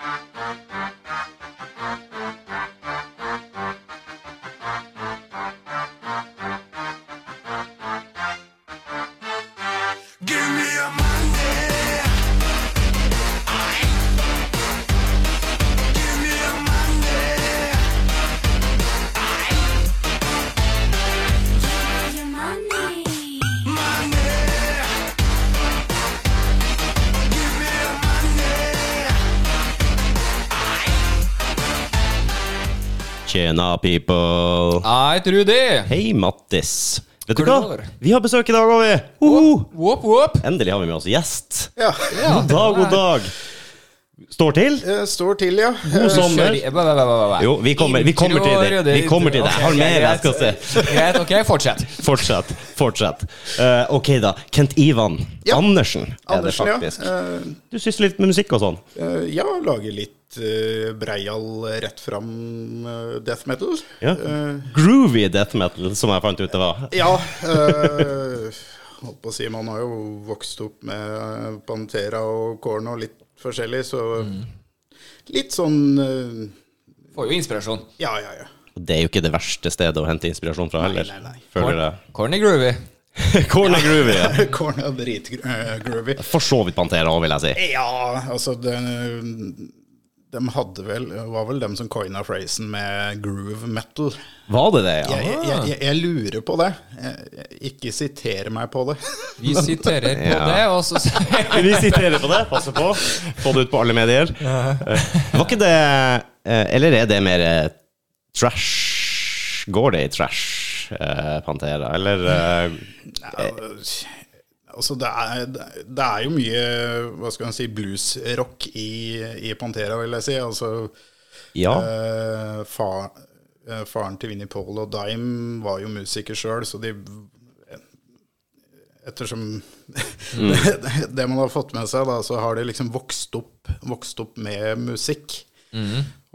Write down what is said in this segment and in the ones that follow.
Bye. Tjena, people. Hei, Trudy. Hei, Mattis. Vet du hva? Vi har besøk i dag, òg, vi. Whoop, whoop. Endelig har vi med oss gjest. Ja, God dag, god dag. Står til? det står til, ja. God sommer. Ba, ba. Jo, vi kommer, vi kommer til det. Vi kommer til det. Jeg har mer jeg skal se. Greit, ok, fortsett. Fortsett. Fortsett. uh, ok, da. Kent Ivan Ja. Andersen er det faktisk. Eh, Du sysler litt med musikk og sånn. eh, ja, lager litt uh, breial rett fram eh, death metal. Ja. Eh, Groovy death metal, som jeg fant ut det var. ja. Uh, holdt på å si, man har jo vokst opp med Pantera og Korn og litt forskjellig, så litt sånn uh, Får jo inspirasjon. Ja, ja, ja. Det er jo ikke det verste stedet å hente inspirasjon fra heller. nei, nei. Føler jeg. Corny groovy. Corn er groovy, ja. Korn er dritgroovy. For så vidt Pantera òg, vil jeg si. Ja, altså det, De hadde vel var vel dem som coina phrasen med groove metal. Var det det, ja? Jeg, jeg, jeg, jeg lurer på det. Ikke siter meg på det. Vi siterer på Ja. det, og så Vi siterer på det. Passer på. Få det ut på alle medier. Ja. Var ikke det eh, Eller er det mer eh, trash Går det i trash, eh, Pantera? Eller eh, Altså det er, det er jo mye hva skal man si, bluesrock i, i Pantera, vil jeg si. Altså, Ja. eh, fa, eh, faren til Vinnie Paul og Dime var jo musiker sjøl, så de Ettersom det, det man har fått med seg, da, så har de liksom vokst opp, vokst opp med musikk.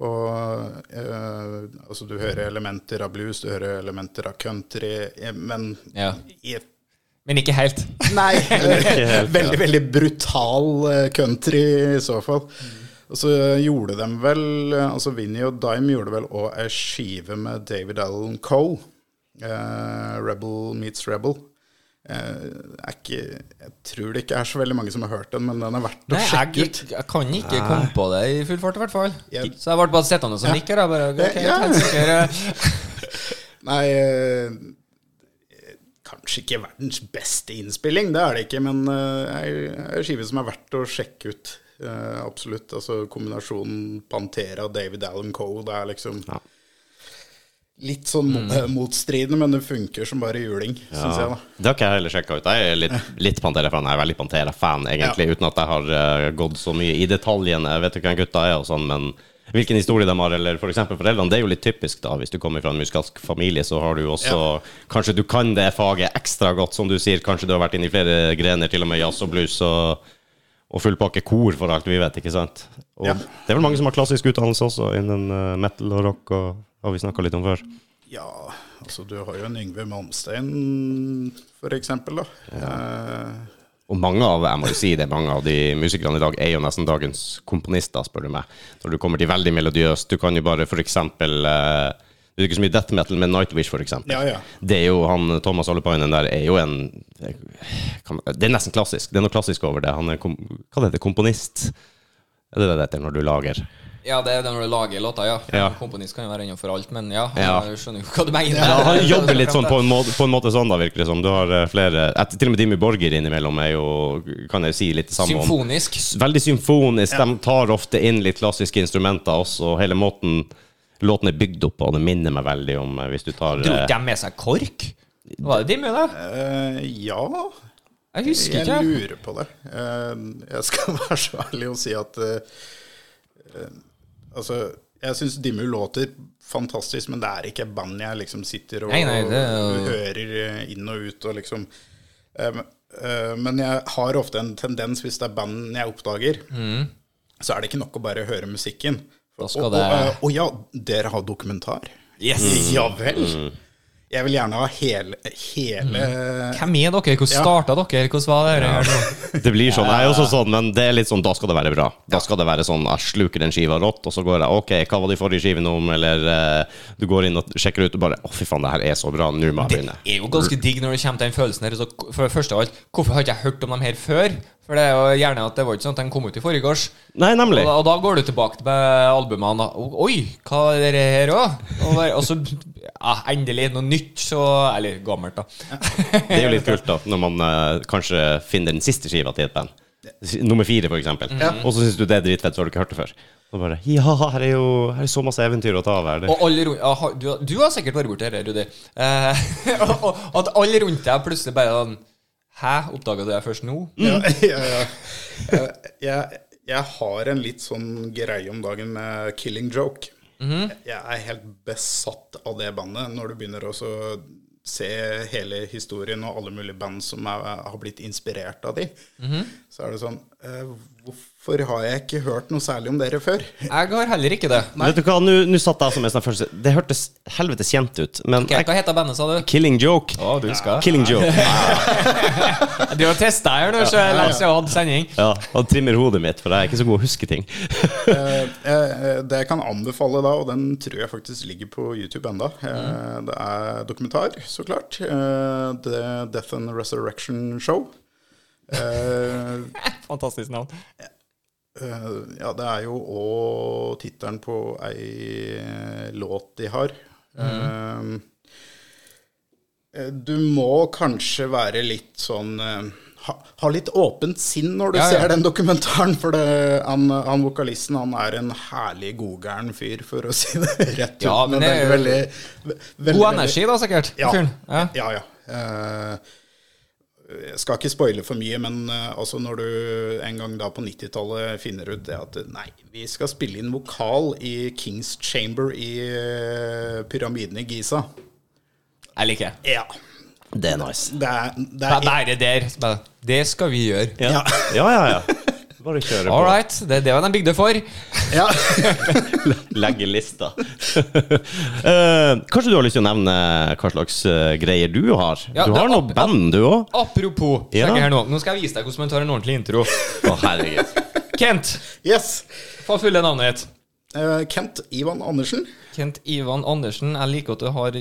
Og eh, altså, du hører elementer av blues, du hører elementer av country, eh, men Ja. i Men ikke helt. Nei, veldig, veldig brutal eh, country i så fall. Og så gjorde de vel Altså Vinnie og Dime gjorde vel òg ei skive med David Allen Coe. eh, Rebel Meets Rebel. Eh, er ikke, jeg tror det ikke er så veldig mange som har hørt den, men den er verdt å Nei, sjekke jeg, ut. jeg kan ikke komme på det i full fart, i hvert fall. Jeg- Så jeg ble bare sittende som nikker. Jeg bare, ok, Ja. Nei eh, Kanskje ikke verdens beste innspilling, det er det ikke, men uh, ei ei skive som er verdt å sjekke ut. Uh, absolutt. Altså kombinasjonen Pantera og David Allen Coe, det er liksom Ja. litt sånn mo- eh, motstridende, men det funker som bare juling, syns jeg, da. Det har ikke jeg heller sjekka ut. Jeg er litt, litt Pantera-fan. Jeg er veldig Pantera-fan, egentlig, uten at jeg har uh, gått så mye i detaljene. Jeg vet jo hvem gutta er og sånn, men hvilken historie de har, eller f.eks. For foreldrene, det er jo litt typisk, da. Hvis du kommer fra en musikalsk familie, så har du også også Kanskje du kan det faget ekstra godt, som du sier. Kanskje du har vært inne i flere grener, til og med jazz og blues og, og full pakke kor, for alt vi vet, ikke sant? Og Ja. det er vel mange som har klassisk utdannelse også, innen eh, metal og rock, og har vi snakka litt om før. Ja, altså du har jo en Yngve Malmstein, for eksempel, da. Eh, Og mange av jeg må jo si det, mange av de musikerne i dag er jo nesten dagens komponister, spør du meg. Når du kommer til veldig melodiøst, du kan jo bare eksempel eh, Det er ikke så mye death metal, men Nightwish, for eksempel. Ja, ja. Det er jo han Thomas Allepainen der er jo en Det er nesten klassisk. Det er noe klassisk over det. Han er kom, hva det heter komponist? Er det det det heter når du lager? Ja, det er det når du lager låter, ja. Ja. Komponist kan jo være innenfor alt, men ja, Ja. jeg skjønner jo hva du mener. Ja, han jobber litt sånn på en måte, på en måte sånn, da, virker det som. Du har eh, flere et, Til og med Dimmy Borger innimellom er jo, kan jeg si, litt det samme om Symfonisk. Veldig symfonisk. De tar ofte inn litt klassiske instrumenter også. og Hele måten låten er bygd opp på, det minner meg veldig om eh, hvis du tar Dro eh, de med seg KORK? Var det Dimmy, da? Uh, ja, Jeg husker ikke. Jeg lurer på det. Uh, Jeg skal være så ærlig og si at eh, eh, Altså, jeg syns Dimmu låter fantastisk, men det er ikke band jeg liksom sitter og, Nei, nei, det og hører inn og ut og liksom eh, men- eh, Men jeg har ofte en tendens, hvis det er band jeg oppdager, så er det ikke nok å bare høre musikken. Da skal og, det- uh, og ja, dere har dokumentar? Yes! Ja vel. Jeg vil gjerne ha hele, hele Hvem er dere? Hvordan Ja. starta dere? Hvordan var det Ja. Det blir sånn. Jeg er også sånn, men det er litt sånn, da skal det være bra. Da skal det være sånn, jeg sluker den skiva rått, og så går jeg, ok, hva var de forrige skivene om, eller uh, du går inn og sjekker ut og bare, å fy faen, det her er så bra, nå må jeg begynne. Det er jo ganske digg når det kommer til den følelsen her. Så for først av alt, hvorfor har ikke jeg hørt om dem her før? For det er jo gjerne at det var ikke sånn at den kom ut i forrige års. Nei, Og nemlig. da, og da går du tilbake til albumene da. O- Oi, hva er det her òg? Og, bare- og så ja, endelig noe nytt, så Eller gammelt, da. Det er jo litt kult da, når man eh, kanskje finner den siste skiva til et band. S- Nummer fire, for eksempel. Og så syns du det er dritfett, så har du ikke hørt det før. Og bare, ja, her er jo her er så masse eventyr å ta av her. Det. Og alle rundt ja, har- du, har- du har sikkert vært borti dette, Rudi. Eh, og, og at alle rundt deg plutselig bare sånn Hæ, oppdaga du det først nå? Ja, ja, ja. Jeg, jeg, jeg har en litt sånn greie om dagen med Killing Joke. Jeg er helt besatt av det bandet når du begynner å se hele historien og alle mulige band som er, har blitt inspirert av de. Så er det sånn Hvorfor har jeg ikke hørt noe særlig om dere før? Jeg har heller ikke det. Vet du hva, nå satt jeg som en sånn følelse Det hørtes helvetes kjent ut, men Ok, Hva heter bandet, sa du? Killing Joke. Å, du skal Killing Joke. Du har testa her du, så jeg oss se jeg hadde sending. Ja, han trimmer hodet mitt, for jeg er ikke så god å huske ting. Eh, eh, det jeg kan anbefale da, og den tror jeg faktisk ligger på YouTube enda, eh, det er dokumentar, så klart. Eh, The Death and Resurrection Show. Eh, Fantastisk navn. eh, ja, det er jo òg tittelen på ei låt de har. Mm. du må kanskje være litt sånn ha, ha litt åpent sinn når du Ja, ja. ser den dokumentaren, for det, han, han vokalisten han er en herlig godgæren fyr, for å si det rett ut. Ja, men det er veldig, veldig, veldig, God energi, da, sikkert. Ja. Ja. ja, ja. Eh, jeg skal ikke spoile for mye, men eh, altså når du en gang da på 90-tallet finner ut det at nei, vi skal spille inn vokal i Kings Chamber i eh, pyramiden i Giza. Jeg liker det. Ja. Det er nice. Det er, det Bare er Bare der. Det skal vi gjøre. Ja, ja, ja. ja. Bare kjøre All right. Det er det de bygde for. ja. Legge lista. uh, kanskje du har lyst til å nevne hva slags uh, greier du har? Ja, du har noe band, du òg? Apropos, Ja. her nå. Nå skal jeg vise deg hvordan man tar en ordentlig intro. Å, herregud. Kent, Yes. få fulle navnet ditt. Eh, Kent Ivan Andersen. Kent Ivan Andersen. Jeg liker at du har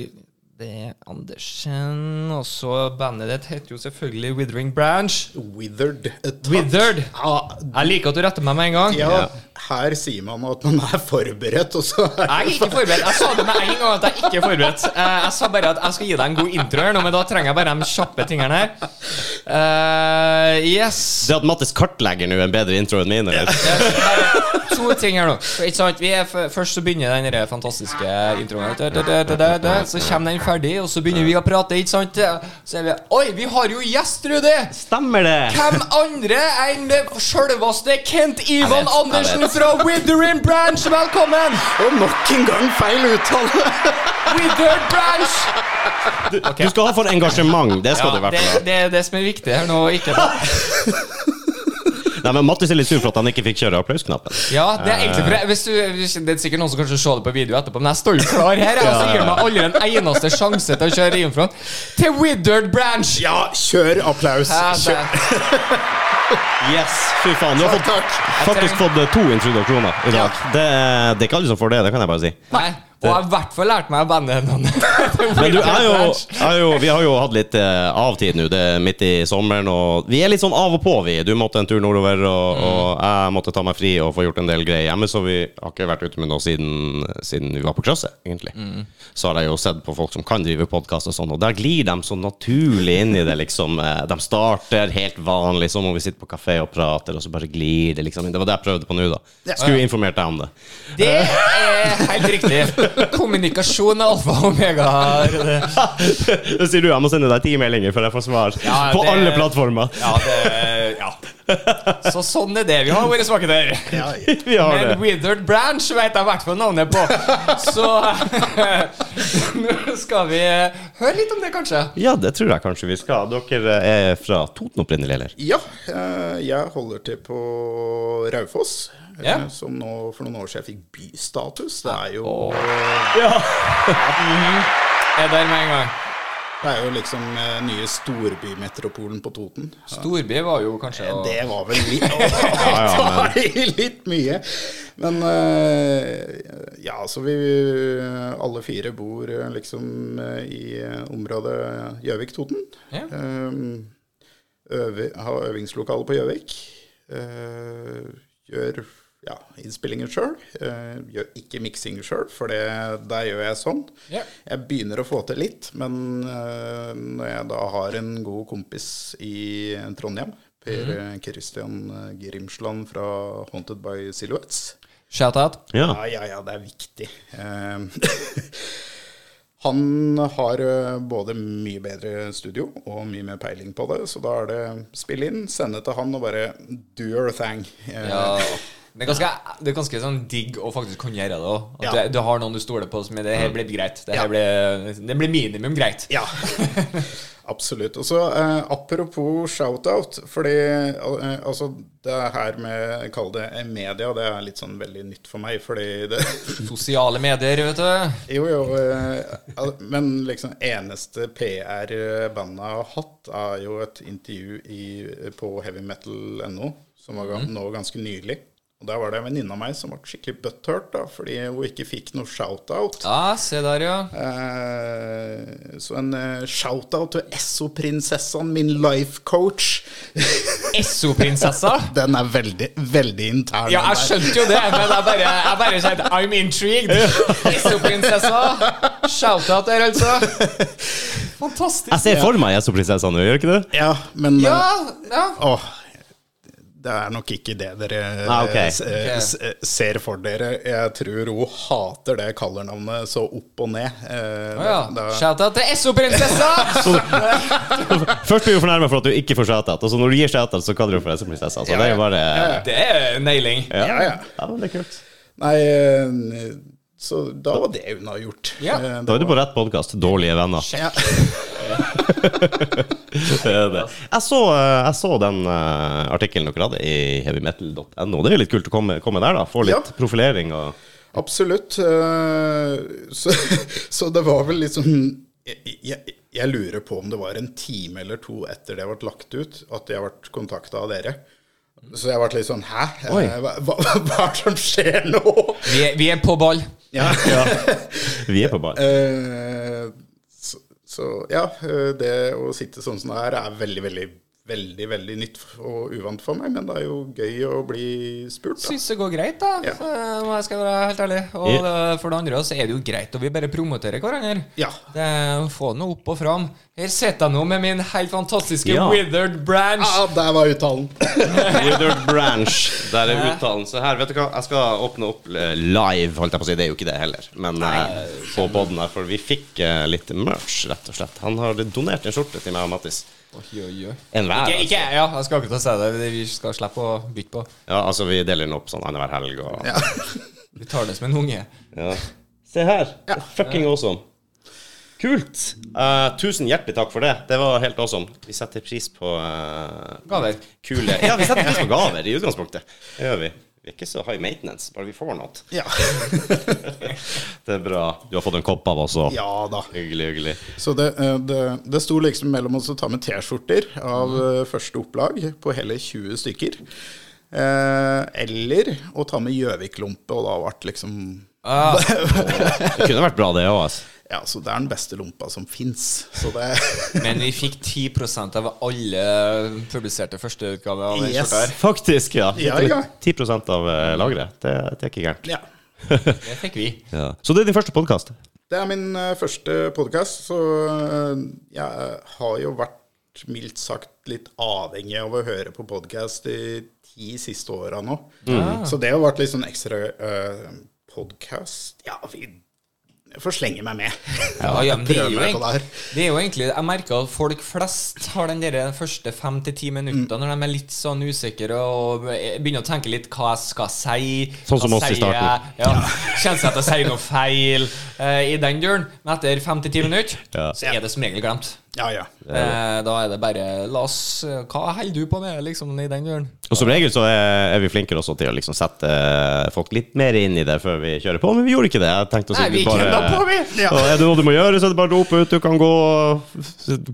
det er Andersen. Og så bandet ditt heter jo selvfølgelig Withering Branch. Withered. Takk. Withered. Ja, Jeg liker at du retter meg med en gang. ja, her sier man at man er forberedt, og så Jeg er ikke forberedt. Jeg sa det med en gang at jeg ikke er forberedt. Eh, Jeg sa bare at jeg skal gi deg en god intro her nå, men da trenger jeg bare de kjappe tingene her. Uh, yes. Det at Mattis kartlegger nå en bedre intro enn min, eller? Yes, To ting her nå. Ikke sant? Vi er f først så begynner den fantastiske introen. Da, da, da, da, da, da. Så kommer den ferdig, og så begynner vi å prate. Ikke sant? Så er vi Oi, vi har jo gjest, Rudi! Stemmer det! Hvem andre enn det sjølveste Kent Ivan vet, Andersen fra Withering Branch? Velkommen! Og nok en gang feil uttale! Withered Branch! Du skal ha for engasjement, det skal du i hvert fall ha. det er det som er viktig her nå. Ikke Nei, men Mattis er litt sur for at han ikke fikk kjøre applausknappen. Ja, det er egentlig for hvis du, hvis, Det er sikkert noen som kanskje ser det på video etterpå, men jeg står jo klar her. Jeg har sikkert meg aldri en eneste sjanse til å kjøre innfra. Til Withered Branch! Ja, kjør applaus. Hæ, Kjør. Yes, fy faen. Du har fått, Takk. faktisk fått eh, to introduksjoner i dag. Det, det er ikke alle som får det, det kan jeg bare si. Nei. Og jeg har i hvert fall lært meg bandnavnet. Men du er jo, er jo Vi har jo hatt litt eh, avtid nå. Det er midt i sommeren, og vi er litt sånn av og på, vi. Du måtte en tur nordover, og, og jeg måtte ta meg fri og få gjort en del greier hjemme, så vi har ikke vært ute med noe siden, siden vi var på krysset, egentlig. Så har jeg jo sett på folk som kan drive podkast og sånn, og der glir de så naturlig inn i det, liksom. Eh, De starter helt vanlig, som om vi sitter på kafé og prater, og så bare glir det liksom. Det var det jeg prøvde på nå, da. Skulle informert deg om det. Det er helt riktig. Kommunikasjon er alfa og omega. Da sier du, jeg må sende deg ti meldinger før jeg får svar. Ja, på det- alle plattformer. Ja, det Ja. Så sånn er det vi har våre svakheter. Ja, ja. Men det. Withered Branch vet jeg i hvert fall navnet på. Så nå skal vi høre litt om det, kanskje. Ja, det tror jeg kanskje vi skal. Dere er fra Toten opprinnelig, eller? Ja, eh, jeg holder til på Raufoss. Eh, Ja. Som nå for noen år siden fikk bystatus. Det er jo Ja. er der med en gang. Det er jo liksom eh, nye storbymetropolen på Toten. Storby var jo kanskje å- Det var vel litt litt mye. Men eh, ja, så vi alle fire bor eh, liksom eh, i eh, området Gjøvik-Toten. Ja. Um, øve, har øvingslokale på Gjøvik. Eh, gjør ja, innspillinger sjøl. gjør ikke miksing sjøl, for det, der gjør jeg sånn. Yeah. Jeg begynner å få til litt, men eh, når jeg da har en god kompis i Trondheim, Per mm. Christian Grimsland fra Haunted by Silhouettes Shout-out. Ja. Ja, ja, ja, det er viktig. Eh, Han har eh, både mye bedre studio og mye mer peiling på det, så da er det spill inn, sende til han og bare do your thing. Eh, Ja. Det er ganske, det er ganske sånn digg å faktisk kunne gjøre det òg. At Ja. du, du har noen du stoler på som det her blir greit. Det her blir, det blir minimum greit. Ja, absolutt. Og så eh, apropos shout-out, fordi eh, altså det her med, kall det eh, media, det er litt sånn veldig nytt for meg, fordi det Sosiale medier, vet du. Jo, jo, eh, men liksom eneste PR-bandet har hatt, er jo et intervju i, på heavymetal.no, som var mm. nå ganske nylig. Og der var det en venninne av meg som ble skikkelig butthurt, da, fordi hun ikke fikk noe shout-out. Ja, se der, ja. Eh, så en eh, shout-out til Esso-prinsessaen, min life coach. Esso-prinsessa. Den er veldig, veldig intern. Ja, jeg skjønte jo det, men jeg bare, jeg bare kjente I'm intrigued. Esso-prinsessa. Shout-out der, altså. Fantastisk. Jeg ser for meg Esso-prinsessa nå, gjør ikke det? Ja, men eh, Ja, ja. Åh, det er nok ikke det dere Ah, okay. eh, s- eh, s- ser for dere. Jeg tror hun hater det kallernavnet så opp og ned. Eh, oh, ja. da- Shout-out til SO-prinsessa! Først blir hun fornærma for at du ikke får shout-out, og så når du gir shout-out, så kaller du for SO-prinsessa. Så Ja, det er jo bare ja. Det er nailing. ja, ja. ja, men det er kult. Nei, eh, så da var det hun har gjort. Ja. Eh, Da er du på rett podkast. Dårlige venner. Ja. Det er det. Jeg, så, eh, jeg så den eh, artikkelen dere hadde i heavymetal.no. Det er jo litt kult å komme, komme der, da. Få litt Ja. profilering og Absolutt. Så, så det var vel liksom jeg, jeg, jeg lurer på om det var en time eller to etter det ble lagt ut, at jeg ble kontakta av dere. Så jeg ble litt sånn Hæ? Hva, hva, hva er det som skjer nå? Vi er, vi er på ball. Ja. Vi er på ball. Uh, så, så ja, eh, det å sitte sånn som det er, er veldig, veldig, veldig veldig nytt og uvant for meg. Men det er jo gøy å bli spurt, da. Syns det går greit, da. Ja. eh, jeg skal være helt ærlig. Og Ja. det, for det andre så er det jo greit og vi bare promoterer hverandre. Ja. Det få noe opp og fram. Her sitter jeg nå med min helt fantastiske Ja. withered branch. Ja, der var uttalen. Withered Branch. Der er uttalen. Så her, vet du hva, jeg skal åpne opp eh, live, holdt jeg på å si. Det er jo ikke det heller. Men Nei. på podden her, for vi fikk eh, litt merch, rett og slett. Han har donert en skjorte til meg og Mattis. Oi, oi, oi. En hver. Ikke, ikke, ja, jeg skal akkurat si det. Vi skal slippe å bytte på. Ja, altså, vi deler den opp sånn annenhver helg og Ja. Vi tar det som en unge. Ja. Se her. Ja. Fucking awesome. Kult. Uh, tusen hjertelig takk for det. Det var helt awesome. Vi setter pris på uh, Gaver. kule Ja, vi setter pris på gaver i utgangspunktet. Det gjør vi. Vi er ikke så high maintenance, bare vi får noe. Ja. Det er bra. Du har fått en kopp av oss òg. ja da. Hyggelig, hyggelig. Så det, eh, det, det sto liksom mellom oss å ta med T-skjorter av mm. første opplag på hele 20 stykker. Eh, eller å ta med Gjøvik-lompe, og da ble liksom Ah, Det kunne vært bra, det òg. Altså. Ja, så det er den beste lompa som fins. Men vi fikk 10 av alle publiserte førsteutgaver av den Yes. skjorta her. Faktisk, ja. Ja, ja. 10 av eh, lageret. Det, det er ikke gærent. Ja. Det fikk vi. Ja. Så det er din første podkast? Det er min eh, første podkast, så eh, jeg har jo vært mildt sagt litt avhengig av å høre på podkast de ti siste åra nå. Så det har vært litt sånn ekstra uh, podkast Ja, vi får slenge meg med. Ja, ja, det, er egentlig- det er jo egentlig Jeg merker at folk flest har den der første fem til ti minutter når de er litt sånn usikre og begynner å tenke litt hva jeg skal si. Sånn som oss i starten. jeg? Ja, Kjenner seg til å si noe feil uh, i den duren. Men etter fem til ti minutter Ja. så er det som regel glemt. Ja, ja. Eh, da er det bare La oss Hva holder du på med, liksom, i den døren? Og som regel så er, er vi flinkere også til å liksom sette folk litt mer inn i det før vi kjører på, men vi gjorde ikke det. Jeg tenkte å si Nei, vi bare- på, vi! Ja. er det noe du må gjøre, så er det bare å rope ut. Du kan gå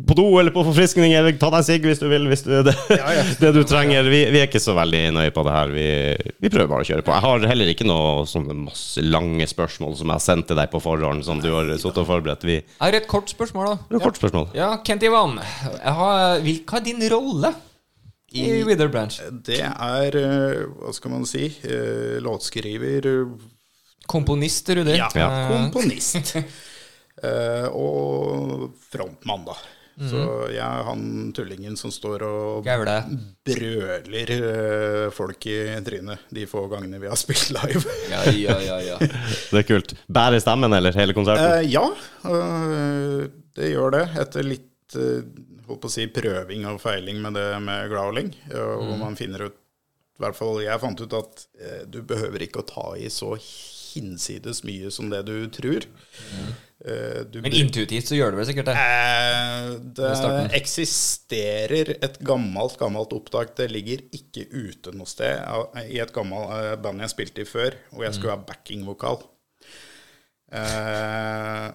på do eller på forfriskning eller ta deg en sigg hvis du vil. Hvis du, det, det du trenger. Vi, vi er ikke så veldig nøye på det her. Vi, vi prøver bare å kjøre på. Jeg har heller ikke noe sånne masse lange spørsmål som jeg har sendt til deg på forhånd, som du har sittet og forberedt. Vi Jeg har et kort spørsmål, da. det er kort spørsmål. Ja, Kent Ivan. Hva er din rolle i Wither Branch? Det er, eh, hva skal man si, eh, låtskriver eh, Komponist, Rudi. Ja. Eh, komponist. Eh, og frontmann, da. Så jeg er han tullingen som står og Gaule. brøler eh, folk i trynet de få gangene vi har spilt live. Ja, ja, ja, ja. Det er kult. Bærer stemmen, eller hele konserten? Uh, ja, eh, det gjør det. Etter litt eh, holdt på å si, prøving og feiling med det med growling. Hvor mm. man finner ut I hvert fall jeg fant ut at eh, du behøver ikke å ta i så hinsides mye som det du tror. Eh, du Men intuitivt så gjør du vel sikkert det. Eh, det eksisterer et gammelt, gammelt opptak. Det ligger ikke ute noe sted i et gammelt eh, band jeg spilte i før, hvor jeg skulle ha backingvokal. Eh,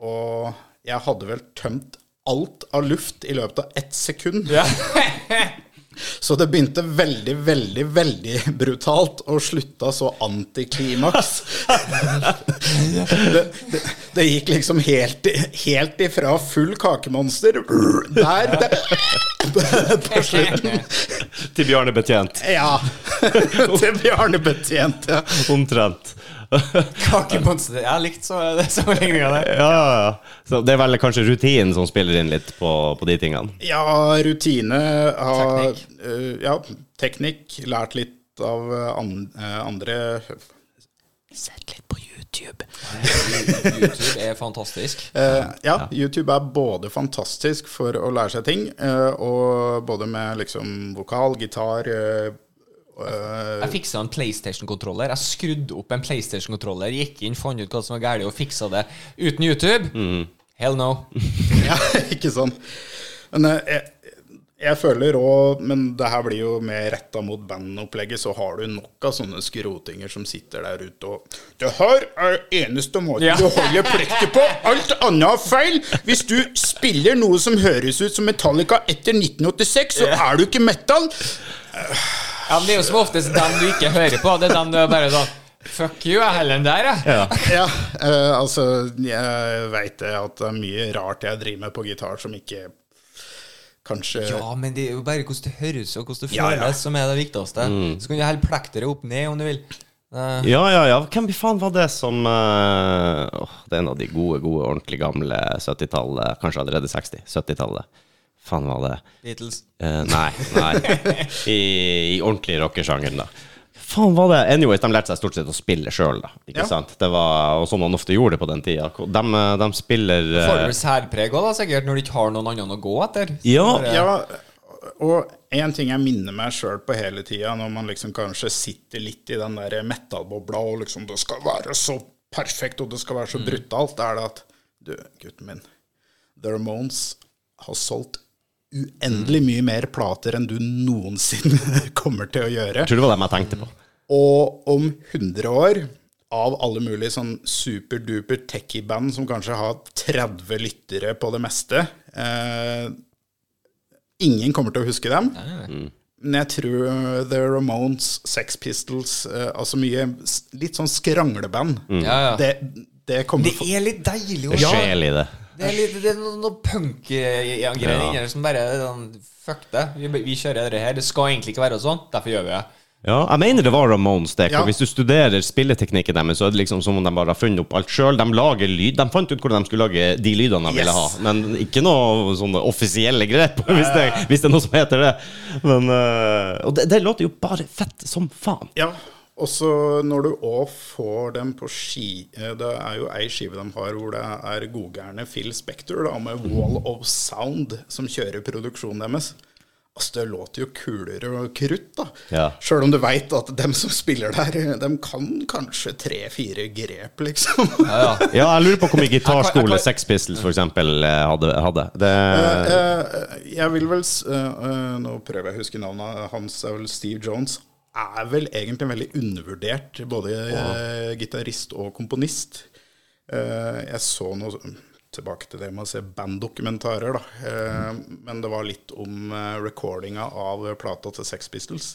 og jeg hadde vel tømt alt av luft i løpet av ett sekund. Så det begynte veldig, veldig, veldig brutalt og slutta så antiklimaks. det, det, det gikk liksom helt, helt ifra full kakemonster der, det, på slutten. Til Bjarne Betjent. Ja. Til Bjarne Betjent. Ja. Omtrent. Kakemonster. Jeg har likt så, sammenligninga der. Ja, ja, ja. Så det er vel kanskje rutinen som spiller inn litt på, på de tingene. ja, rutine har Teknikk. eh, ja, teknikk. Lært litt av eh, an, eh, andre Sett litt på YouTube. YouTube er fantastisk. Uh, ja, YouTube er både fantastisk for å lære seg ting, og både med liksom vokal, gitar eh, eh, Jeg fiksa en PlayStation-kontroller. Jeg skrudde opp en PlayStation-kontroller, gikk inn, fant ut hva som var galt, og fiksa det uten YouTube. Hell no. Ja, ikke sånn. Men eh, jeg, jeg føler òg Men det her blir jo mer retta mot bandopplegget, så har du nok av sånne skrotinger som sitter der ute og Det her er eneste måten Ja. du holder plekket på. Alt annet er feil. Hvis du spiller noe som høres ut som Metallica etter 1986, så er du ikke metal. Ja, men Det er jo som oftest dem du ikke hører på. Det er dem du er bare sånn Fuck you, jeg heller enn der, jeg. Ja. Ja, uh, altså Jeg veit at det er mye rart jeg driver med på gitar som ikke kanskje Ja, men det er jo bare hvordan det høres og hvordan det Ja, føles ja. som er det viktigste. Så kan du helle plekteret opp ned om du vil. Uh. Ja, ja, ja. Hvem faen var det som uh, oh, Det er en av de gode, gode, ordentlig gamle 70-tallet, kanskje allerede 60. 70-tallet. Faen var det Beatles. Eh, Nei, nei. I, i ordentlig rockesjanger, da. Faen var det Anyways, de lærte seg stort sett å spille sjøl, da. Ikke Ja. sant? Det var og sånn man ofte gjorde det på den tida. De, de spiller Får du eh, vel særpreg òg, da, sikkert, når du ikke har noen annen å gå etter? Ja. Bare- Ja, og en ting jeg minner meg sjøl på hele tida, når man liksom kanskje sitter litt i den der metal-bobla og liksom det skal være så perfekt og det skal være så brutalt, er det at Du, gutten min, The Ramones har solgt uendelig mye mer plater enn du noensinne kommer til å gjøre. Jeg tror det var dem jeg tenkte på. Og om 100 år, av alle mulige sånn superduper techie-band som kanskje har 30 lyttere på det meste eh, Ingen kommer til å huske dem. Men jeg tror eh, The Ramones, Sex Pistols, eh, altså mye litt sånn skrangleband Ja, ja. det, det Det er litt deilig å Det er sjel i det. Det er, litt, det er noe, noe punk-greier Ja. inni som bare sånn Fuck det. Vi, vi kjører det her. Det skal egentlig ikke være sånn. Derfor gjør vi det. Ja, jeg mener det var Ramones. Det, Ja. Hvis du studerer spilleteknikken deres, så er det liksom som om de bare har funnet opp alt sjøl. De lager lyd. De fant ut hvordan de skulle lage de lydene de ville ha, men ikke noe sånne offisielle grep, hvis det, hvis det er noe som heter det. Men, øh, og det, det låter jo bare fett som faen. Ja, og så når du òg får dem på ski eh, Det er jo ei skive de har hvor det er godgærne Phil Spector da, med Wall of Sound som kjører produksjonen deres. Altså, det låter jo kulere og krutt, da. Ja. Sjøl om du veit at dem som spiller der, dem kan kanskje tre-fire grep, liksom. Ja, ja. Ja, jeg lurer på hvor mye gitarskole Sex Pistols eksempel eh, hadde. hadde. Det, Eh, jeg vil vel Nå prøver jeg å huske navnet hans, er vel Steve Jones. Er vel egentlig veldig undervurdert, både eh, gitarist og komponist. Eh, jeg så noe tilbake til det med å se banddokumentarer, da. Eh, men det var litt om recordinga av plata til Sex Pistols.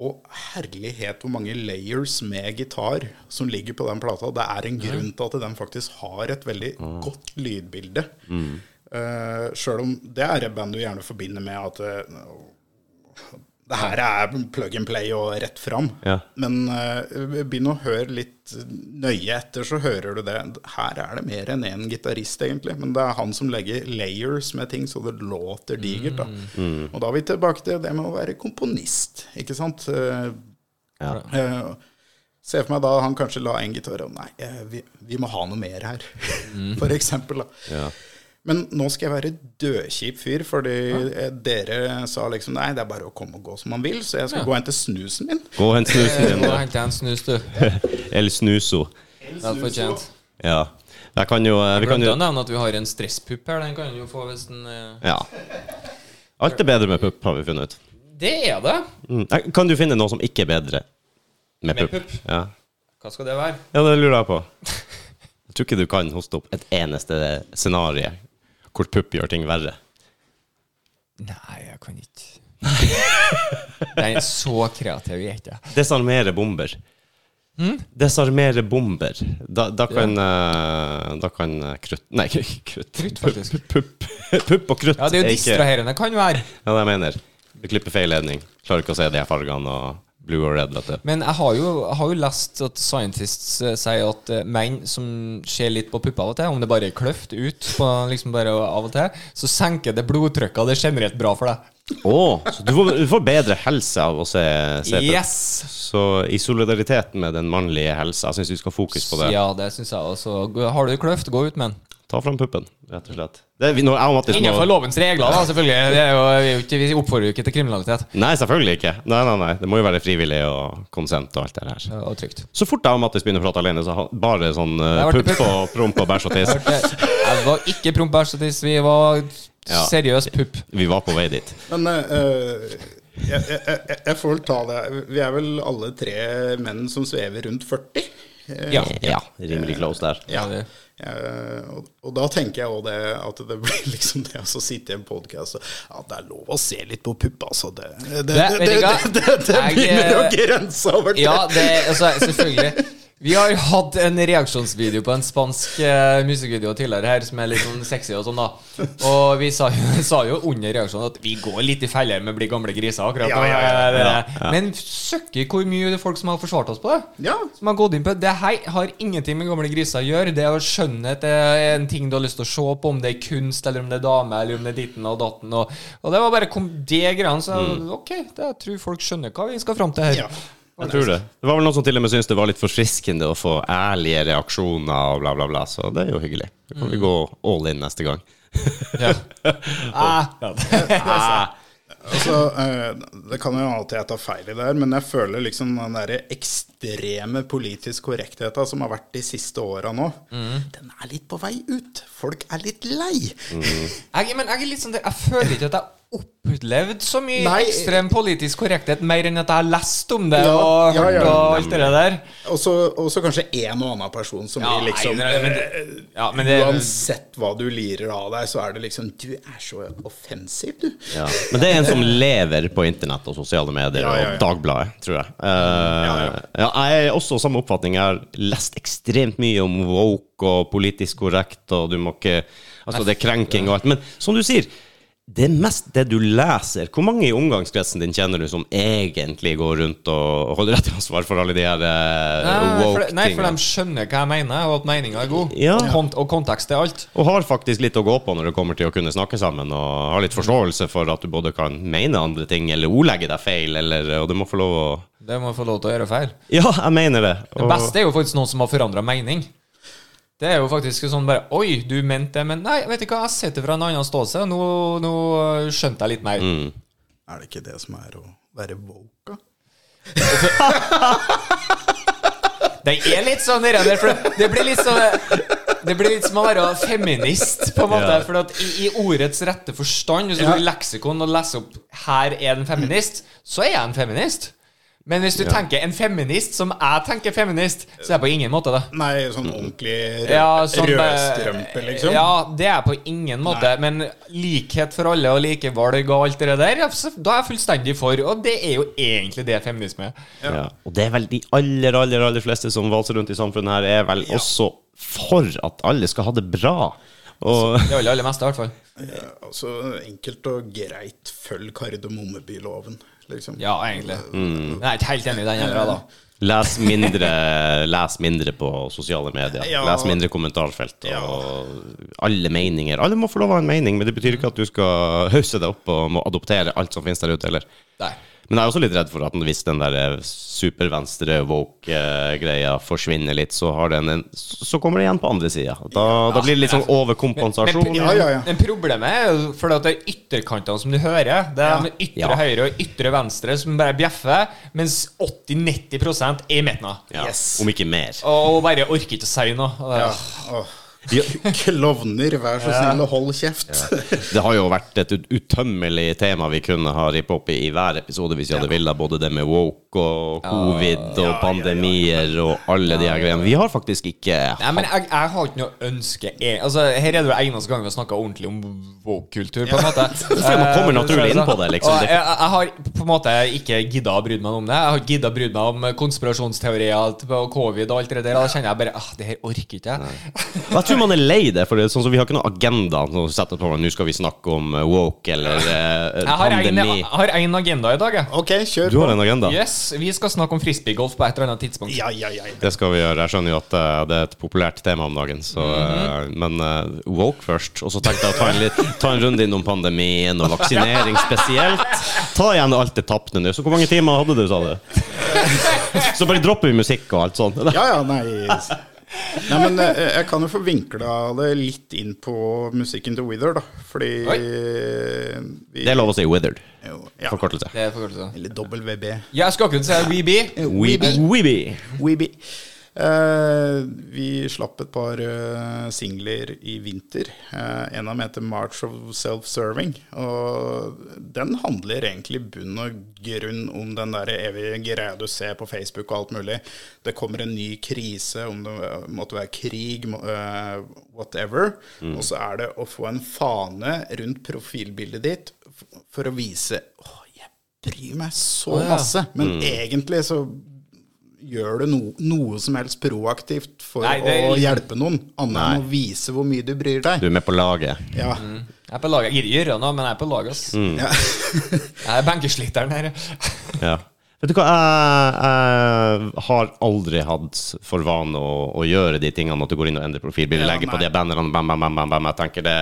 Og herlighet hvor mange layers med gitar som ligger på den plata. Det er en grunn til at den faktisk har et veldig godt lydbilde. Mm. Sjøl om det er et band du gjerne forbinder med at det her er plug and play og rett fram. Ja. Men uh, begynn å høre litt nøye etter, så hører du det. Her er det mer enn én gitarist, egentlig. Men det er han som legger layers med ting så det låter digert. da. Og da er vi tilbake til det med å være komponist, ikke sant. Uh, ja. uh, Se for meg da han kanskje la en gitar og Nei, vi, vi må ha noe mer her. For eksempel. Da. Ja. Men nå skal jeg være dødkjip fyr, fordi ja. dere sa liksom Nei, det er bare å komme og gå som man vil, så jeg skal gå og hente snusen min. Gå og hente snusen din, Nå da. henter jeg en snus, du. El Snuso. Vel fortjent. Ja. Jeg kan jo eh, Vi kan Glemte jo å nevne at vi har en stresspupp her. Den kan du jo få hvis den eh, Ja. Alt er bedre med pupp, har vi funnet ut. Det er det! Mm. Eh, Kan du finne noe som ikke er bedre med Med pupp? pupp? Ja. Hva skal det være? ja, det lurer jeg på. Jeg tror ikke du kan hoste opp et eneste scenario hvor pupp gjør ting verre. Nei, jeg kan ikke. Er så kreativ er ikke jeg. Desarmere bomber. Mm? Desarmere bomber. Da, da kan ja. Da kan eh, krutt Nei, krutt. Krutt, faktisk. Pupp, pupp og krutt Ja, det er jo distraherende, kan være. Ja, det jeg mener. Du klipper feil ledning. Klarer ikke å se de fargene og blue or red, vet du. Men jeg har jo, jeg har jo lest at scientists eh, sier at eh, menn som ser litt på pupper av og til, om det bare er kløft ut på liksom bare av og til, så senker det blodtrykket, og det er generelt bra for deg. Å, så du får, du får bedre helse av å se, se på- Yes! Så i solidaritet med den mannlige helsa, jeg syns vi skal ha fokus på det. Ja, det syns jeg også. Har du kløft, gå ut med den. Ta fram puppen, rett og slett. Det er, vi, når jeg og Mattis Innenfor lovens regler, da, selvfølgelig. Det er jo, vi, er jo ikke, vi oppfordrer jo ikke til kriminalitet. Nei, selvfølgelig ikke. Nei, nei, nei. Det må jo være frivillig og konsent og alt det her. Og trygt. Så fort jeg og Mattis begynner å prate alene, så har bare sånn uh, pupp og promp og bæsj og tiss. Jeg var ikke promp bæsj og tiss, vi var Ja. seriøs pupp. Vi var på vei dit. Men uh, jeg, jeg, jeg, jeg får vel ta det. Vi er vel alle tre menn som svever rundt 40? Eh, Ja. Ja, rimelig close der. Ja. Eh, og, og da tenker jeg òg det at det blir liksom det å sitte i en podkast At det er lov å se litt på puppa, altså. Det, det, det, Det- begynner å eh, grense over til Ja, det, altså, selvfølgelig. Vi har jo hatt en reaksjonsvideo på en spansk uh, musikkvideo tidligere her, som er litt sånn sexy og sånn, da. Og vi sa, jo- sa jo under reaksjonen at vi går litt i feller med å bli gamle griser akkurat Ja, nå. ja, ja, Det- ja, ja. Men søkker hvor mye det er folk som har forsvart oss på det. Ja. Som har gått inn på det. Det her har ingenting med gamle griser å gjøre. Det å skjønne at det er en ting du har lyst til å se på, om det er kunst, eller om det er dame, eller om det er ditten og datten. Og, og det var bare kom det greiene. Så ok, det, jeg tror folk skjønner hva vi skal fram til her. Ja. Jeg tror det. Det var vel noen som til og med syntes det var litt forfriskende å få ærlige reaksjoner og bla, bla, bla. Så det er jo hyggelig. Da kan vi gå all in neste gang. Ja. Ah. Ah, Altså, eh, det kan jo alltid jeg ta feil i det her, men jeg føler liksom den der ekstreme politisk korrektheta som har vært de siste åra nå, den er litt på vei ut. Folk er litt lei. Jeg, men jeg er litt sånn Jeg føler ikke at jeg opplevd så mye Nei. ekstrem politisk korrekthet, mer enn at jeg har lest om det Ja, og ja, hørt ja. og alt det der. Og så kanskje en og annen person som Ja, blir liksom nei, men eh, ja, men det- Uansett hva du lirer av deg, så er det liksom Du er så offensiv, du. ja. Men det er en som lever på internett og sosiale medier Ja, ja, ja. og Dagbladet, tror jeg. Eh, ja, jeg er også samme oppfatning. Jeg har lest ekstremt mye om woke og politisk korrekt, og du må ikke Altså, det er krenking og alt. Men som du sier, det er mest det du leser. Hvor mange i omgangskretsen din kjenner du som egentlig går rundt og holder rett i ansvar for alle de her uh, woke-tingene? nei, for de skjønner hva jeg mener, og at meninga er god. Ja. Og, kont og kontekst er alt. Og har faktisk litt å gå på når det kommer til å kunne snakke sammen, og har litt forståelse for at du både kan mene andre ting, eller ordlegge deg feil, eller, og du må få lov å Det må få lov til å gjøre feil. Ja, jeg mener det. Det beste er jo faktisk noen som har forandra mening. Det er jo faktisk sånn bare Oi, du mente det, men nei, vet du hva, jeg sitter fra en annen ståsted, og nå, nå skjønte jeg litt mer. Mm. Er det ikke det som er å være woke? da? Det er litt sånn det der, for det blir litt sånn Det blir litt som å være feminist, på en måte. Ja. For at i, i ordets rette forstand, hvis du går i leksikon og leser opp 'her er en feminist', så er jeg en feminist. Men hvis du tenker en feminist som jeg tenker feminist, så er jeg på ingen måte det. Nei, sånn ordentlig rød, Ja, sånn, eh, rødstrømpe, liksom? Ja, det er på ingen måte. Men likhet for alle og likevalg og alt det der, da er jeg fullstendig for. Og det er jo egentlig det feminisme er. Ja. Og det er vel de aller, aller, aller fleste som valser rundt i samfunnet her, er vel også for at alle skal ha det bra. Og Det aller, aller meste, i hvert fall. Ja, altså, enkelt og greit følg kardemommebyloven, liksom. Ja, egentlig. Men jeg er ikke helt enig i den heller, da. les mindre, les mindre på sosiale medier. Ja. Les mindre kommentarfelt. Ja. Og alle meninger. Alle må få lov å ha en mening, men det betyr ikke at du skal hausse deg opp og må adoptere alt som finnes der ute, heller. Nei. Men jeg er også litt redd for at hvis den der eh, supervenstre woke-greia forsvinner litt, så, har den en, så kommer det igjen på andre sida. Da, da blir det litt sånn overkompensasjon. Men, Ja, ja, ja. men problemet er jo at det er ytterkantene som du hører. Det er de ytre Ja. høyre og ytre venstre som bare bjeffer, mens 80-90 er i midten. av. Ja, Yes. Om ikke mer. Og bare orker ikke å si noe. Ja, åh. Klovner, vær så snill og hold kjeft. Det har jo vært et utømmelig tema vi kunne ha rippet opp i i hver episode hvis vi hadde villet. Både det med woke og covid og pandemier og alle de her greiene. Vi har faktisk ikke Nei, men jeg, jeg har ikke noe ønske jeg, Altså, Her er det jo eneste gang vi har snakka ordentlig om woke-kultur. på en måte man kommer Eh, naturlig inn på det, liksom. Og jeg, jeg har på en måte ikke gidda å bry meg om det. Jeg har gidda å bry meg om konspirasjonsteorier og covid og alt det der. Da kjenner jeg bare ah, det her orker ikke jeg. Tror man er lei det, for det sånn som vi har ikke noen agenda. Nå setter på, nå skal vi snakke om eh, woke eller eh, Jeg har en, pandemi. jeg har en agenda i dag, jeg. Ok, kjør Du på. har en agenda? Yes, Vi skal snakke om frisbeegolf på et eller annet tidspunkt. Ja, ja, ja. Det skal vi gjøre. Jeg skjønner jo at eh, det er et populært tema om dagen. Så, eh, men uh, woke først. Og så tenkte jeg å ta en, litt, ta en runde innom pandemien og vaksinering spesielt. Ta igjen alt det tapte nå. Så hvor mange timer hadde du, sa du? Så bare dropper vi musikk og alt sånt. Ja, ja, nei Nei, men eh, jeg kan jo få vinkla det litt inn på musikken til Wither, da. Fordi vi, Det er lov å si withered. jo, ja. Forkortelse. Det er forkortelse. Eller WB. Jeg skal akkurat si WeBe. Weeby. Eh, vi slapp et par eh, singler i vinter. Eh, en av dem heter 'March of Self-Serving'. Og den handler egentlig bunn og grunn om den der evige greia du ser på Facebook og alt mulig. Det kommer en ny krise, om det måtte være krig, whatever. Og så er det å få en fane rundt profilbildet ditt for å vise Å, jeg bryr meg så masse. Men egentlig så gjør du no, noe som helst proaktivt for Nei, det er å hjelpe noen, annet enn å vise hvor mye du bryr deg. Du er med på laget. Ja. Jeg er på laget. Jeg gidder ikke gjøre noe, men jeg er på laget. Mm. ja. Jeg er benkesliteren her. Ja. Vet du hva, jeg, jeg har aldri hatt for vane å, å gjøre de tingene at du går inn og endrer profilbildet, Ja, legger på de bannerne, bam, bam, bam, bam, bam. Jeg tenker det,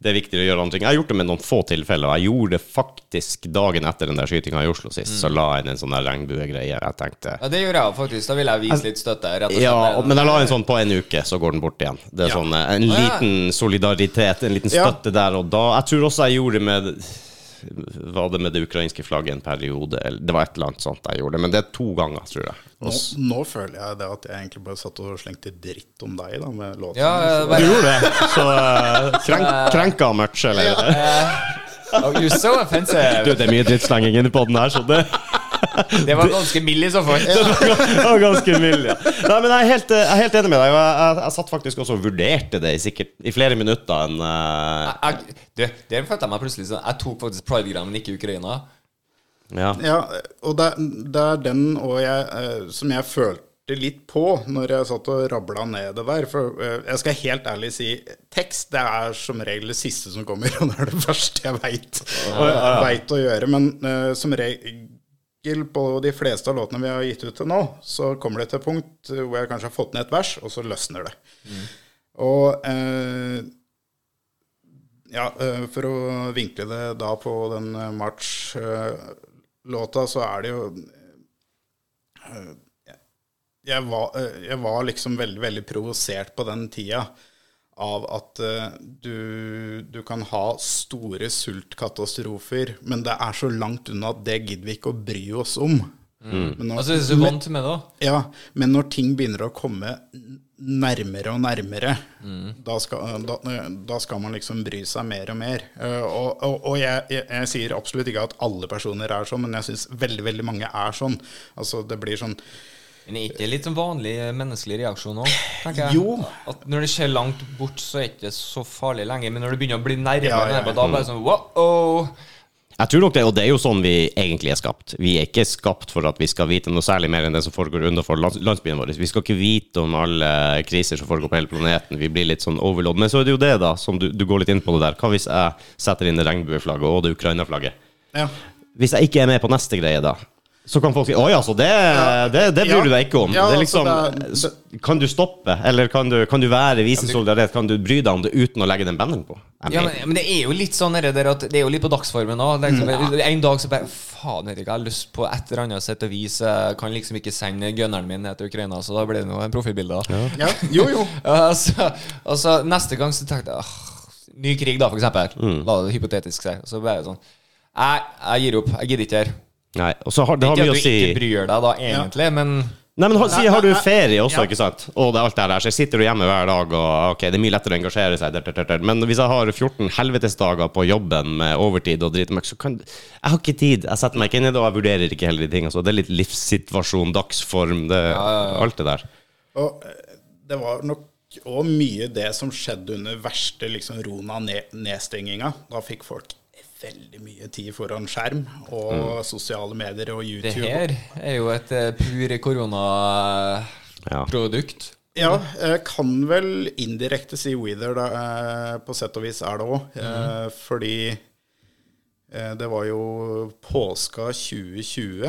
det er viktigere å gjøre andre ting. Jeg har gjort det med noen få tilfeller. Jeg gjorde det faktisk dagen etter den der skytinga i Oslo sist. Så la jeg inn en sånn regnbuegreie. Jeg tenkte Ja, Det gjorde jeg faktisk. Da ville jeg vise litt støtte. rett og slett. ja, men jeg la en sånn på en uke, så går den bort igjen. Det er Ja. sånn eh, en liten solidaritet, en liten Ja. støtte der og da. Jeg tror også jeg gjorde det med Var det med det ukrainske flagget en periode? Eller, det var et eller annet sånt jeg gjorde. Men det er to ganger, tror jeg. Nå, nå føler jeg det at jeg egentlig bare satt og slengte dritt om deg da, med låten. Ja, Du gjorde det? Så uh, krenk, krenka much, eller? oh, you're so offensive. Du, det er mye drittslenging inni podden her, så det Det var ganske mild i så fall. det var ganske mild, ja. Nei, men jeg er helt, jeg er helt enig med deg. Jeg, jeg, jeg satt faktisk også og vurderte det i sikkert i flere minutter enn uh... Der følte jeg meg plutselig sånn Jeg tok faktisk pride-greiene, men ikke Ukraina. Ja. Ja, og det, det er den jeg, eh, som jeg følte litt på når jeg satt og rabla ned det der. For eh, jeg skal helt ærlig si tekst det er som regel det siste som kommer, og det er det første jeg veit vet å gjøre. Men uh, som regel på de fleste av låtene vi har gitt ut til nå, så kommer det til et punkt hvor jeg kanskje har fått ned et vers, og så løsner det. Og eh, ja, eh, for å vinkle det da på den eh, March-låta, så er det jo eh, jeg, var, eh, jeg var liksom veldig, veldig provosert på den tida av at eh, du, du kan ha store sultkatastrofer, men det er så langt unna at det gidder vi ikke å bry oss om. Men når, Altså, er du så vant med det, da? ja, men når ting begynner å komme nærmere og nærmere, da, skal, da, da skal man liksom bry seg mer og mer. Eh, og og, og jeg, jeg, jeg sier absolutt ikke at alle personer er sånn, men jeg syns veldig veldig mange er sånn. Altså Det blir sånn Men er ikke det litt sånn vanlig eh, menneskelig reaksjon òg? Jo. At når det skjer langt bort, så er det ikke så farlig lenger. Men når det begynner å bli nærmere, Ja, ja, ja. nærmere, da det sånn wow Jeg tror nok det, og det er jo sånn vi egentlig er skapt. Vi er ikke skapt for at vi skal vite noe særlig mer enn det som foregår utenfor landsbyen vår. Vi skal ikke vite om alle kriser som foregår på hele planeten. Vi blir litt sånn overlodd. Men så er det jo det, da, som du, du går litt inn på det der. Hva hvis jeg setter inn det regnbueflagget og det Ukraina-flagget? Ja. Hvis jeg ikke er med på neste greie, da? Så kan folk si 'Å ja, så det, det, det bryr Ja. du deg ikke om'. Ja, det er altså, liksom, det- Kan du stoppe, eller kan du, kan du være, vise solidaritet? Kan du bry deg om det uten å legge den banneren på? Ja, men, men det er jo litt sånn der, der at det er jo litt på dagsformen òg. Liksom, En dag så bare Faen, jeg har lyst på et eller annet sett og vis. Jeg kan liksom ikke sende gunneren min ned til Ukraina, så da blir det nå en profilbilde. ja. Jo, jo. Altså, altså, neste gang så tenkte jeg «Åh, Ny krig, da, for eksempel. La det hypotetisk seg. Så ble det sånn Jeg, jeg gir opp. Jeg gidder ikke her. Nei, og så har, det har Ikke at du ikke bryr deg, da, egentlig, men Nei, men ha- si, har du ferie også, Ja. ikke sant? Og det er alt det her. Så jeg sitter jo hjemme hver dag, og ok, det er mye lettere å engasjere seg. der, der, der, der. Men hvis jeg har 14 helvetesdager på jobben med overtid og dritmøkk, så kan Jeg har ikke tid. Jeg setter meg ikke inn i det, og jeg vurderer ikke heller de tingene. Altså. det er litt livssituasjon, dagsform, det, alt det der. Og eh, det var nok òg mye det som skjedde under verste liksom, Rona-nedstenginga. Da fikk folk veldig mye tid foran skjerm og sosiale medier og YouTube. det her er jo et pure pur koronaprodukt. Ja, jeg kan vel indirekte si Wither, da, eh, på sett og vis er det òg. Mm. fordi eh, det var jo påska 2020.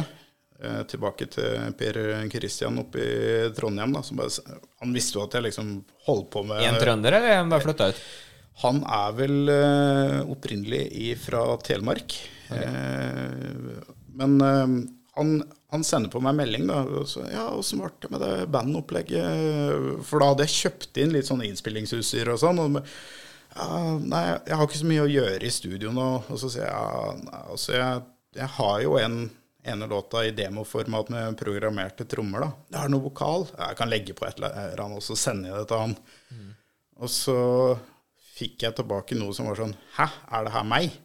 eh, Tilbake til Per Christian oppe i Trondheim. Da, som bare, han visste jo at jeg liksom holdt på med En trønder, eller er han bare flytta ut? Han er vel eh, opprinnelig fra Telemark. Eh, men eh, han, han sender på meg melding, da. Og så, ja, åssen ble det med det bandopplegget? For da hadde jeg kjøpt inn litt sånn innspillingsutstyr og sånn. Og, ja, nei, jeg har ikke så mye å gjøre i studio nå. Og så sier jeg ja, nei, altså jeg, jeg har jo en ene låta i demoformat med programmerte trommer, da. Jeg har noe vokal. Jeg kan legge på et eller annet, og så sender jeg det til han. Og så fikk jeg tilbake noe som var sånn Hæ, er det her meg?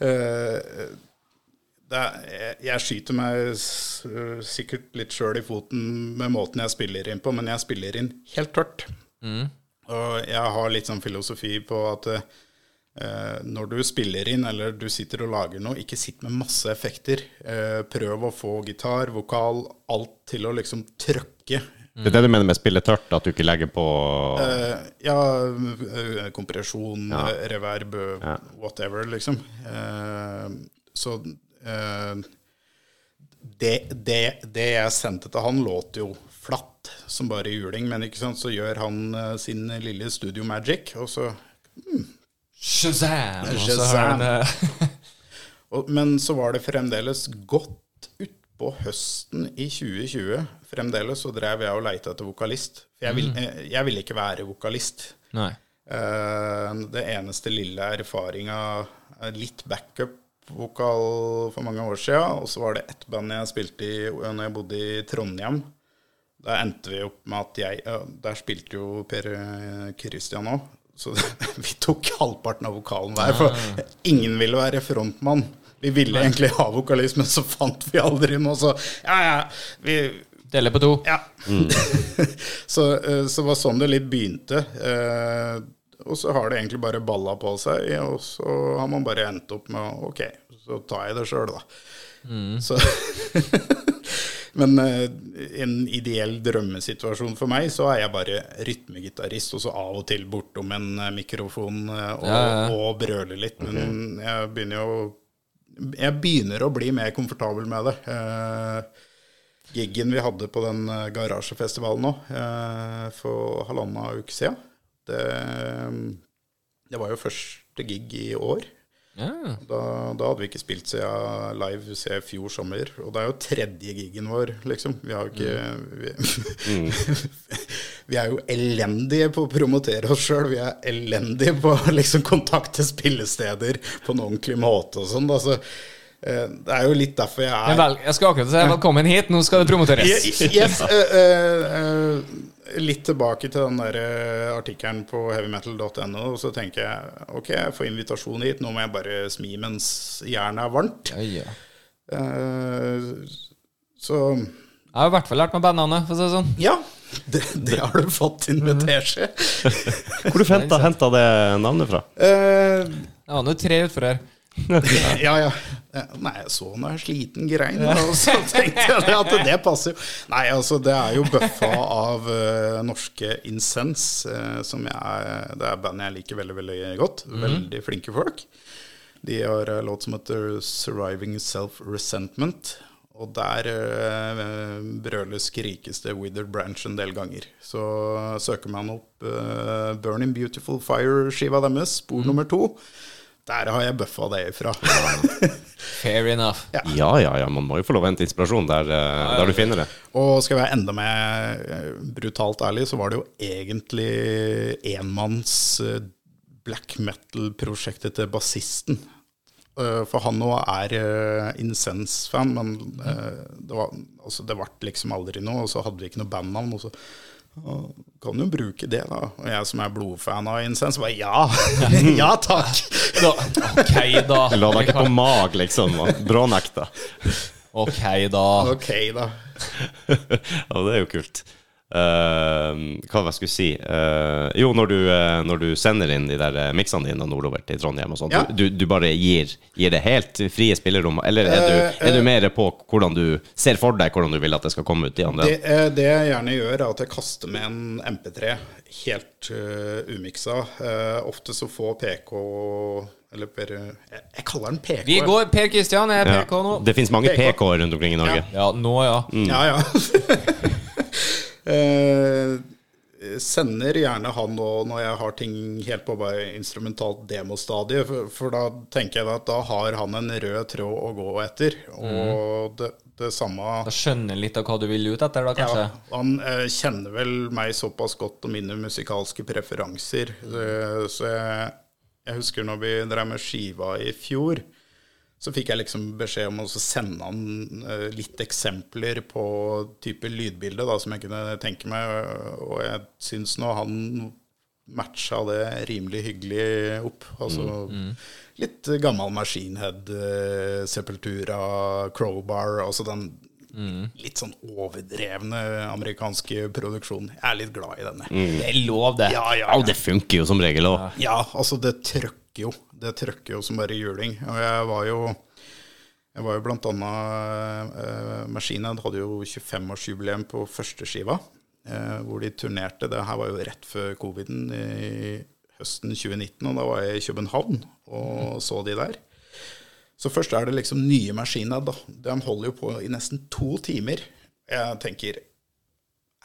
Eh, er, jeg, skyter meg sikkert litt sjøl i foten med måten jeg spiller inn på, men jeg spiller inn helt tørt. Og jeg har litt sånn filosofi på at Uh, når du spiller inn, eller du sitter og lager noe, ikke sitt med masse effekter. Uh, prøv å få gitar, vokal, alt til å liksom trøkke Det er det du mener med spille tørt, at du ikke legger på uh, ja, eh, kompresjon, ja. reverb, Ja. whatever, liksom. Uh, så uh, det, det, det jeg sendte til han, låt jo flatt som bare juling, men ikke sant, så gjør han sin lille studio magic, og så Shazam! Og så Shazam. eh, og, Men så var det fremdeles godt utpå høsten i 2020. Fremdeles så drev jeg og leita etter vokalist. Jeg, vil, eh, jeg ville ikke være vokalist. Nei. Uh, Det eneste lille erfaringa er litt backup-vokal for mange år siden. Og så var det ett band jeg spilte i når jeg bodde i Trondheim. Da endte vi opp med at jeg uh, Der spilte jo Per Kristian òg. Så vi tok halvparten av vokalen hver. For ingen ville være frontmann. Vi ville egentlig ha vokalist, men så fant vi aldri noe. Så ja, ja, vi, Deler på to. ja. så, eh, så var sånn det litt begynte. Eh, og så har det egentlig bare balla på seg, og så har man bare endt opp med OK, så tar jeg det sjøl, da. Så Men eh, en ideell drømmesituasjon for meg, så er jeg bare rytmegitarist, og så av og til bortom en mikrofon og, Ja, ja. og brøler litt. Men jeg begynner jo Jeg begynner å bli mer komfortabel med det. Eh, giggen vi hadde på den eh, garasjefestivalen nå, eh, for halvannen uke siden, det, det var jo første gig i år. Ja. Da, da hadde vi ikke spilt siden live siden fjor sommer. Og det er jo tredje gigen vår, liksom. Vi har jo ikke vi, vi er jo elendige på å promotere oss sjøl. Vi er elendige på å liksom kontakte spillesteder på en ordentlig måte og sånn. Altså, det er jo litt derfor jeg er vel, jeg skal akkurat si velkommen hit, nå skal det promoteres. Yes, uh, uh, uh, litt tilbake til den der artikkelen på heavymetal.no. Så tenker jeg ok, jeg får invitasjon hit, nå må jeg bare smi mens jernet er varmt. Ja, ja. Så Jeg har i hvert fall lært meg bandnavnet, for å si det sånn. ja, det, det har du fått inn med teskje. Hvor du henta, henta det navnet fra? Uh, Det var nå tre utfor her. ja, ja. Nei, jeg så når jeg sliten grein, og så tenkte jeg at det passer jo. Nei, altså, det er jo bøffa av uh, norske Incense, uh, som jeg Det er bandet jeg liker veldig, veldig godt. Veldig flinke folk. De har en låt som heter 'Surviving Self-Resentment'. Og der uh, brøles skrikes det 'Withered Branch' en del ganger. Så søker man opp eh, 'Burning Beautiful Fire'-skiva deres, spor nummer to. Der har jeg bøffa det ifra. Fair enough. Ja, ja, ja. Man må jo få lov å hente inspirasjon der, eh, der du finner det. Og skal jeg være enda mer eh, brutalt ærlig, så var det jo egentlig enmanns eh, black metal-prosjektet til bassisten. Eh, For han nå er uh, Incense-fan, men eh, det, var, altså, det ble liksom aldri noe. Og så hadde vi ikke noe bandnavn. Og så kan jo bruke det, da. Og jeg som er blodfan av Incense, bare ja! ja takk! Da, ok, da. La deg ikke på mag, liksom. og Brånekta. Ok, da. Ok, da. Ja, det er jo kult. Eh, hva var jeg skulle si? uh, jo, når du, uh, når du sender inn de der miksene dine nordover til Trondheim og sånn, Ja. du, du bare gir, gir det helt frie spillerom? Eller er du, er du mer på hvordan du ser for deg hvordan du vil at det skal komme ut i andre? Det, det jeg gjerne gjør, er at jeg kaster med en MP3 helt uh, umiksa. Ofte så får PK Eller per, jeg, jeg kaller den PK. Vi går Per Kristian er Ja. PK nå. Det finnes mange PK. PK-er rundt omkring i Norge. Ja, nå ja. Ja, ja. Eh, sender gjerne han nå når jeg har ting helt på bare instrumentalt demostadie, for, for da tenker jeg at da har han en rød tråd å gå etter. Og det, det samme Da skjønner han litt av hva du vil ut etter, da, kanskje. Ja, han eh, kjenner vel meg såpass godt og mine musikalske preferanser. Eh, så jeg, jeg husker når vi drev med skiva i fjor, så fikk jeg liksom beskjed om å sende han eh, litt eksempler på type lydbilde da, som jeg kunne tenke meg. Og jeg syns nå han matcha det rimelig hyggelig opp. Altså litt gammel maskinhead, eh, Sepultura, Crowbar, altså den litt sånn overdrevne amerikanske produksjonen. Jeg er litt glad i denne. Det er lov, det. Ja, ja, Ja, ja. det funker jo som regel òg. Ja, altså det trøkker jo. Det trøkker jo som bare juling. Og jeg var jo jeg var jo blant annet Maskinhead Maskinehead hadde jo 25-årsjubileum på første skiva, eh, hvor de turnerte. Det her var jo rett før coviden i høsten 2019, og da var jeg i København og så de der. Så først er det liksom nye Maskinhead, da. De holder jo på i nesten to timer. Jeg tenker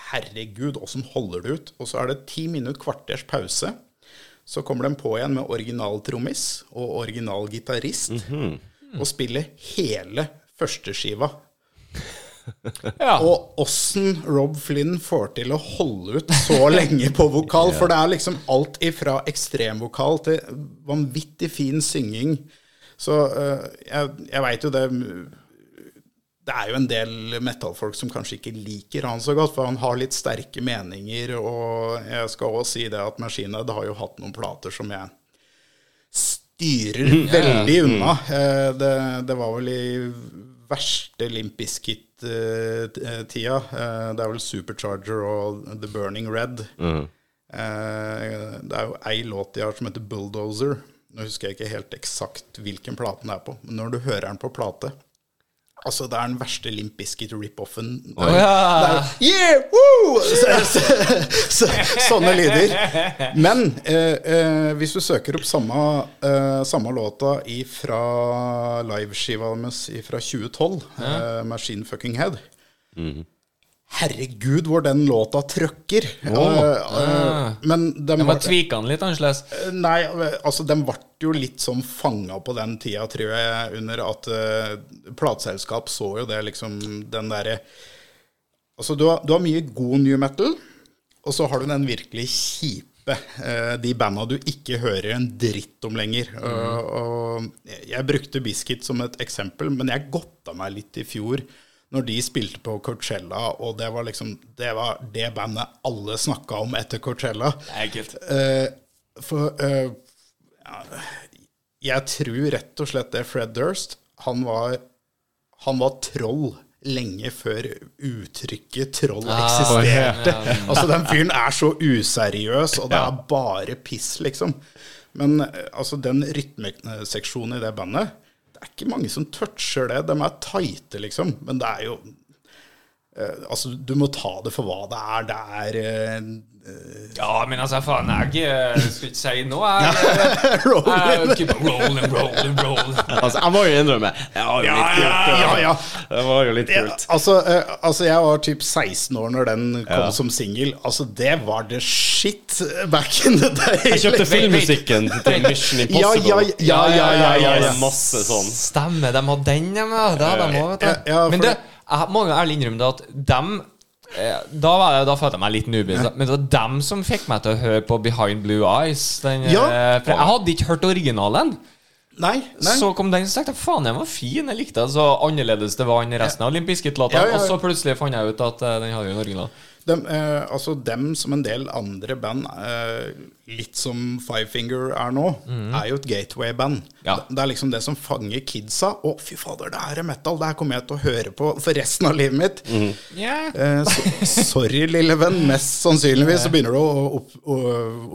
herregud, åssen holder du ut? Og så er det ti minutter, kvarters pause. Så kommer de på igjen med originaltrommis og originalgitarist og spiller hele førsteskiva. Ja. Og åssen Rob Flynn får til å holde ut så lenge på vokal. For det er liksom alt ifra ekstremvokal til vanvittig fin synging. Så uh, jeg, jeg veit jo det Det er jo en del metallfolk som kanskje ikke liker han så godt, for han har litt sterke meninger. Og jeg skal også si det at Maskinhead har jo hatt noen plater som jeg styrer veldig unna. Mm. Det, det var vel i verste Limp Bizkit-tida. Eh, Det er vel Supercharger og The Burning Red. Mm. Det er jo ei låt de har som heter Bulldozer. Nå husker jeg ikke helt eksakt hvilken plate den er på, men når du hører den på plate Altså, det er den verste Limp Bizkit-rip-offen. Oh, ja. Yeah! Så, så, så, sånne lyder. Men eh, eh, hvis du søker opp samme, eh, samme låta fra liveskiva deres fra 2012, eh, Machine Fucking Head Herregud, hvor den låta trøkker. Oh. Uh, uh, men den Jeg må var, Tvika den litt annerledes. Nei, altså, den ble jo litt sånn fanga på den tida, tror jeg, under at uh, plateselskap så jo det liksom den derre Altså, du har, du har mye god new metal, og så har du den virkelig kjipe. eh, de banda du ikke hører en dritt om lenger. Og, og jeg- brukte Biscuit som et eksempel, men jeg godta meg litt i fjor når de spilte på Coachella, og det var liksom Det var det bandet alle snakka om etter Coachella. Enkelt. Eh, for eh, ja, jeg tror rett og slett det Fred Durst Han var, han var troll lenge før uttrykket troll eksisterte. Altså, den fyren er så useriøs, og det er bare piss, liksom. Men eh, altså, den rytmeseksjonen i det bandet Det er ikke mange som toucher det. De er tighte, liksom. Men det er jo Altså, du må ta det for hva det er. Det er uh, Ja, men altså, faen, jeg eh, skal ikke si noe. Jeg, jeg, rolling, rolling, rolling. Altså, jeg må jo innrømme Det var jo Ja, litt ja, kult. ja, ja. Det var jo litt Ja, kult. altså, uh, altså, jeg var typ 16 år når den kom Ja. som singel. Altså, det var the shit back in the day. Jeg kjøpte filmmusikken til Mission Ja, Impossible. ja, ja, ja, ja, ja, ja. Masse sånn. Stemmer, de hadde den, ja. men Det hadde de òg, vet du. Ja, ja, men det, det- jeg må ærlig innrømme det at dem eh, da, var jeg, da følte jeg meg litt nubis, men det var dem som fikk meg til å høre på Behind Blue Eyes. Den, Ja. eh, for jeg hadde ikke hørt originalen. Nei, nei. Så kom den, så tenkte jeg faen, den var fin. Jeg likte den så annerledes det var enn resten av Bizkit-låta. Ja, ja, ja. Og så plutselig fant jeg ut at eh, den hadde jo en original. Dem, eh, altså dem som en del andre band, eh, litt som Five Finger er nå, er jo et gateway-band. Ja. Det, det er liksom det som fanger kidsa. Å, fy fader, det her er metal! Det her kommer jeg til å høre på for resten av livet mitt. Eh, så, sorry, lille venn. Mest sannsynligvis så begynner du å, opp, å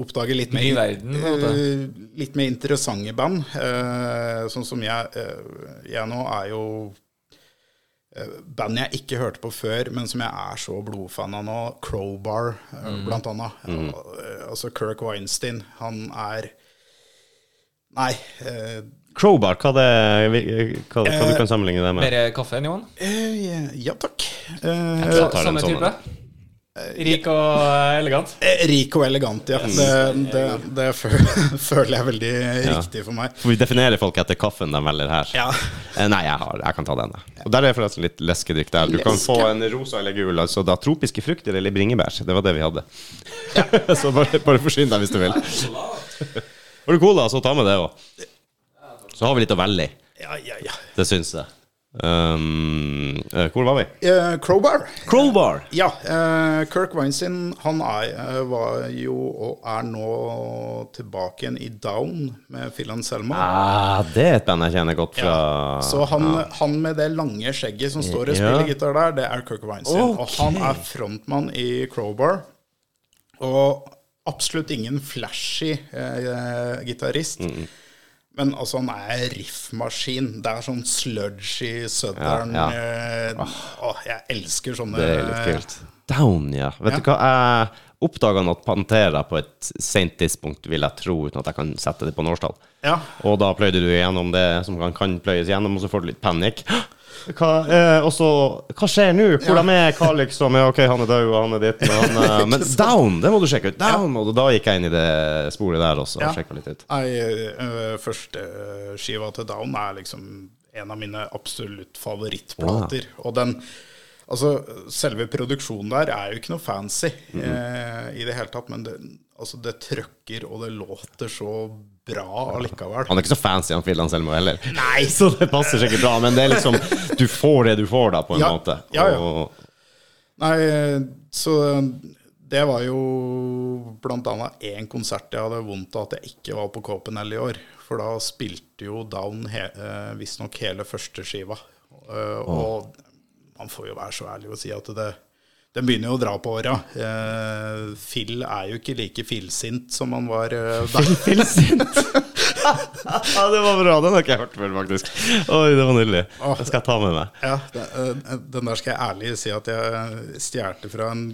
oppdage litt Mer i verden, eh, litt mer interessante band. Eh, sånn som jeg, eh, jeg nå er jo Band jeg ikke hørte på før, men som jeg er så blodfan av nå, Crowbar, eh, Mm. blant annet. Og, eh, altså Kirk Weinstein, han er Nei. Eh, Crowbar, hva, det, hva, hva du kan sammenligne det med? Mer kaffe enn Johan? eh, ja takk. Eh, samme type? Sånn, type? Rik og eh, elegant? eh, rik og elegant, ja. Det, det, det føler jeg veldig riktig for meg. For vi definerer folk etter kaffen de velger her. Ja. Eh, Nei, jeg, har, jeg kan ta den. Og Der er forresten litt leskedrikk der. Du kan få en rosa eller gul. Altså da tropiske frukter eller bringebær. Det var det vi hadde. så bare, bare forsyn deg hvis du vil. Har du cola, så ta med det òg. Så har vi litt å velge i. Ja, ja, ja. Det syns jeg. Um, hvor var vi? Uh, Crowbar. Crowbar. Ja, Uh, Kirk Weinstein han er, var jo og er nå tilbake igjen i Down med Phil Selma. Ah, det er et band jeg kjenner godt fra Så han, han med det lange skjegget som står og spiller Ja. gitar der, det er Kirk Weinstein. Og han er frontmann i Crowbar. Og absolutt ingen flashy uh, gitarist. Men altså, han er riffmaskin. Det er sånn sludgy southern Ja, ja. Åh, jeg elsker sånne Det er litt kult. Down, ja. Vet du hva, jeg oppdaga at Pantera på et sent tidspunkt, vil jeg tro, uten at jeg kan sette det på nårstall. Ja. Og da pløyde du gjennom det som kan, kan pløyes gjennom, og så får du litt panikk. Hva, eh, og så Hva skjer nå? Hvor de er? Hva liksom? Ja, OK, han er død, og han er ditt, han eh, Men Down, det må du sjekke ut. Down, og Da gikk jeg inn i det sporet der også og sjekka litt ut. Jeg, øh, første skiva til Down er liksom en av mine absolutt favorittplater. Og den Altså, selve produksjonen der er jo ikke noe fancy eh, i det hele tatt, men det, altså, det trøkker, og det låter så bra allikevel. Han er ikke så fancy, han Filan Selmo heller. Nei, Så det passer sikkert bra, men det er liksom Du får det du får, da, på en Ja. måte. Ja, ja. Og, Nei, så det var jo annet én konsert jeg hadde vondt av at jeg ikke var på Copenhagen i år. For da spilte jo Down he, eh, visstnok hele første skiva. Og Og man får jo være så ærlig å si at det den begynner jo å dra på åra. Uh, Phil er jo ikke like fillsint som han var eh, da. ja, det var bra. Den har ikke jeg hørt før, faktisk. Oi, det var nydelig. den skal jeg ta med meg. Ja, eh, den der skal jeg ærlig si at jeg stjal fra en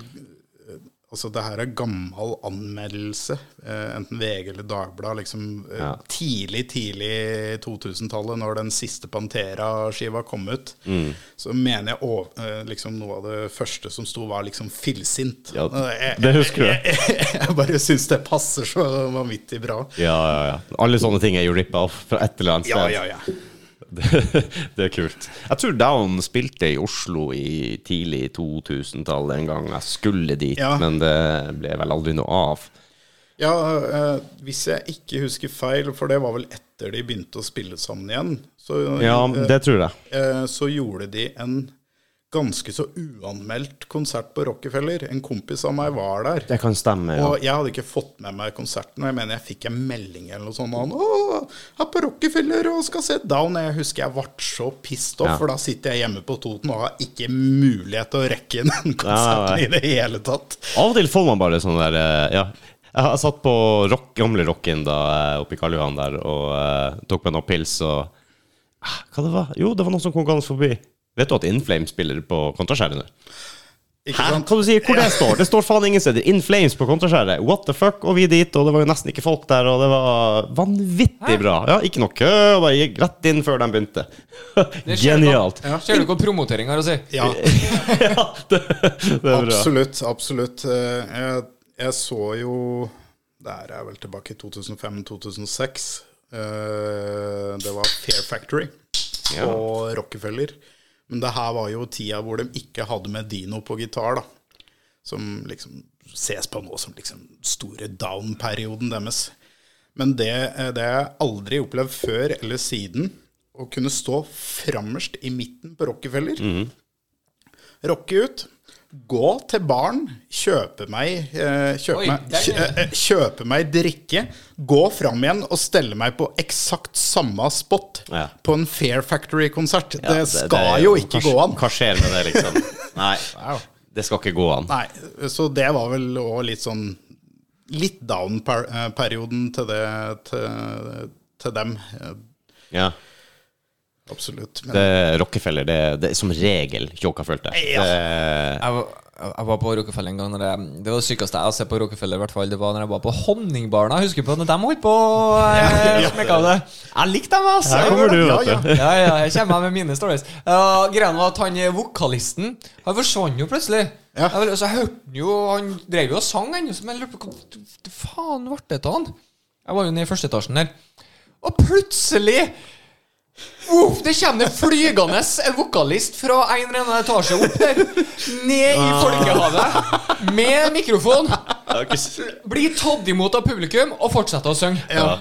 Altså, det her er gammel anmeldelse, eh, enten VG eller Dagbladet, liksom eh, Ja. tidlig, tidlig 2000-tallet, når den siste Pantera-skiva kom ut. Mm. Så mener jeg å, eh, liksom noe av det første som sto, var liksom fillsint. Ja, jeg, det husker jeg. jeg, jeg bare syns det passer så vanvittig bra. Ja, ja, ja. Alle sånne ting er jo rippa off fra et eller annet Ja, ja, ja. Det, det er kult. Jeg tror Down spilte i Oslo i tidlig 2000-tallet en gang. Jeg skulle dit, Ja. men det ble vel aldri noe av. Ja, eh, hvis jeg ikke husker feil, for det var vel etter de begynte å spille sammen igjen, så, Ja, det tror jeg. eh, så gjorde de en ganske så uanmeldt konsert på Rockefeller. En kompis av meg var der. Det kan stemme, ja. Og jeg hadde ikke fått med meg konserten, og jeg mener jeg fikk en melding eller noe sånt. Og han, Å, er på Rockefeller og skal se Down. Jeg husker jeg ble så pissed off, Ja. for da sitter jeg hjemme på Toten og har ikke mulighet til å rekke inn den konserten ja, i det hele tatt. Av og til får man bare sånn der eh, Ja. Jeg har satt på rock, gamle rocken da eh, oppe i Karl Johan der og uh, tok meg noen pils og Ah, Hva det var? Jo, det var noen som kom gående forbi. Vet du at Inflame spiller på Kontraskjæret nå? Ikke Hæ? sant? Hva du sier? Hvor det står? Det står faen ingen steder. In Flames på Kontraskjæret. What the fuck? Og vi dit, og det var jo nesten ikke folk der, og det var vanvittig bra. Ja, ikke noe kø, og bare gikk rett inn før de begynte. Genialt. hva- Ser du hva promotering har å si? Ja, ja, det, det er bra. absolutt. Absolutt. Eh, Jeg, jeg så jo Det her er vel tilbake i 2005-2006. Det var Fair Factory Ja. og Rockefeller. Men det her var jo tida hvor de ikke hadde med Dino på gitar, da. Som liksom ses på nå som liksom store down-perioden deres. Men det, eh, det har jeg aldri opplevd før eller siden. Å kunne stå frammerst i midten på Rockefeller. Rocke ut. Gå til baren, kjøpe meg, eh, kjøpe, Oi, meg, kjø, eh, kjøpe meg drikke, gå fram igjen og stelle meg på eksakt samme spot Ja. på en Fair Factory-konsert. Ja, det skal det, jo ikke hva- gå an. Hva skjer med det, liksom? Nei, det skal ikke gå an. Nei, så det var vel òg litt sånn Litt down-perioden til til, til dem. eh, Ja. Absolutt. Men, Det Rockefeller, det, det er som regel tjåka, følte jeg. Ja. Det, Jeg var, jeg var på Rockefeller en gang. Når jeg, det var det sykeste jeg har sett på Rockefeller. i hvert fall Det var når jeg var på Honningbarna. Husker du på når de holdt på eh, Ja. det? Jeg likte dem, altså. Her kommer du, vet du. Ja, ja, jeg kommer med mine stories. Uh, Greia var at han eh, vokalisten Han forsvant jo plutselig. Ja. Jeg, altså, jeg hørte han jo Han drev jo og sang, han. Men jeg lurte på hva hva faen ble det av han? Jeg var jo nede i første etasjen der. Og plutselig Uff, det kommer flygende en vokalist fra en eller annen etasje opp der. Ned i folkehavet med mikrofon. Blir tatt imot av publikum og fortsetter å synge. ja.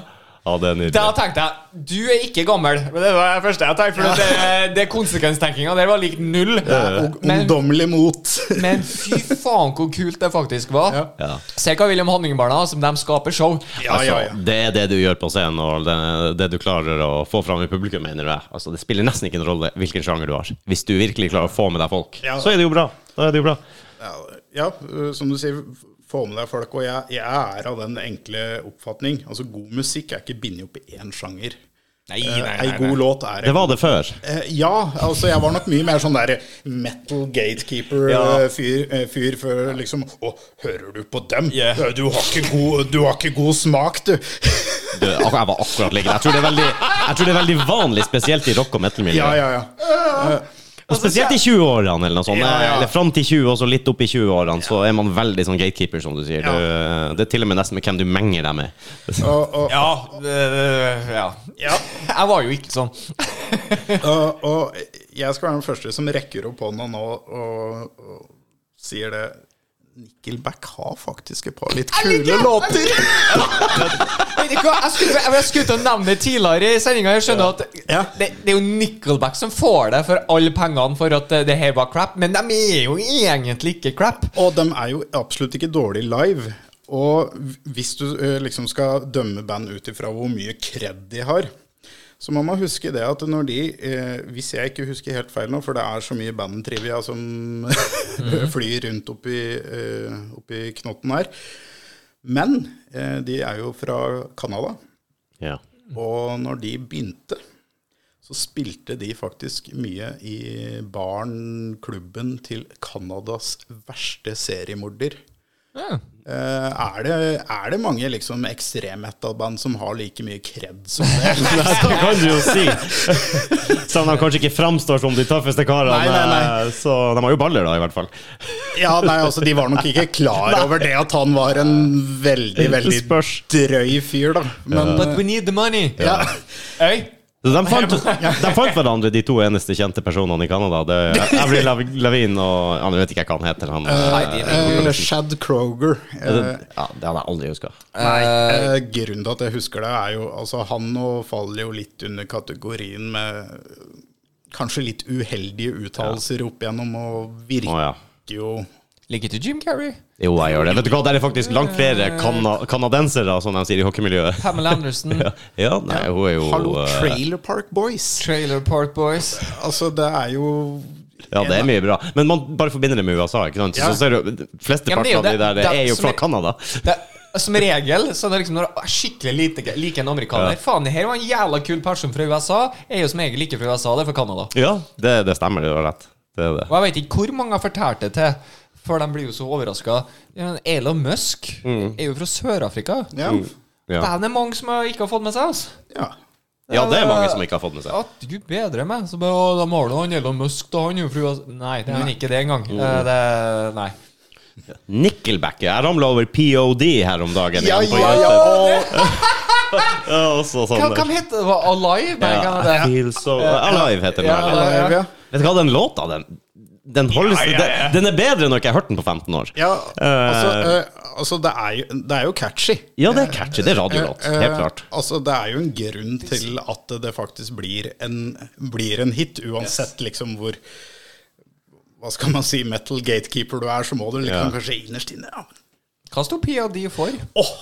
Ja, det er nydelig. Da tenkte jeg du er ikke gammel. Men Det var det første jeg tenkte. For det, det konsekvenstenkinga der var lik null. og Men, ungdommelig mot. men fy faen hvor kult det faktisk var. Ja. Ja. Se hva William Honningbarna som de skaper show. Ja, ja, ja. Altså, det er det du gjør på scenen, og det, det du klarer å få fram i publikum, mener jeg. Altså, det spiller nesten ikke en rolle hvilken sjanger du har. Hvis du virkelig klarer å få med deg folk, Ja. så er det jo bra. Da er det jo bra. Ja, ja, som du sier, få med deg folk. Og jeg, jeg er av den enkle oppfatning. Altså, god musikk er ikke bindet opp i én sjanger. Nei, nei, Ei god låt er Det var det før. Eh, Ja, altså jeg var nok mye mer sånn der metal gatekeeper-fyr Ja. fyr, fyr før liksom Å, hører du på dem? Yeah. Eh, Du, har ikke god, du har ikke god smak, du. Du, jeg var akkurat like. Jeg tror det er veldig, jeg tror det er veldig vanlig, spesielt i rock- og metal-miljøet. Ja, ja, ja. Og spesielt i 20-årene, eller noe sånt. Ja, ja. Eller fram til 20, og så litt opp i 20-årene, så er man veldig sånn gatekeeper, som du sier. Ja. Du, det er til og med nesten med hvem du menger deg med. Og, og, Ja, øh, ja. ja. Jeg var jo ikke sånn. og, og jeg skal være den første som rekker opp hånda nå og, og sier det. Nickelback har faktisk et par litt kule låter. Skulle, jeg skulle til å nevne det tidligere i sendinga. Jeg skjønner at Ja. det, det er jo Nickelback som får det for alle pengene for at det her var crap, men de er jo egentlig ikke crap. Og de er jo absolutt ikke dårlig live. Og hvis du eh, liksom skal dømme band ut ifra hvor mye kred de har, så må man huske det at når de eh, Hvis jeg ikke husker helt feil nå, for det er så mye bandtrivia som flyr rundt oppi, eh, oppi knotten her Men eh, de er jo fra Canada. Ja. Og når de begynte, så spilte de faktisk mye i barn klubben til Canadas verste seriemorder. Ja. Eh, er, det, er det mange liksom ekstrem-metal-band som har like mye kred som det? Det kan du jo si. Selv om de kanskje ikke framstår som de tøffeste karene, Nei, nei, nei. eh, så de har jo baller, da, i hvert fall. Ja, nei, altså De var nok ikke klar over det at han var en veldig, veldig drøy fyr, da. Men But we need the money. ja. Hey. Så de fant, de fant hverandre, de to eneste kjente personene i Canada. Det er Avril Lavigne og Han vet ikke hva han heter. Han, uh, Eh, Shad Kroger. Uh, ja, det hadde jeg aldri huska. Eh, grunnen til at jeg husker det, er jo Altså, han nå faller jo litt under kategorien med kanskje litt uheldige uttalelser opp igjennom, og virker jo Liker ikke Jim Carrey? Jo, jeg gjør det. Vet du hva, Der er faktisk langt flere kana kanadensere, som de sier i hockeymiljøet. Pamela Anderson. Ja, ja nei, hun er jo Hallo, eh, Trailer Park Boys. Trailer Park Boys. Altså, det er jo Ja, det er mye bra. Men man bare forbinder det med USA, ikke sant? Ja. Så ser du, Flesteparten fleste Ja, av de der det er jo fra Canada. Som regel så er det liksom når jeg skikkelig lite, like en amerikaner Ja. Faen, det her var en jævla kul person fra USA. Er jo som regel ikke fra USA, det er fra Canada. Ja, det, det stemmer, det var rett. Det er det. Og jeg vet ikke hvor mange har fortalte det til, for de blir jo så overraska. Elon Musk Mm. er jo fra Sør-Afrika. Ja. Ja. Det er mange som ikke har fått med seg Altså. ja. ja, det er mange som ikke har fått med seg. At gud bedre meg. Så bare, å, De har da han Elon Musk, da. Han jo fru. Nei, det er han ikke det engang. Mm. Eh, Det, nei. Nickelback. Jeg ramla over POD her om dagen. Ja, igjen ja, ja. Ja, også sånn Hva, hva heter det? Alive? Ja, det? Feel so Alive heter den. Ja. Alive, ja. Vet du hva, den låta, den, den, holdes, Den, den er bedre enn når jeg har hørt den på 15 år. Ja, altså, uh, altså det, er jo, det er jo catchy. Ja, det er catchy. Det er radiolåt. Eh, Helt klart. Altså, det er jo en grunn til at det faktisk blir en, blir en hit, uansett liksom hvor Hva skal man si, metal gatekeeper du er, så må du liksom Ja. kanskje innerst inne ja. Hva står Pia di for? Åh,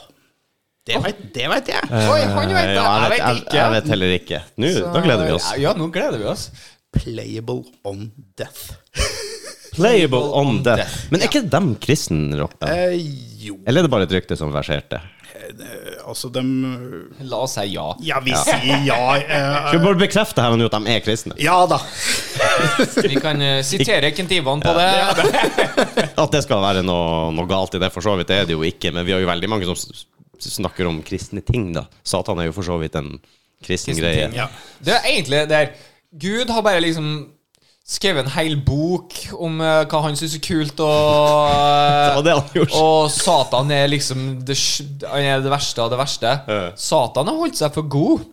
det vet, det vet jeg! Oi, han vet det. Jeg vet jeg, jeg vet heller ikke. Nå, da gleder vi oss. Ja, ja, nå gleder vi oss. Playable on death. Playable on death. Men er ikke dem kristenrock, da? Eh, jo, Eller er det bare et rykte som verserte? altså dem La oss si ja. Ja, vi sier ja. eh, Skal vi bare bekrefte her og nå at de er kristne? ja da. Vi kan eh, sitere Kent Ivan på det. At det skal være noe, noe galt i det, for så vidt er det jo ikke. Men vi har jo veldig mange som s- snakker om kristne ting, da. Satan er jo for så vidt en kristen greie. Ja. Det er egentlig det her Gud har bare liksom skrevet en hel bok om uh, hva han syns er kult, og Det det. Og Satan er liksom det, er det verste av det verste. Uh. Satan har holdt seg for god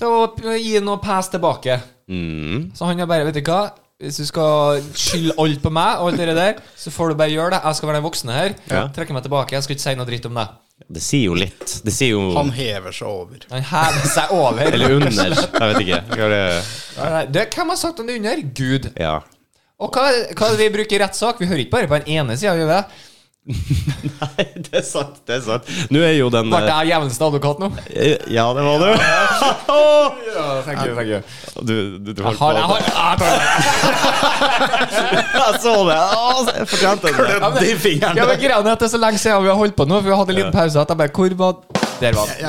til å gi noe pes tilbake. Mm. Så han er bare, vet du hva Hvis du skal skylde alt på meg, og alt det der så får du bare gjøre det. Jeg skal være den voksne her. Ja. Trekke meg tilbake. Jeg skal ikke si noe dritt om det. Det sier jo litt. Det sier jo Han hever seg over. Han hever seg over. Eller under. Jeg vet ikke. Hva er det? Nei, det, hvem har sagt om det under? Gud. Ja. Og hva, hva er det vi bruker i rettssak? Vi hører ikke bare på den ene sida, gjør vi det? Nei, det er sant. Det er sant. Nå er jo den Ble jeg jevneste advokat nå? eh, Ja, det var du. Ja, thank you, thank you. Du, du, du Jeg har, jeg har, jeg. Jeg så det! Jeg fortjente det. Klødde i fingeren. Ja, men greia er at det er så lenge siden vi har holdt på nå, for vi hadde en liten pause. At jeg bare Hvor var Der var den.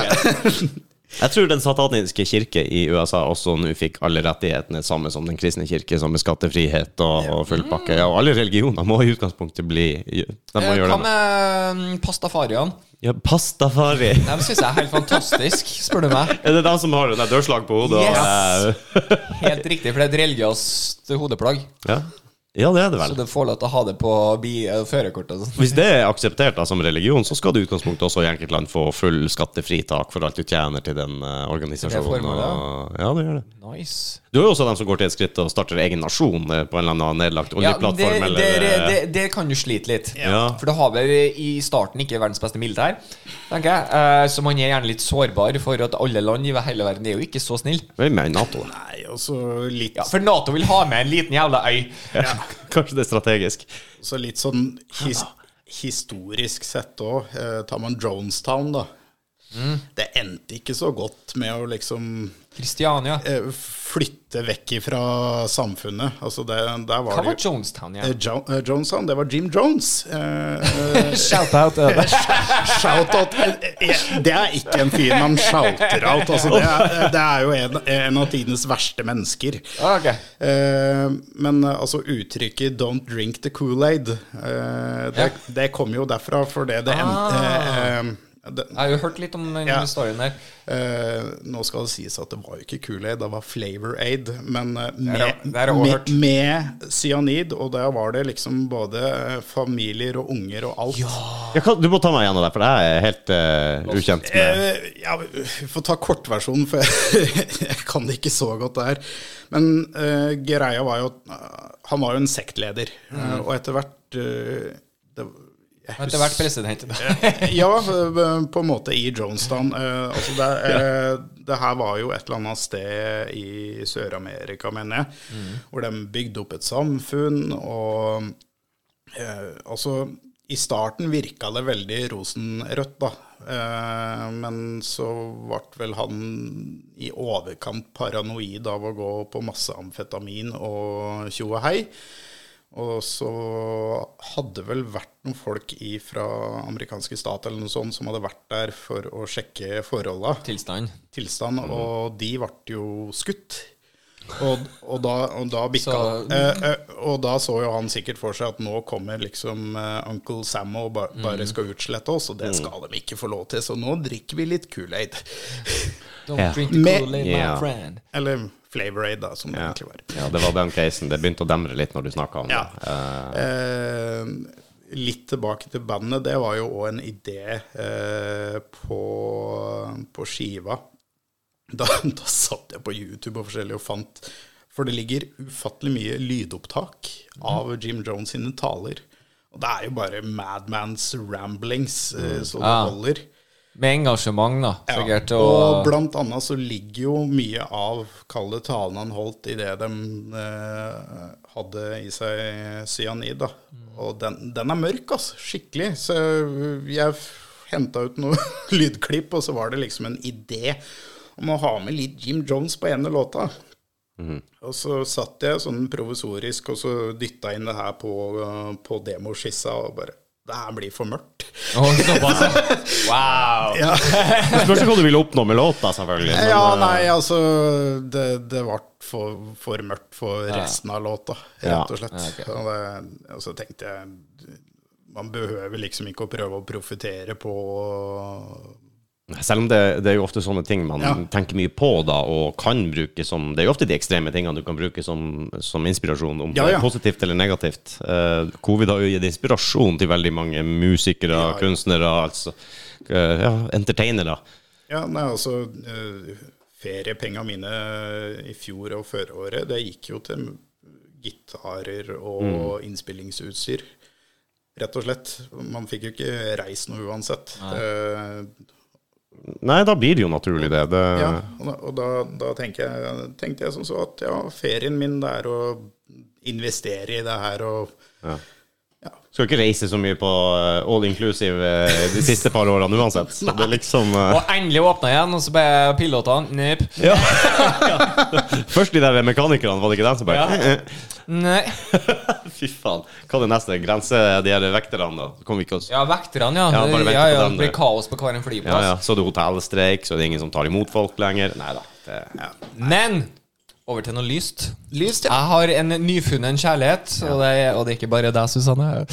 Jeg tror den sataniske kirke i USA også nå fikk alle rettighetene samme som den kristne kirke, som med skattefrihet og, og full pakke. Ja, og alle religioner må i utgangspunktet bli De må Eh, Hva med mm, pastafariene? Ja, pastafari. De syns jeg er helt fantastisk, spør du meg. Er det de som har dørslag på hodet? og- Yes. Helt riktig, for det er et religiøst hodeplagg. Ja. Ja, det er det vel. Så du får lov til å ha det på bi- eh, førerkortet. sånn. Hvis det er akseptert da, som religion, så skal du i utgangspunktet også i enkeltland få full skattefritak for alt du tjener til den uh, organisasjonen. formålet, ja. og- ja, det gjør det. Nice. Du har jo også dem som går til et skritt og starter egen nasjon eh, på en eller annen nedlagt Ja, det, oljeplattform. eller, det, eh, det, det kan jo slite litt. Ja. For da har vel i starten ikke verdens beste militær, tenker jeg. Uh, Så man er gjerne litt sårbar for at alle land i hele verden er jo ikke så snille. Vi er med i Nato. Nei, altså litt, Ja, for Nato vil ha med en liten jævla øy. Kanskje det er strategisk. så litt sånn his, historisk sett òg. Eh, tar man Jonestown, da. Det endte ikke så godt med å liksom Kristiania. eh, flytte vekk fra samfunnet. Altså det, der var Hva var det jo Jonestown Eh, jo, eh, Jonestown, det var Jim Jones. Eh, eh, Shout-out. Shout-out Det er ikke en fyr man shouter out. Altså det, er, det er jo en, en av tidenes verste mennesker. Okay. Eh, men altså uttrykket 'don't drink the Kool-Aid', det, Ja. det kom jo derfra for det endte eh, det, Jeg har jo hørt litt om den Ja. storyen der. Uh, Nå skal det sies at det var jo ikke Kool-Aid, det var Flavor Aid. Men uh, med, det med, med cyanid, og der var det liksom både eh, familier og unger og alt. Ja, Kan, du må ta meg gjennom det, for det er helt uh, ukjent med Uh, ja, vi får ta kortversjonen, for jeg, kan det ikke så godt der. Men eh, greia var jo at eh, han var jo en sektleder, eh, og etter hvert eh, det, Etter hvert president. ja, på en måte i Jonestown. Eh, altså det, eh, det her var jo et eller annet sted i Sør-Amerika, mener jeg, hvor de bygde opp et samfunn. Og eh, altså I starten virka det veldig rosenrødt, da. Men så ble vel han i overkant paranoid av å gå på masse amfetamin og tjo og hei. Og så hadde vel vært noen folk fra amerikanske stat eller noe sånt som hadde vært der for å sjekke forholda, Tilstand. tilstand, og de ble jo skutt. Og, og, da, og da bikka Så- eh, eh, Og da så jo han sikkert for seg at nå kommer liksom eh, Uncle Sam og ba, bare skal utslette oss, og det skal de ikke få lov til, så nå drikker vi litt Kool-Aid. Don't drink Med- Kool-Aid, my Ja. friend. Eller Flavor Aid, da, som det ja. egentlig var. ja, det var den casen. Det begynte å demre litt når du snakka om Ja. det. Eh, Eh, litt tilbake til bandet. Det var jo òg en idé eh, på, på skiva. Da, da satt jeg på YouTube og forskjellig og fant For det ligger ufattelig mye lydopptak av Jim Jones sine taler. Og det er jo bare Madmans ramblings, eh, så det Ah. holder. Med engasjement, da, sikkert. og Og, blant annet så ligger jo mye av kalde talene han holdt i det de eh, hadde i seg cyanid. da. Og den, den er mørk, altså. Skikkelig. Så jeg henta ut noe lydklipp, og så var det liksom en idé om å ha med litt Jim Jones på ene låta. Og så satt jeg sånn provisorisk og så dytta inn det her på, på demoskissa og bare Det her blir for mørkt. Oh, såpass. Wow! Ja. Det spørs hva du ville oppnå med låta, selvfølgelig. men, Ja, eh, nei, altså Det, det ble for, for mørkt for resten av låta, Ja. rett og slett. og, det, og så tenkte jeg Man behøver liksom ikke å prøve å profitere på Selv om det, det er jo ofte sånne ting man Ja. tenker mye på da, og kan bruke som Det er jo ofte de ekstreme tingene du kan bruke som, som inspirasjon, om Ja, det ja. er positivt eller negativt. Uh, Covid har jo gitt inspirasjon til veldig mange musikere, Ja, ja. kunstnere, altså uh, ja, entertainere. Ja, nei, altså uh, Feriepengene mine i fjor og føråret, det gikk jo til gitarer og innspillingsutstyr. Rett og slett. Man fikk jo ikke reist noe uansett. Eh, Nei, da blir det jo naturlig, det. det Ja, og da, da, jeg, tenkte jeg som så at ja, ferien min det er å investere i det her og Ja. Ja. Skal ikke reise så mye på eh, all inclusive eh, de siste par årene uansett. Så det er liksom uh... Og endelig åpna igjen, og så ble pilotene Nip. ja. Først de der mekanikerne, var det ikke dem som bare Ja. Nei. Fy faen. Hva er det neste? Grense de her vekterne, da? Kommer vi ikke oss Ja, vekterne, ja. Ja, Ja, bare ja, ja, dem, det blir kaos på hver en flyplass. ja, ja. Så er det hotellstreik, så er det ingen som tar imot folk lenger. Nei da. Det... Men over til noe lyst. Lyst, ja. Jeg har en nyfunnen kjærlighet, og, det er, og det er ikke bare deg, Susanne.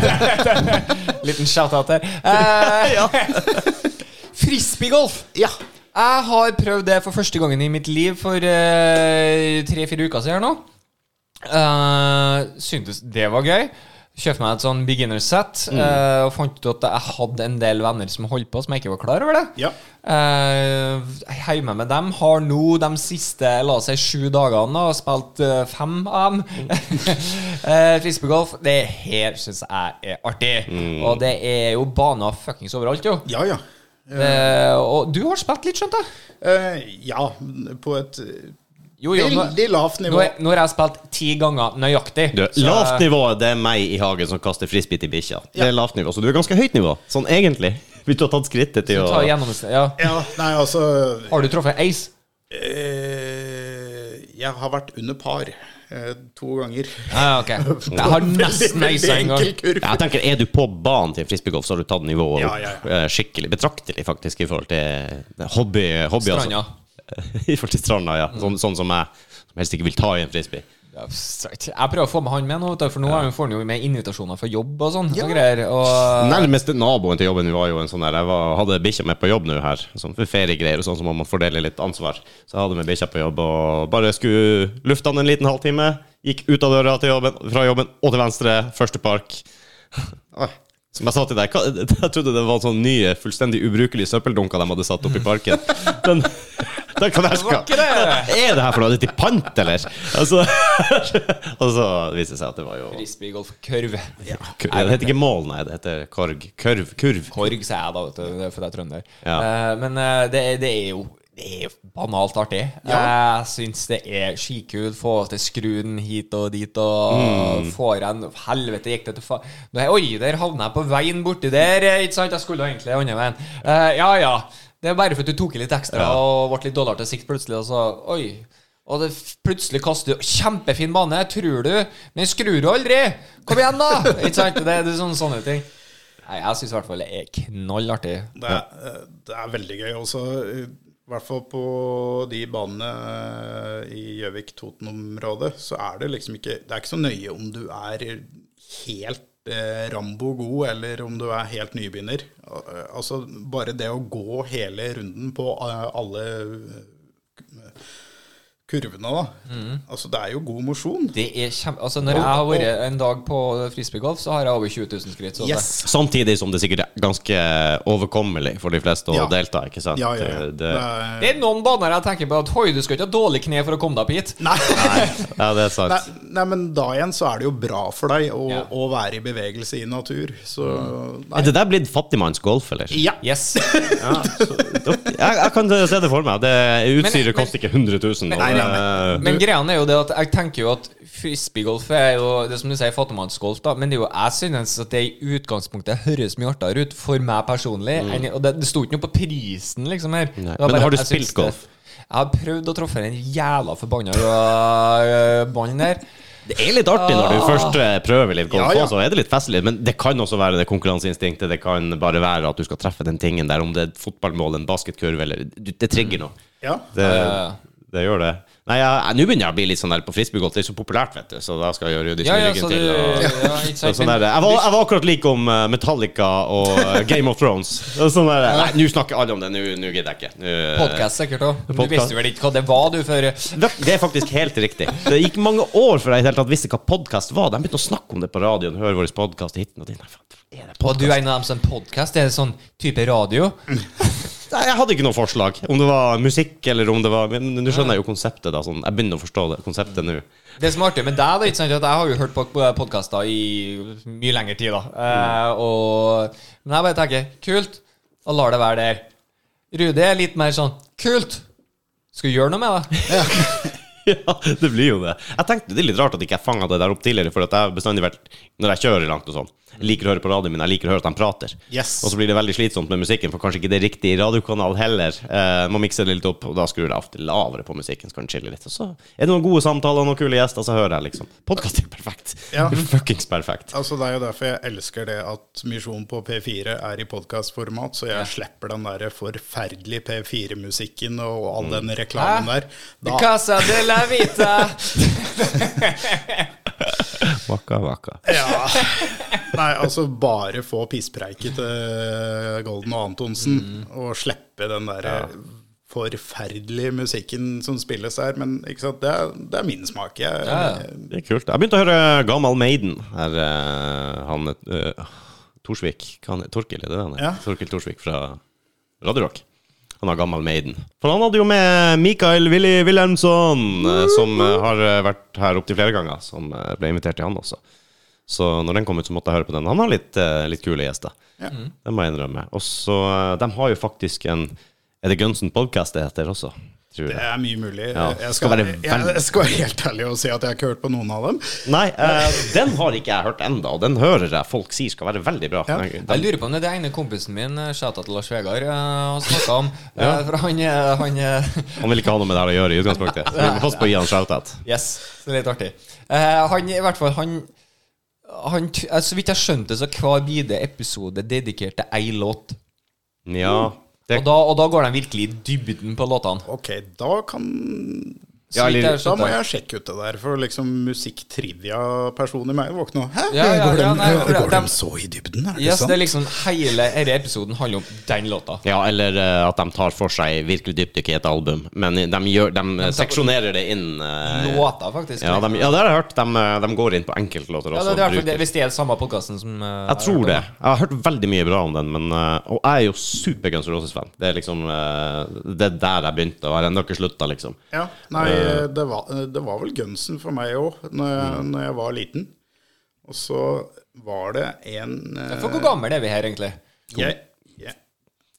Liten shout-out der. Eh, Frisbeegolf. ja. Jeg har prøvd det for første gangen i mitt liv for eh, tre-fire uker siden nå. Uh, syntes det var gøy. Kjøpte meg et sånn beginner set uh, og fant ut at jeg hadde en del venner som holdt på, som jeg ikke var klar over det. Ja. Uh, meg med dem. Har nå de siste la oss si sju dagene da, spilt uh, fem av dem. uh, Frisbeegolf, det her syns jeg er artig. Og det er jo baner fuckings overalt, jo. Ja, ja. Uh, og du har spilt litt, skjønte jeg? Uh, ja, på et Jo, jo, nå, veldig lavt nå, nivå. er- nå har jeg spilt ti ganger nøyaktig. Du, så- lavt nivå det er meg i hagen som kaster frisbee til bikkja. Det er lavt nivå, så du er ganske høyt nivå, sånn egentlig. Hvis du har tatt skrittet til å ta gjennomsnitt. Ja. Ja, nei, altså Har du truffet ace? eh, Jeg har vært under par eh, to ganger. Ja, ok. Jeg har nesten aisa en gang. enkel kurv. Jeg tenker, Er du på banen til frisbeegolf, så har du tatt nivået Ja, ja, ja, eh, skikkelig, betraktelig, faktisk, i forhold til hobby. hobby Stranda. I forhold til stranda, ja. Sånn, sånn som jeg, som helst ikke vil ta i en frisbee. Jeg prøver å få med han med nå, for nå får han jo med invitasjoner for jobb og sånn. Ja. Nærmeste naboen til jobben var jo en sånn der Jeg var, hadde bikkja med på jobb nå her, sånn for feriegreier og sånn, så må man fordele litt ansvar. Så jeg hadde med bikkja på jobb og bare skulle lufte han en liten halvtime. Gikk ut av døra til jobben, fra jobben og til venstre. Første park. Som jeg sa til deg, jeg trodde det var sånn nye, fullstendig ubrukelige søppeldunker de hadde satt opp i parken. Den, jeg var ikke. Hva er det her for noe? Er det til pant, eller? Altså, og så viste det seg at det var jo frisbeegolf-kurv. Kur- Det heter ikke mål, nei. Det heter korg. Kurv. Kurv. Korg, sier jeg da, vet du, det er fordi jeg er trønder. Ja. Eh, men eh, det, er- det er jo det er jo banalt artig. Jeg syns det er skikult. Få til skruen hit og dit, og Mm. får en Helvete, gikk det til faen Oi, der havna jeg på veien borti der, eh, ikke sant? Jeg skulle egentlig andre veien. Uh, ja, ja. Det er bare for at du tok i litt ekstra Ja. og ble litt dårligere til sikt plutselig, og så Oi. Og det plutselig kaster du Kjempefin bane, tror du, men skrur du aldri! Kom igjen, da! ikke sant? Det, det er sånne, sånne ting. Nei, Jeg syns i hvert fall det er knallartig. Det er, det er veldig gøy. Også, I hvert fall på de banene eh, i Gjøvik-Toten-området, så er det liksom ikke Det er ikke så nøye om du er helt Rambo god, eller om du er helt nybegynner. Altså, bare det å gå hele runden på eh, alle eh, kurvene, da. Altså, det er jo god mosjon. Det er kjempe... Altså, når jeg har vært en dag på frisbeegolf, så har jeg over 20 000 skritt. Så Yes! Samtidig som det sikkert er ganske overkommelig for de fleste å Ja. delta, ikke sant? Ja, ja, ja. Det, Det er, det er noen baner jeg tenker på at Hoi, du skal ikke ha dårlig kne for å komme deg opp hit. nei. ja, det er sant. Nei, nei, men da igjen så er det jo bra for deg å, Ja. å være i bevegelse i natur. Så nei. Er det der blitt fattigmannsgolf, eller? Ja. Yes. Ja, så, jeg, jeg kan se det for meg. Det Utstyret koster ikke 100 000. Nei, nei, det- Men greia er jo det at jeg tenker jo at frisbeegolf er jo det som du sier, fattigmannsgolf, da. Men det er jo, jeg synes at det i utgangspunktet høres mye artigere ut for meg personlig. enn- Og det, det sto ikke noe på prisen, liksom, her. Men bare har du spilt golf? Jeg har prøvd å treffe den jævla forbanna ballen der. Det er litt artig når du først eh, prøver litt golf, Ja, ja. også, er det litt festlig. Men det kan også være det konkurranseinstinktet. Det kan bare være at du skal treffe den tingen der, om det er et fotballmål, en basketkurv, eller Det trigger noe. Ja. Det, det gjør det. Nei, Nå begynner jeg å bli litt sånn der på frisbeegolf. Det er så populært, vet du, så da skal jeg gjøre de Ja, ja, ryggen til. Og, ja, ikke sånn der, jeg, var, jeg var akkurat like om eh, Metallica og eh, Game of Thrones. Sånn der, nei, nå snakker alle om det. Nå gidder jeg ikke. Nå- Podcast sikkert òg. Du visste vel ikke hva det var, du, før Det er faktisk helt riktig. Det gikk mange år før jeg helt tatt visste hva podkast var. De begynte å snakke om det på radioen. Høre vår podkast hitten og. Nei, faen, er det Og du er en av dem som podkast? Er det sånn type radio? Nei, jeg hadde ikke noe forslag. Om det var musikk eller om det var Men nå skjønner jeg jo konseptet. da sånn. Jeg begynner å forstå det konseptet nå. Det som er artig med deg, da, ikke sant, at jeg har jo hørt på podkaster i mye lengre tid. da eh, og, Men jeg bare tenker kult, og lar det være der. Rudi er litt mer sånn kult. Skal du gjøre noe med det? Ja, det blir jo det. Jeg tenkte Det er litt rart at ikke jeg fanga det der opp tidligere, for at jeg har bestandig vært Når jeg kjører langt og sånn Jeg liker å høre på radioen min, jeg liker å høre at de prater. Yes. Og så blir det veldig slitsomt med musikken, for kanskje ikke det er riktig radiokanal heller. Eh, må mikse det litt opp, og da skrur jeg ofte lavere på musikken, så kan chille litt. Og så er det noen gode samtaler og noen kule gjester, så hører jeg liksom. Podkast er perfekt. Ja. Fuckings perfekt. Altså Det er jo derfor jeg elsker det at Misjon på P4 er i podkastformat, så jeg slipper den der forferdelige P4-musikken og all den reklamen der. Da, Casa de la Vita. Waka, waka. ja. Nei, altså bare få pisspreiket til Golden og Antonsen, og slippe den der forferdelige musikken som spilles her. Men ikke sant, det er, det er min smak. Jeg, Ja. Det er kult. Jeg begynte å høre Gamal Maiden. Her, eh, han uh, Torsvik Torkil, er det han er? Ja. Torkil Torsvik fra Radio Rock. Han har gammel Maiden. For han hadde jo med Mikael Willy Wilhelmsson, eh, som eh, har eh, vært her opptil flere ganger, som ble invitert til han også. Så når den kom ut, så måtte jeg høre på den. Han har litt, litt kule gjester. Ja. Det må jeg innrømme. Og så De har jo faktisk en Er det Gunsen Podcast det heter også? Tror Det er mye mulig. Ja, Jeg, skal skal, være jeg, jeg skal være helt ærlig og si at jeg har ikke hørt på noen av dem. Nei, uh, den har ikke jeg hørt enda, og den hører jeg folk sier skal være veldig bra. Ja. Den- Jeg lurer på om det er det ene kompisen min, eh, til Lars Vegard, han har snakka om. Eh, For han, han Han vil ikke ha noe med det her å gjøre i utgangspunktet. Så vi må passe på å gi han shout-out. Yes, det er litt artig. Uh, han i hvert fall Han, han eh, Så vidt jeg skjønte, så hver bide episode dedikert til ei låt. Ja, Og da, og da går de virkelig i dybden på låtene. Ok, da kan Ja, eller- Da må jeg sjekke ut det der, for liksom musikk-trivia-personen i meg våkner Hæ? Ja, ja, går de, ja, nei, for går de- de så i dybden? Er det Yes, sant? det er liksom Hele denne episoden handler om den låta. ja, eller uh, at de tar for seg virkelig dypdykk i et album. Men de, gjør, de seksjonerer det inn. Uh, Låta, faktisk. Ja, de, ja, det har jeg hørt. De, eh, de går inn på enkeltlåter Ja, også. det, det er det, hvis det er samme podkasten som uh, Jeg tror det. Jeg har hørt veldig mye bra om den, men, og jeg er jo super Guns N' Roses-fan. Det er liksom Det er der jeg begynte, og jeg har ennå ikke slutta, liksom. Ja, nei, det var, det var vel gunsen for meg òg, når, jeg- Mm. når jeg var liten. Og så var det en det. For hvor gammel er vi her, egentlig? jeg, jeg,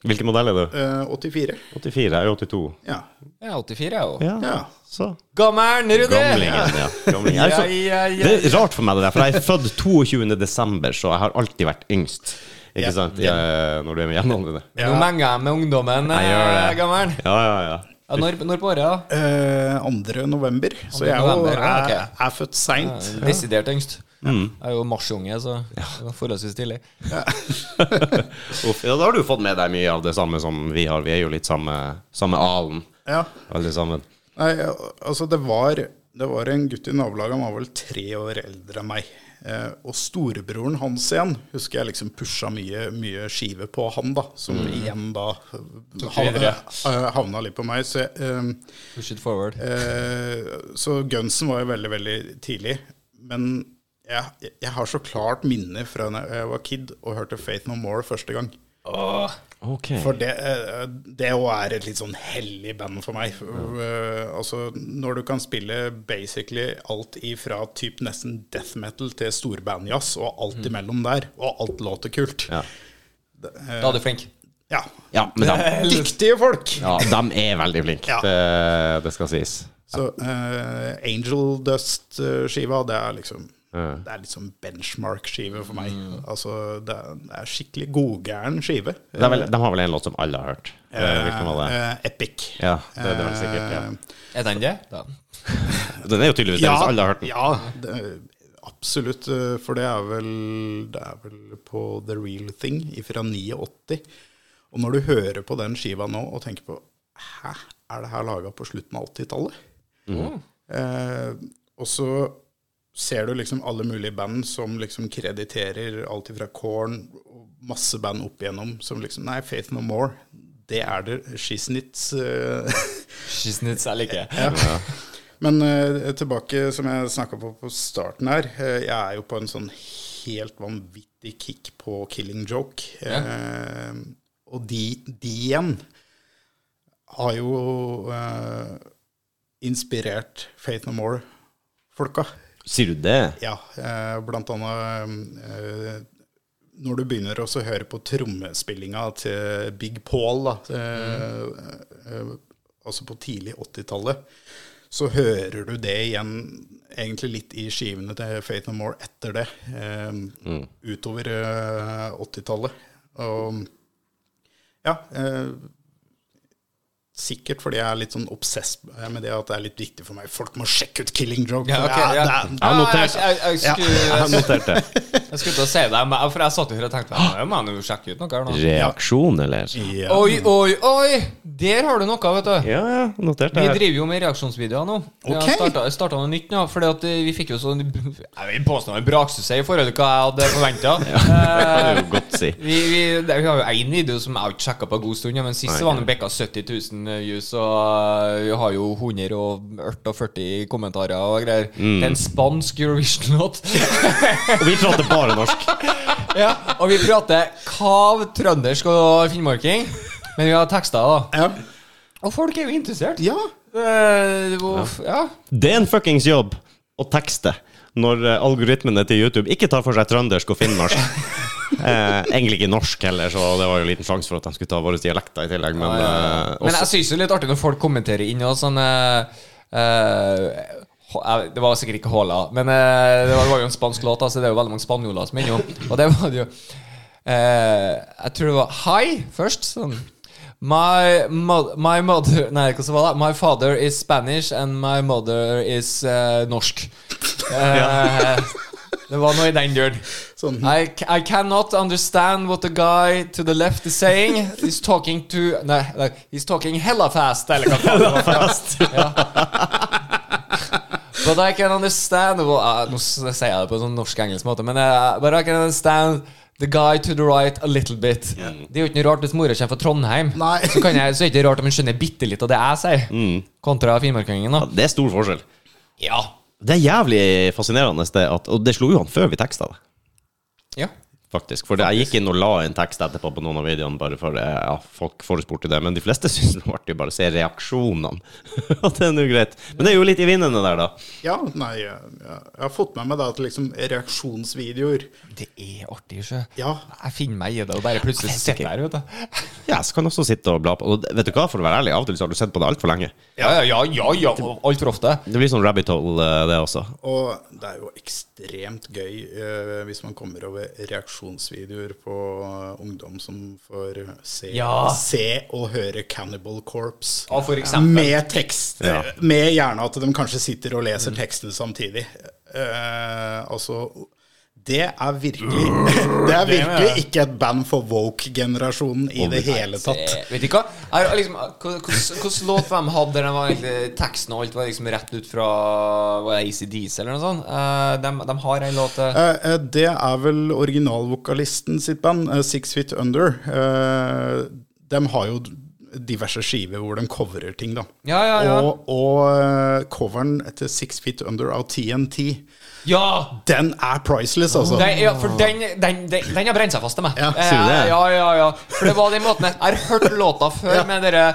Hvilken modell er du? eh, 84. 84? Jeg er jo 82. Ja. Jeg er 84, jeg òg. Ja, ja. så Gammelen, Rudi! Gamlingen, ja. Gamlingen. Så, Ja, ja, ja. Det er rart for meg, det der, for jeg er født 22. desember, så jeg har alltid vært yngst. Ikke Ja. sant? Jeg, når du er med jevnaldrende. Nå menger jeg med ungdommen, eh, det. gammelen. Ja, ja, ja. Ja, når, når på året, da? Eh, 2. november. Så 2. jeg er, jo, er, er født seint. Ja, Desidert yngst. Mm. Jeg er jo marsjunge, så det var forholdsvis tidlig. Uff, ja, da har du fått med deg mye av det samme som vi har. Vi er jo litt samme, samme alen, Ja. alle sammen. Nei, altså det var, det var en gutt i nabolaget, han var vel tre år eldre enn meg. Eh, og storebroren hans igjen husker jeg liksom pusha mye, mye skive på han, da. Som igjen da havna, eh, havna litt på meg. Så, eh, Push it forward. eh, så Gunsen var jo veldig, veldig tidlig. Men jeg, jeg har så klart minner fra da jeg var kid og hørte Faith No More første gang. Ok. For det, eh, det òg er et litt sånn hellig band for meg. Eh, altså, når du kan spille basically alt ifra typ nesten death metal til storbandjazz, og alt imellom der, og alt låter kult. Ja. Da er du flink. Ja. ja, men de, Dyktige folk! ja, de er veldig flinke. Ja. Det, det skal sies. Så uh, Angel Dust-skiva, det er liksom Ja. Det er litt sånn benchmark-skive for meg. Altså, det er, det er skikkelig godgæren skive. Det er vel, de har vel en låt som alle har hørt. Eh, Hvilken var det? Eh, Epic. Ja, det det er sikkert. Ja. Er den det? Da. Den er jo tydeligvis det, hvis alle har hørt den. Ja, det, absolutt. eh, For det er vel Det er vel på The Real Thing fra 89. Og når du hører på den skiva nå og tenker på Hæ, er det her laga på slutten av 80-tallet? Eh, og så ser du liksom alle mulige band som liksom krediterer alt fra Korn og masse band opp igjennom som liksom Nei, Faith No More. Det er det Shiznits uh, Skisnitz Ja. ja. Men uh, tilbake, som jeg snakka på på starten her. Uh, jeg er jo på en sånn helt vanvittig kick på Killing Joke. Eh, og de, de igjen har jo eh, inspirert Faith No More-folka. Sier du det? Ja, eh, blant annet eh, når du begynner å høre på trommespillinga til Big Paul, da, eh, eh, altså på tidlig 80-tallet, så hører du det igjen egentlig litt i skivene til Faith No More etter det, eh, utover eh, 80-tallet. Og ja eh, Sikkert fordi jeg er litt sånn obsess med det at det er litt viktig for meg. Folk må sjekke ut Killing Joke. Ja, okay, ja. Jeg har notert. Jeg, jeg, ja, Jeg noterte. det. jeg skulle til å si det, men- for jeg satt jo her og tenkte Jeg må jo sjekke ut noe her nå. Reaksjon, eller? Ja. Oi, oi, oi! Der har du noe, vet du. Ja, ja, notert Vi driver jo med reaksjonsvideoer nå. Vi Ok. har starta, starta noe nytt nå. Fordi at eh, vi fikk jo sånn Jeg vil påstå en braksuksess i forhold til hva jeg hadde forventa. Godt si. Vi, vi, vi har jo én video som jeg har ikke sjekka på en god stund, men sist okay. var den bekka 70 000 views, og uh, vi har jo 140 kommentarer og greier. Mm. Det er en spansk Eurovision-låt. Og vi prater bare norsk. ja, og vi prater kav trøndersk og finnmarking, men vi har tekster, da. Ja. Og folk er jo interessert. ja. Uh, uff, ja. Det er en fuckings jobb å tekste når eh, algoritmene til YouTube ikke tar for seg trøndersk og finnmark. Eh, egentlig ikke norsk heller, så det var jo liten sjanse for at de skulle ta våre dialekter i tillegg. Men, eh, Men jeg også, det er litt artig når folk kommenterer inn og sånn eh, eh, jeg- Det var sikkert ikke Håla, men eh, det var, det var jo en spansk låt, altså det er jo veldig mange spanjoler som er innom. Og det var det jo eh, Jeg tror det var Hi først. Sånn. My, mo my mother Nei, hva var det? My father is Spanish, and my mother is eh, norsk. Eh, Det var noe i den duren. Sånn. I, I cannot understand what the guy to the left is saying. He's talking to Nei, nei, he's talking hella fast. Eller hva det var Fast. Ja. But I can understand well, uh, Nå sier jeg det på en sånn norsk-engelsk måte, men uh, But I can understand the guy to the right a little bit. Det er jo ikke noe rart hvis mora kommer fra Trondheim. Nei. Så, kan jeg, så er det ikke rart om hun skjønner bitte litt av det jeg sier, kontra finnmarkingen. Ja, det er stor forskjell. Ja. Det er jævlig fascinerende, det at, og det slo jo han før vi teksta det. ja. Faktisk. For faktisk. jeg gikk inn og la en tekst etterpå på noen av videoene, bare for eh, ja, folk forespurte det. Men de fleste syns det var artig bare å se reaksjonene. At det er nå greit. Men det er jo litt i vinden, det der, da. Ja, nei, jeg, jeg har fått med meg da at liksom reaksjonsvideoer Det er artig, ikke Ja, Jeg finner meg i det, og bare plutselig sitter jeg der, vet du. Ja, så kan jeg også sitte og bla på. Og vet du hva, for å være ærlig, av og til så har du sett på det altfor lenge. Ja, ja, ja, ja, ja. altfor ofte. Det blir sånn rabbit hole, eh, det også. og det er jo ekstremt gøy eh, hvis man kommer over reaksjonsvideoer på eh, ungdom som får se, Ja. se og høre Cannibal Corpse. Ja, for. Med tekst. Ja. Med gjerne at de kanskje sitter og leser teksten samtidig. Eh, altså det er virkelig Det er virkelig ikke et band for woke-generasjonen i det hele tatt. Vet ikke hva? Liksom, Hvilken låt de hadde den var egentlig teksten og alt var liksom rett ut fra ACDC eller noe sånt? Eh, de, de har en låt eh, Eh, det er vel originalvokalisten sitt band, Six Feet Under. De har jo diverse skiver hvor de coverer ting, da. Ja, ja, ja. Og, og coveren til Six Feet Under av TNT, Ja! den er priceless, altså. Den, ja, for den, den, den, den har brent seg fast til meg. Ja, Eh, sier du det? Ja, ja, ja. For det var den måten Jeg har hørt låta før med dere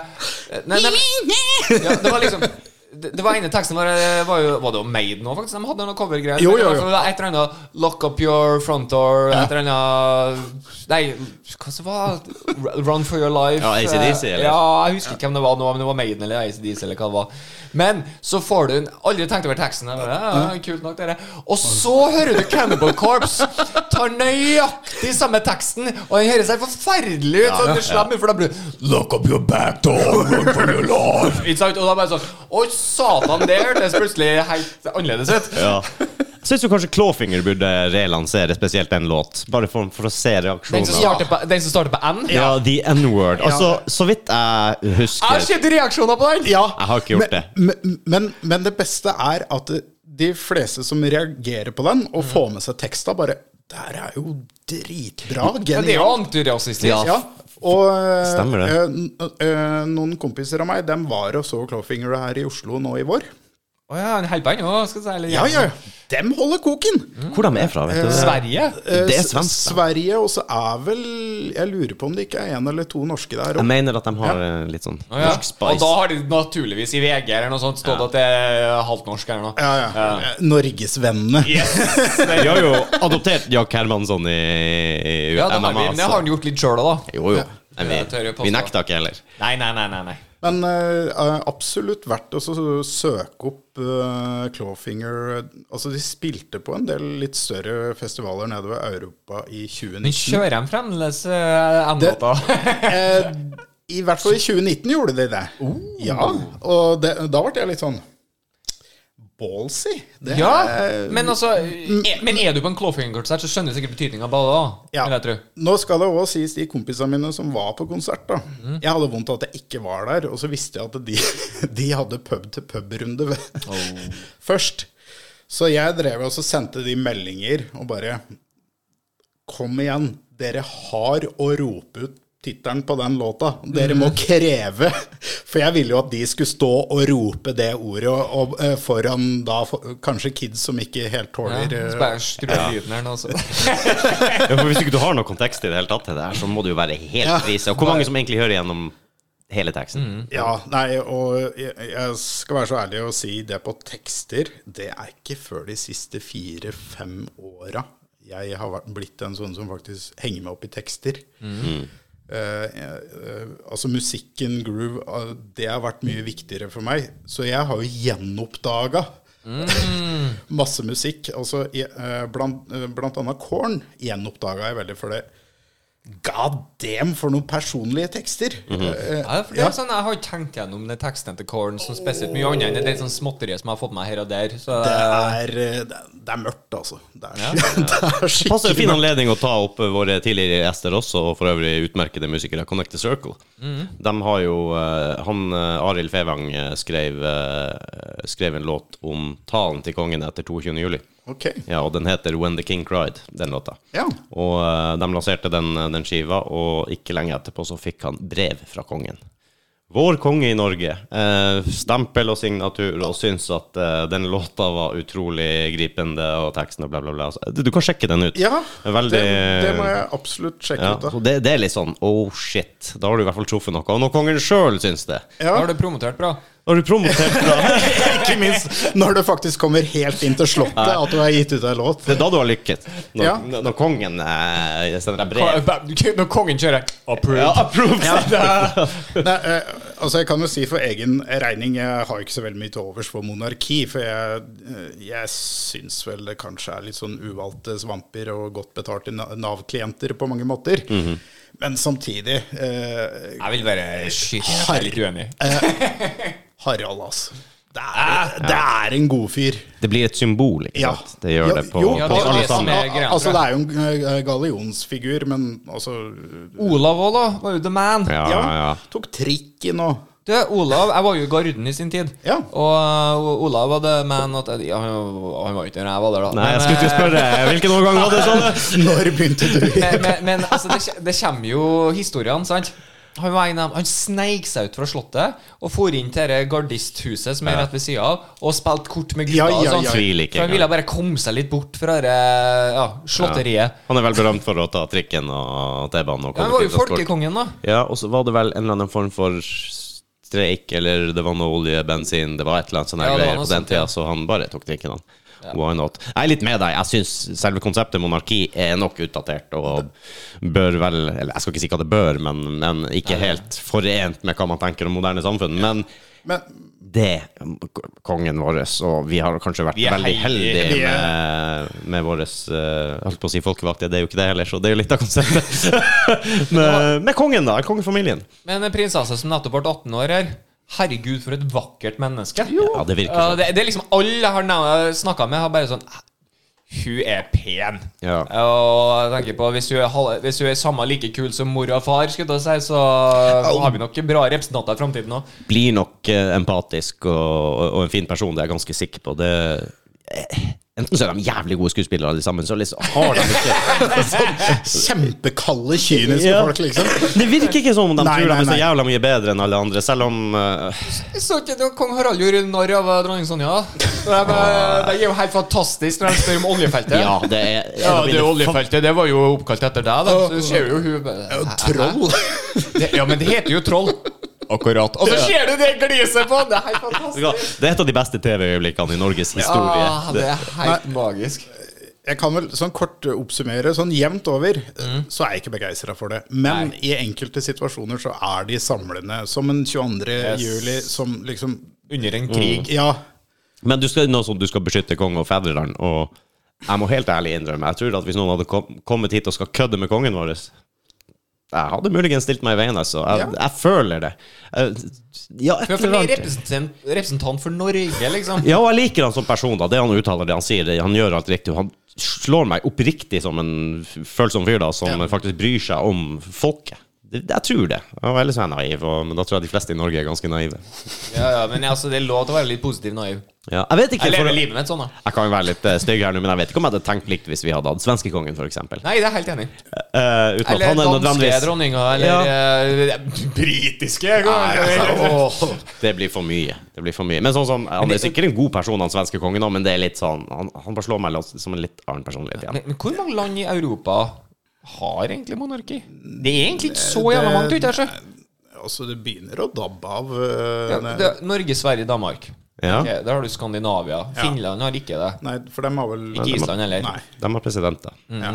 nei, nei, nei, ja, Det var liksom det, det var ene teksten var, var jo Var det jo Made nå, faktisk? De hadde noen covergreier. Jo, jo, jo. var Et eller annet Lock up your front door Et eller annet Nei, hva så var Run for your life. Ja, AC/DC, eller? Ja, jeg husker ikke hvem det var nå, om det var Maiden eller ACDC eller hva det var. Men så får du en Aldri tenkt over teksten. Bare, ja, kult nok dere Og så hører du Cannibal Corpse tar nøyaktig samme teksten, og den høres helt forferdelig ut. sånn, ja, ja, for da blir det Lock up your back door, run for your life. Ikke sant? Og da bare sånn satan, det hørtes plutselig helt annerledes ut. Ja. Jeg syns jo kanskje Clawfinger burde relansere spesielt den låt, bare for, for å se Den som reaksjonen. starter på, den som starter på N. Ja, The N-word. Altså, så vidt jeg husker Jeg har sett reaksjoner på den! Ja, Jeg har ikke gjort det. Men, men, men det beste er at de fleste som reagerer på den, og får med seg teksta, bare Det her er jo dritbra. Ja, det er jo Genialt. antirasistisk. Ja. Og Stemmer det. eh, eh, noen kompiser av meg Dem var og så Clawfinger her i Oslo nå i vår. Å ja, han holder på ennå, skal jeg si. Eller, Ja, ja, ja. Dem holder koken! Hvor de er fra, vet du. Eh, Sverige? Eh, Det er svensk. Sverige, og så er vel Jeg lurer på om det ikke er en eller to norske der Jeg mener at de har ja. litt sånn oh, ja. norsk spice. Og da har de naturligvis i VG eller noe sånt stått at det er halvnorsk eller noe. Ja, ja. ja. Norgesvennene. Yes. Vi har jo adoptert Jack Hermansson i, i Ja, MMA. vi, det har han gjort litt sjøl òg, da. Jo, jo. Ja, vi, vi nekter ikke heller. Nei, nei, nei. nei, nei. Men uh, absolutt verdt å søke opp uh, Clawfinger Altså, de spilte på en del litt større festivaler nedover Europa i 2019. Men kjører de fremdeles uh, N-låta? uh, I hvert fall i 2019 gjorde de det. Ja, og det, da ble jeg litt sånn ballsy. Det Ja, er- men altså er, Men er du på en Clawfinger-konsert, så skjønner du sikkert betydninga av det. Ja. Nå skal det òg sies, de kompisene mine som var på konsert da Mm. Jeg hadde vondt av at jeg ikke var der, og så visste jeg at de, de hadde pub-til-pub-runde Oh. først. Så jeg drev og sendte de meldinger og bare Kom igjen, dere har å rope ut tittelen på den låta. Dere må Mhm. kreve. For jeg ville jo at de skulle stå og rope det ordet og, og, eh, foran da for, kanskje kids som ikke helt tåler ja, så bare skru av lyden her nå, så. Ja, for Hvis ikke du har noe kontekst i det hele tatt til det her, så må det jo være helt Ja. krise. Og hvor mange som egentlig hører gjennom hele teksten? Mm. Ja, nei, og jeg, jeg skal være så ærlig å si det på tekster. Det er ikke før de siste fire-fem åra jeg har blitt en sånn som faktisk henger meg opp i tekster. Eh, eh, altså musikken, groove, eh, det har vært mye viktigere for meg. Så jeg har jo gjenoppdaga masse musikk. Altså, eh, blant, eh, blant annet Korn gjenoppdaga jeg veldig for det. God damn, for noen personlige tekster! Eh, Ja, for det er sånn, Jeg har ikke tenkt gjennom de tekstene til Korn som spesielt mye annet enn det er sånn småtterier som jeg har fått meg her og der. Så Det det, er, eh, det er, mørkt, altså. Det er, det er Passer en fin anledning å ta opp våre tidligere gjester også, og for øvrig utmerkede musikere, Connect the Circle. De har jo eh, Han uh, Arild Fevang eh, skrev, eh, skrev en låt om talen til kongen etter 22. juli. Ok. Ja, og den heter When the King Cried, den låta. Ja. Og uh, de lanserte den, den skiva, og ikke lenge etterpå så fikk han brev fra kongen. Vår konge i Norge. Uh, stempel og signatur, og syns at uh, den låta var utrolig gripende, og teksten og bla, bla, bla. Så, Du, du kan sjekke den ut. Ja, Det veldig det, det må jeg absolutt sjekke ja, ut. da så det, det er litt sånn oh shit, da har du i hvert fall truffet noe. Og når kongen sjøl syns det, da har du promotert bra. Da har du promotert bra. Ikke minst når det faktisk kommer helt inn til slottet at du har gitt ut en låt. Det er da du har lykkes. Når, Ja. når kongen eh, sender deg brev. Når kongen kjører approved. Ja, approved. Nei, eh, altså Jeg kan jo si for egen regning, jeg har ikke så veldig mye til overs for monarki. For jeg, eh, jeg syns vel det kanskje er litt sånn uvalgte svamper og godt betalte Na- Nav-klienter på mange måter. Men samtidig eh, Jeg vil bare shit, jeg er litt uenig. Harald, altså. Det er, det er en god fyr. Det blir et symbol, ikke Ja. sant? Det gjør Jo, det på, jo, på, på det alle det er Altså, det er jo en eh, gallionsfigur, men altså Olav òg, da. Var jo the man. Ja, Ja, ja. tok trikken og Du, Olav, Jeg var jo i Garden i sin tid. Ja. Og uh, Olav var the man at, ja, Han var var ikke der jeg var der, da. Nei, jeg skulle ikke eh, spørre Hvilken årgang var det sånn? Når begynte du? men, men, men altså, det, det kommer jo historiene, sant? Han, var en av, han sneik seg ut fra slottet og for inn til det gardisthuset som er rett ved sida av, og spilte kort med gutta. Ja, ja, sånn. ja. Ikke For han ville bare komme seg litt bort fra det ja, slotteriet. Han er vel berømt for å ta trikken og T-banen og Han var jo folkekongen, da. Ja, og så var det vel en eller annen form for streik, eller det var noe olje, bensin Det var et eller annet sånne Ja, greier på den sånt, tida, så han bare tok trikken, han. Why not? Jeg er litt med deg. Jeg syns selve konseptet monarki er nok utdatert og bør vel Eller jeg skal ikke si hva det bør, men, men ikke helt forent med hva man tenker om moderne samfunn. Men Men det, kongen vår, og vi har kanskje vært veldig heldige. med, med vår Jeg holdt på å si folkevalgte, det er jo ikke det heller, så det er jo litt av konseptet. med, med kongen, da. Kongefamilien. Men en prinsesse som nettopp ble 18 år her Herregud, for et vakkert menneske. Ja, det virker sånn. det, det er liksom Alle jeg har snakka med, har bare sånn Hun er pen. Ja. Og jeg tenker på Hvis hun er, hal- hvis hun er samme like kul som mor og far, skulle jeg si, så har vi nok bra representanter i framtiden òg. Blir nok eh, empatisk og, og en fin person, det er jeg ganske sikker på. Det eh, Enten så er de jævlig gode skuespillere alle sammen, så liksom har de ikke kjempekalde, kyniske Ja. folk, liksom. Det virker ikke som om de Nei, tror de er så nei. jævla mye bedre enn alle andre, selv om uh... Jeg så ikke når kong Harald gjorde narr av eh, dronning Sonja. Det er, det er jo helt fantastisk når de spør om oljefeltet. Ja, det er Ja, det oljefeltet det var jo oppkalt etter deg, da. Så ser jo hun Troll. Det, ja, men det heter jo troll. Akkurat. Og så ser du det gliset på! Det er helt fantastisk. Det er et av de beste TV-øyeblikkene i Norges historie. Ja, det er helt magisk. Jeg kan vel sånn kort oppsummere. Sånn jevnt over så er jeg ikke begeistra for det. Men Nei. i enkelte situasjoner så er de samlende. Som en 22. Yes. juli som liksom Under en krig. Ja. Men du skal, nå som du skal beskytte konge og fedreland, og jeg må helt ærlig innrømme Jeg tror at hvis noen hadde kommet hit og skal kødde med kongen vår Jeg hadde muligens stilt meg i veien, altså. Jeg, Ja. jeg føler det. Jeg, ja, et eller er annet. representant, representant for Norge, liksom. Ja, og jeg liker han som person. da Det han uttaler, det han sier, det, han gjør alt riktig. Han slår meg oppriktig som en følsom fyr da som faktisk bryr seg om folket. Jeg tror det. Ellers er jeg naiv, og, men da tror jeg de fleste i Norge er ganske naive. Ja, ja, men altså, det er lov til å være litt positiv naiv. Ja, jeg vet ikke Jeg lever for, livet mitt sånn, da. Jeg kan være litt eh, stygg her nå, men jeg vet ikke om jeg hadde tenkt likt hvis vi hadde hatt svenskekongen, f.eks. Nei, det er helt enig. Uh, Eller er danske dronninga, eller eh, britiske. Åh. Det blir for mye. Det blir for mye. Men sånn som, Han er sikkert en god person, han svenske kongen, også, men det er litt sånn Han, han bare slår meg som en litt annen personlighet igjen. Men, men hvor mange land i Europa har egentlig monarki? Det er egentlig ikke så jævla mange, ute her. Altså, det begynner å dabbe av. øh, Ja, det, Norge, Sverige, Danmark. Ja. Okay, Der har du Skandinavia. Finland har ikke det. Nei, for de har vel Ikke Island heller. Nei. De har presidenter. Ja.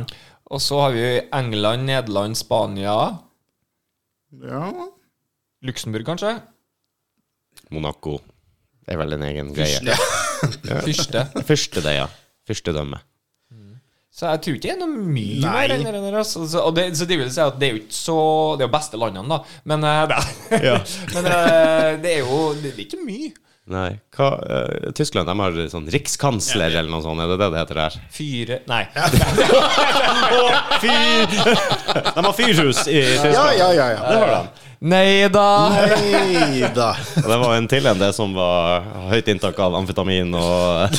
Og så har vi England, Nederland, Spania. ja. Luxembourg, kanskje? Monaco er vel en egen greie. Fyrste. Første det, ja. Fyrstedømme. Så jeg tror ikke det er noe mye Nei. mer enn det der. Altså. Så, og det, så det vil si at det er jo ikke så Det er jo beste landene, da. Men, eh, det, men eh, det er jo Det er ikke mye. Nei. Hva, uh, Tyskland de har sånn rikskansler eller noe sånt, er det det det heter der? Fyre Nei. De har fyrhus i Tyskland. ja, ja, ja, ja. Det har de. Nei da! Nei da. Og det var en til enn det som var høyt inntak av amfetamin og,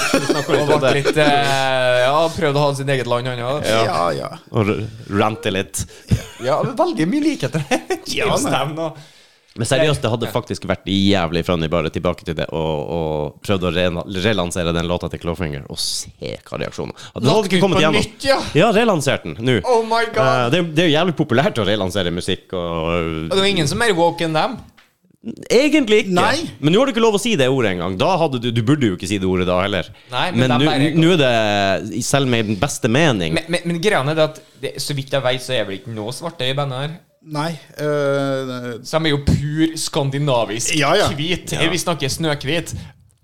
litt eh, Ja, prøvde å ha sitt eget land, han òg. Ja, ja. og rante litt. Ja, men veldig mye likheter. Ja, nei. Men seriøst, det hadde faktisk vært jævlig funny bare tilbake til det og, og prøvde å re relansere den låta til Clawfinger, og se hva reaksjonen Den hadde ikke kommet igjennom. nytt, ja. Ja, relansert den nå. Oh my God. Uh, det, er- det er jo jævlig populært å relansere musikk og Og det var ingen som er mer woke enn dem. Egentlig ikke. Nei. Men nå har du ikke lov å si det ordet engang. Du, du burde jo ikke si det ordet da heller. Nei, men nå er det selv med den beste mening Men, men, men greia er det at det, så vidt jeg vet, så er vel ikke noe svarte i bandet her. Nei Uh, Så de er jo pur skandinavisk Ja, ja. hvit. Vi snakker snøhvit.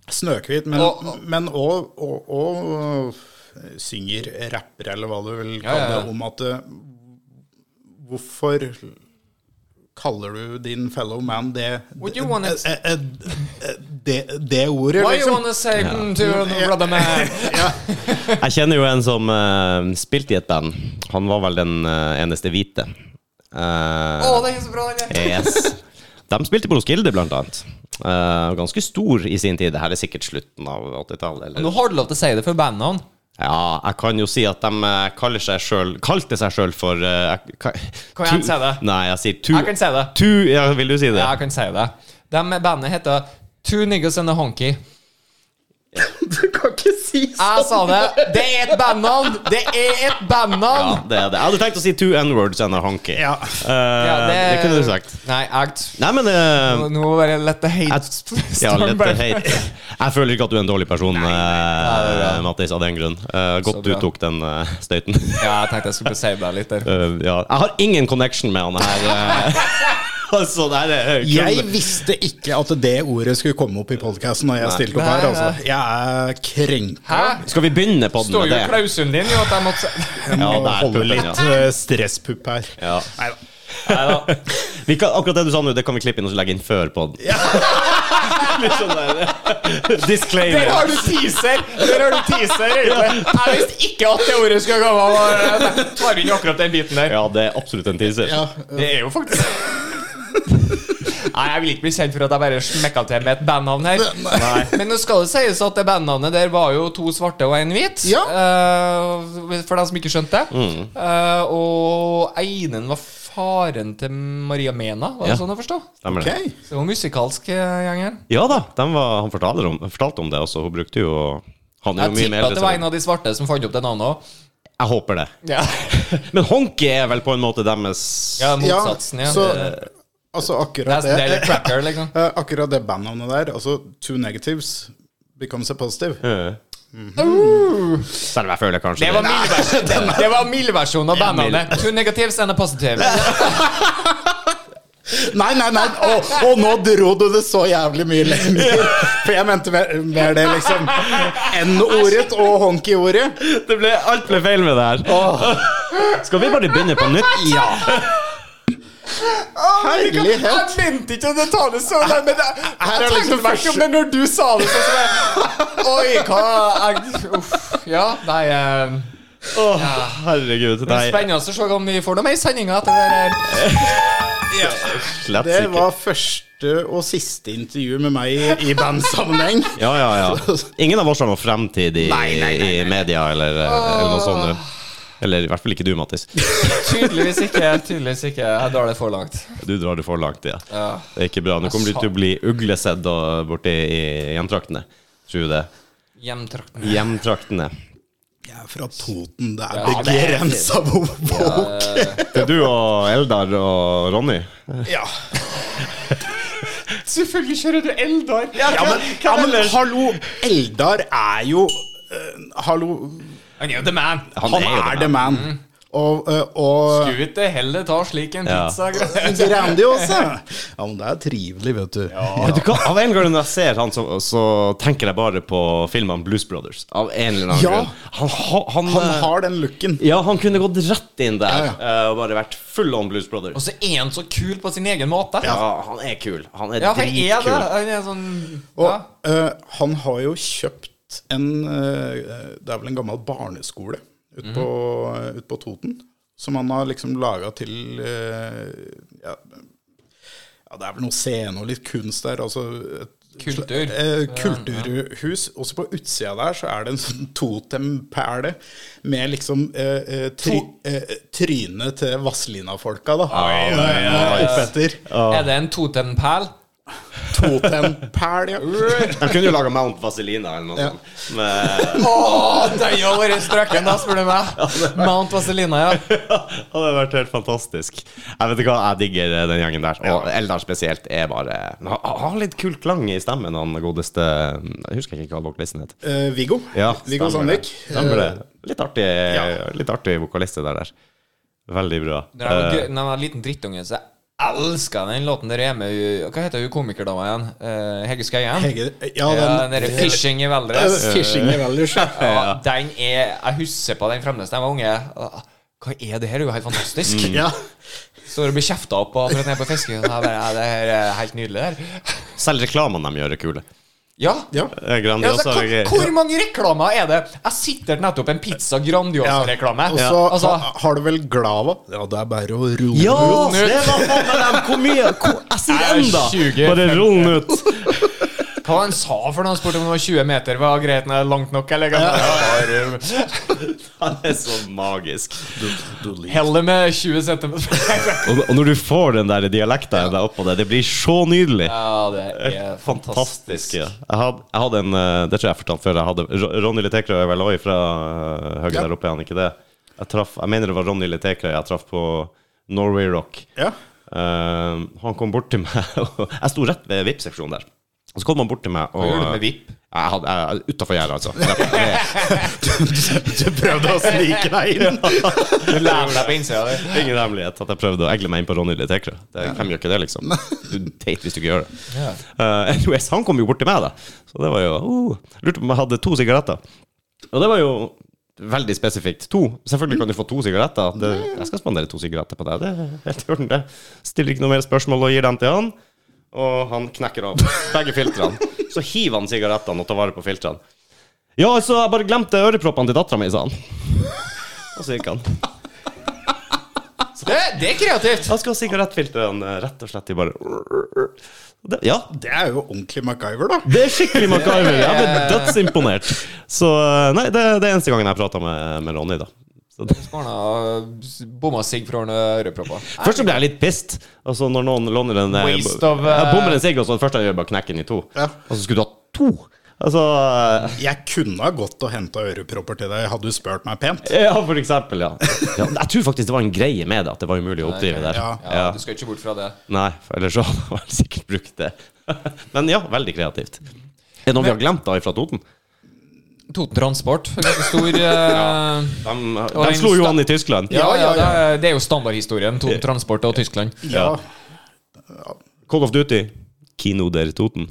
Snøhvit, men Og- og- men og, og, og synger rapper, eller hva du vil kalle ja, ja. det, om at eh, Hvorfor kaller du din fellow man det you eh, eh, eh, det, det ordet, Why you liksom? wanna say yeah. to a brother man? Jeg kjenner jo en som uh, spilte i et band. Han var vel den uh, eneste hvite. Eh, oh, det er så bra, den yes. De spilte på Roskilde, blant annet. Uh, ganske stor i sin tid. Det her er sikkert slutten av 80-tallet. Nå har du lov til å si det for bandnavn. Ja, jeg kan jo si at de eh, kaller seg selv, kalte seg sjøl for uh, Kan jeg si det? Nei, jeg sier tu, Jeg kan si det. tu Ja, vil du si det? Ja, jeg kan si det. De bandet heter Two Niggas and a Honky. Du kan ikke si sånn! Jeg sa det. Det er et bandnavn! Det er et bandnavn! Ja, det er det. Jeg hadde tenkt å si two n-words and a honky. Ja. Uh, Ja, det... kunne du sagt. Nei, act. Nei, men uh, Nå må var det the hate. at, ja, litt hate. Jeg føler ikke at du er en dårlig person, nei, nei, eh, bra. Mattis, av den grunn. Eh, godt du tok den støyten. Ja, jeg tenkte jeg skulle save deg litt der. Eh, ja. Jeg har ingen connection med han her. eh. altså, det er Jeg visste ikke at det ordet skulle komme opp i podkasten når jeg stilte opp her. Altså. Jeg er krenka. Skal vi begynne på den Står med jo Står jo klausulen din jo at jeg måtte Jeg må Ja, holde litt ja. eh, stresspupp her. Ja. Neida. Vi kan, akkurat det du sa nå, det kan vi klippe inn og legge inn før på den. Litt sånn der Der Disclaimer. har du teaser! Der har du teaser ja. Jeg visste ikke at det ordet skulle komme. Tar vi inn akkurat den biten der. Ja, det er absolutt en teaser. Ja, Det er jo faktisk Nei, Jeg vil ikke bli kjent for at jeg bare smekka til med et bandnavn her. Men nå skal det sies at det bandnavnet der var jo to svarte og en hvit. Ja. Uh, for dem som ikke skjønte det. Eh, og Einen var faren til Maria Mena, var det Ja. sånn å forstå? Stemmer det. ok. Så det var musikalsk eh, gjeng her. Ja da, var, han fortalte om, fortalte om det også. Hun brukte jo Han er Jeg jo mye tipper at det var en av de svarte som fant opp det navnet òg. Jeg håper det. Ja. Men honky er vel på en måte deres ja, motsatsen, ja. så Det- altså akkurat det det cracker, liksom. eh, Akkurat det bandnavnet der, altså two negatives becomes a positive. Uh. Selv om jeg føler kanskje Det var det, det av bandnavnet. Two negatives and a positive. Nei, nei, nei, og, og nå dro du det så jævlig mye lenger. For jeg mente mer, mer det liksom N-ordet og honky-ordet. det ble, Alt ble feil med det her. Skal vi bare begynne på nytt? Ja. Herlighet. Jeg mente ikke å ta det så langt, men jeg, jeg liksom tenkte liksom først om det når du sa det sånn som jeg Oi, hva jeg, Uff. Ja, nei eh, Åh, herregud. Det er Nei, spennende å se om vi får noe mer sendinger etter det her. slett Det var første og siste intervju med meg i, i bandsammenheng. Ja, ja, ja. Ingen av oss har noen fremtid i, Nei, nei, nei, i media eller, eller noe sånt. Eller i hvert fall ikke du, Mattis. Tydeligvis ikke. tydeligvis ikke Jeg drar det for langt. Du drar det for langt, ja. Ja. Det er ikke bra. Nå kommer du til å bli uglesedd og- borti i hjemtraktene. Tror du det? Hjemtraktene. Hjemtraktene. Jeg er fra Toten. Det er Ja, begrensa hvor våk. Det er du og Eldar og Ronny. Ja. Selvfølgelig kjører du Eldar! Ja, men, ja, men hallo, Eldar er jo uh, Hallo, Han er jo the man. han, er er the the man. Og, eh, og Skulle ikke heller ta slik en Ja. pizza. Grandiosa! Ja, men det er trivelig, vet du. Vet du hva? Av en gang når jeg ser han, så, så tenker jeg bare på filmen Blues Brothers. Av en eller annen Ja. grunn. Han, han, Han eh, har den looken. Ja, han kunne gått rett inn der Ja, eh, og bare vært full on Blues Brothers. Og så er han så kul på sin egen måte. Ja, han er kul. Han er Ja, han er det. dritkul. Han er sånn Og ja. eh, han har jo kjøpt en eh, Det er vel en gammel barneskole ute på, ut på Toten. Som han har liksom laga til eh, ja, ja, det er vel noe scene og litt kunst der. Altså et Kultur. eh, kulturhus. Også på utsida der så er det en sånn totempæle med liksom eh, tri, eh, trynet til Vazelina-folka, da. Eh, Oppetter. Er det en totempæl? Totempæl, ja. De kunne jo laga Mount Vaselina eller noe Ja. sånt. Men, Å, den hadde vært strøken, da, spør du meg. Mount Vaselina, ja. det hadde vært helt fantastisk. Jeg vet ikke hva, jeg digger eh, den gjengen der. Og Eldar spesielt er bare Han har- litt kul klang i stemmen, han godeste Jeg husker ikke hva vokalisten het. Uh, Viggo. Ja, Viggo. Sandvik. Litt artig, Ja. litt artig vokalist det der. Veldig bra. Da jeg var, Eh, når jeg var en liten drittunge, så jeg elska den låten der hjemme. Hva heter hun komikerdama igjen? Uh, Hege Skøyen? Ja, Ja, den, derre Fishing i Eh, Valdres. Fishing i Valdres. ja. Den er Jeg husker på den fremdeles da jeg var unge. Hva er det her? Det er jo helt fantastisk. Ja. Står og blir kjefta opp på akkurat nede på ja, Det her er helt nydelig. der. Selv reklamene de gjør, er kule. Ja. ja. Grandiosa. Ja, altså, er hvor, hvor mange reklamer er det? Jeg sitter nettopp en Pizza Grandiosa-reklame. Og så Altså, ha, har du vel Glava? Ja, det er bare å rulle Ja, ut. det var faen meg dem! Hvor mye? Hvor, jeg sier er enda! Bare rull den ut. hva han sa for noe? Han spurte om det var 20 meter. Var greit når det er langt nok? Eller? Ja. Han er så magisk. Heller med 20 cm. Og, og når du får den der dialekten der oppå det, det blir så nydelig. Ja, det er Fantastisk. fantastisk. Jeg, hadde, jeg hadde en eh, Det tror jeg jeg fortalte før. Jeg hadde Ro- Ronny Letekra er vel òg fra eh, Høgge Ja. der oppe, er han ikke det? Jeg, traff, jeg mener det var Ronny Letekra jeg traff på Norway Rock. Ja. Uh, han kom bort til meg og Jeg sto rett ved VIP-seksjonen der. Og så kom han bort til meg og Hva gjorde du med VIP? Jeg hadde, Utafor gjerdet, altså. Du, Du prøvde å snike deg inn. Du lærer deg på innsida. Ingen hemmelighet at jeg prøvde å egle meg inn på Ronny Letekra. Det- Hvem gjør ikke det, liksom? Du er teit hvis du ikke gjør det. Ja. Eh, anyways, han kom jo bort til meg, da. Så det var jo uh, Lurte på om jeg hadde to sigaretter. Og det var jo veldig spesifikt. To. Selvfølgelig kan du få to sigaretter. Det, jeg skal spandere to sigaretter på deg. Det er helt i orden, det. Stiller ikke noe mer spørsmål og gir dem til han. Og han knekker av begge filtrene. Så hiver han sigarettene og tar vare på filtrene. Ja, altså, jeg bare glemte øreproppene til dattera mi, sa han. Og så gikk han. Det, det er kreativt. Han skal ha sigarettfiltrene eh, rett og slett i bare det, Ja, Det er jo ordentlig MacGyver, da. det er skikkelig MacGyver. Jeg ble dødsimponert. Så eh, nei, det, det er eneste gangen jeg prata med, med Ronny, da. Så det, Barna bomma sigg fra ørepropper. først så ble jeg litt pissed. Altså når noen låner en eh, Waste of, Jeg eh, bommer en sigg, og så det første jeg gjør, bare knekke den i to. Ja. Og så skulle du ha to! Altså eh, Jeg kunne ha gått og henta ørepropper til deg, hadde du spurt meg pent. Ja, for eksempel, ja. ja. Jeg tror faktisk det var en greie med det, at det var umulig å oppdrive der. Ja. Ja, du skal ikke bort fra det. Nei, for ellers så hadde jeg sikkert brukt det. Men ja, veldig kreativt. Er det noe vi har glemt da fra Toten? Toten Transport, ganske stor ja, De, de slo jo an i Tyskland. Ja, ja, ja, det er, det er jo standardhistorien. Toten Transport og Tyskland. Ja. Call of Duty, Kino der Toten.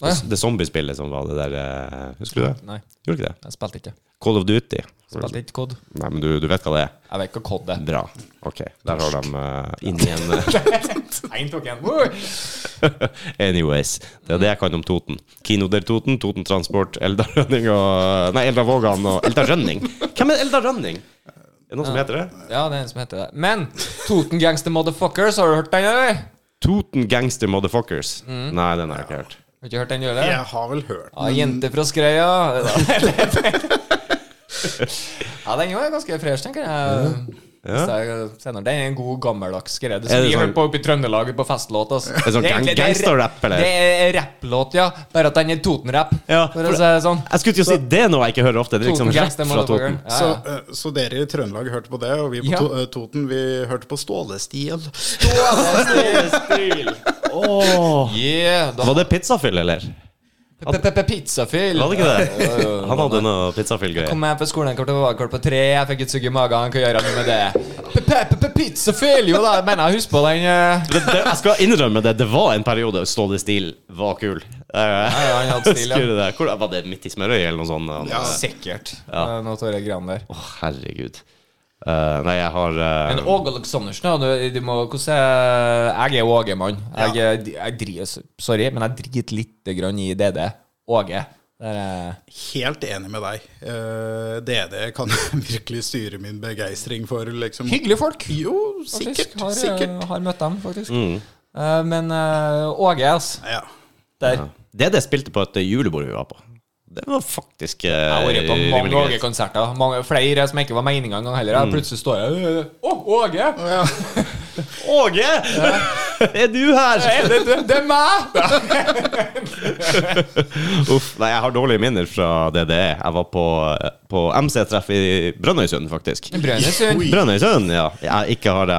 Ja. Det zombiespillet som var det der eh, Husker du det? Nei, Gjorde ikke det? jeg spilte ikke. Call of Duty. Spilte ikke COD. Nei, men du, du vet hva det er? Jeg vet hva COD er. Bra. Ok, der har de uh, inni en En tok en. Anyways. Det er det jeg kan om Toten. Kino der Toten, Toten Transport, Eldar Rønning og Nei, Eldar Vågan og Eldar Rønning. Hvem er Eldar Rønning? Er det noen som heter det? Ja, det er en som heter det. Men Toten Gangster Motherfuckers, har du hørt den, eller? Toten Gangster Motherfuckers. Mm. Nei, den har jeg ikke hørt. Har ikke hørt den, gjøre? Jeg har vel hørt Ja, jente fra Skreia. ja, den var ganske fresh, tenker jeg. Hvis jeg sender Den er en god, gammeldags greie. Det som vi sånn- hørte på oppe i Trøndelag på festlåt. Altså. det sånn er sånn det er gangsterrap, eller? Det er rapplåt, ja. Bare at den er Toten-rapp, Ja, for for- det sånn. Jeg skulle til å si det er noe jeg ikke hører ofte. Det er liksom Toten rett fra Toten. Ja, Så, ja. eh, så dere i Trøndelag hørte på det, og vi på Ja. to, eh, Toten vi hørte på Stålestil. Åh. Yeah, da Var det pizzafyll, eller? Pizzafyll. Var det ikke det? Han hadde noe pizzafyll-greier. Kom hjem fra skolen kvart over kvart på tre, jeg fikk et sugg i magen. Hva gjør jeg nå med det? Pizzafyll! Jo da, jeg mener jeg husker på den. eh, Det, det, jeg skal innrømme det, det var en periode Stå det stil var kul. Eh, ja, han hadde stil, ja. husker du det? Hvor, var det midt i smørøyet eller noe sånt? Han, Ja. Sikkert. Ja. Noe av de greiene der. Å, herregud. Eh, nei, jeg har uh, Men Åge Aleksandersen, du, du må hvordan er, Jeg er Åge-mann. Jeg, jeg, jeg driter Sorry, men jeg driter lite grann i DD. Åge. Det er eh, Helt enig med deg. Eh, DD kan virkelig styre min begeistring for liksom hyggelige folk. Jo, faktisk. sikkert. Har, eh, sikkert. har møtt dem, faktisk. Eh, men eh, Åge, altså. Ja. Der. Det DD spilte på et julebord vi var på. Det var faktisk eh, Jeg har vært på mange rimelig greit. Åge-konserter. Mange- Flere som ikke var meninga engang heller. Jeg Plutselig står jeg øh, Å, Åge! Ja. Åge! er du her? Hey, det, det, det er meg! Uff, nei, jeg har dårlige minner fra DDE. Jeg var på, på MC-treff i Brønnøysund, faktisk. Brønnøysund. Brønnøysund, ja. Jeg ikke har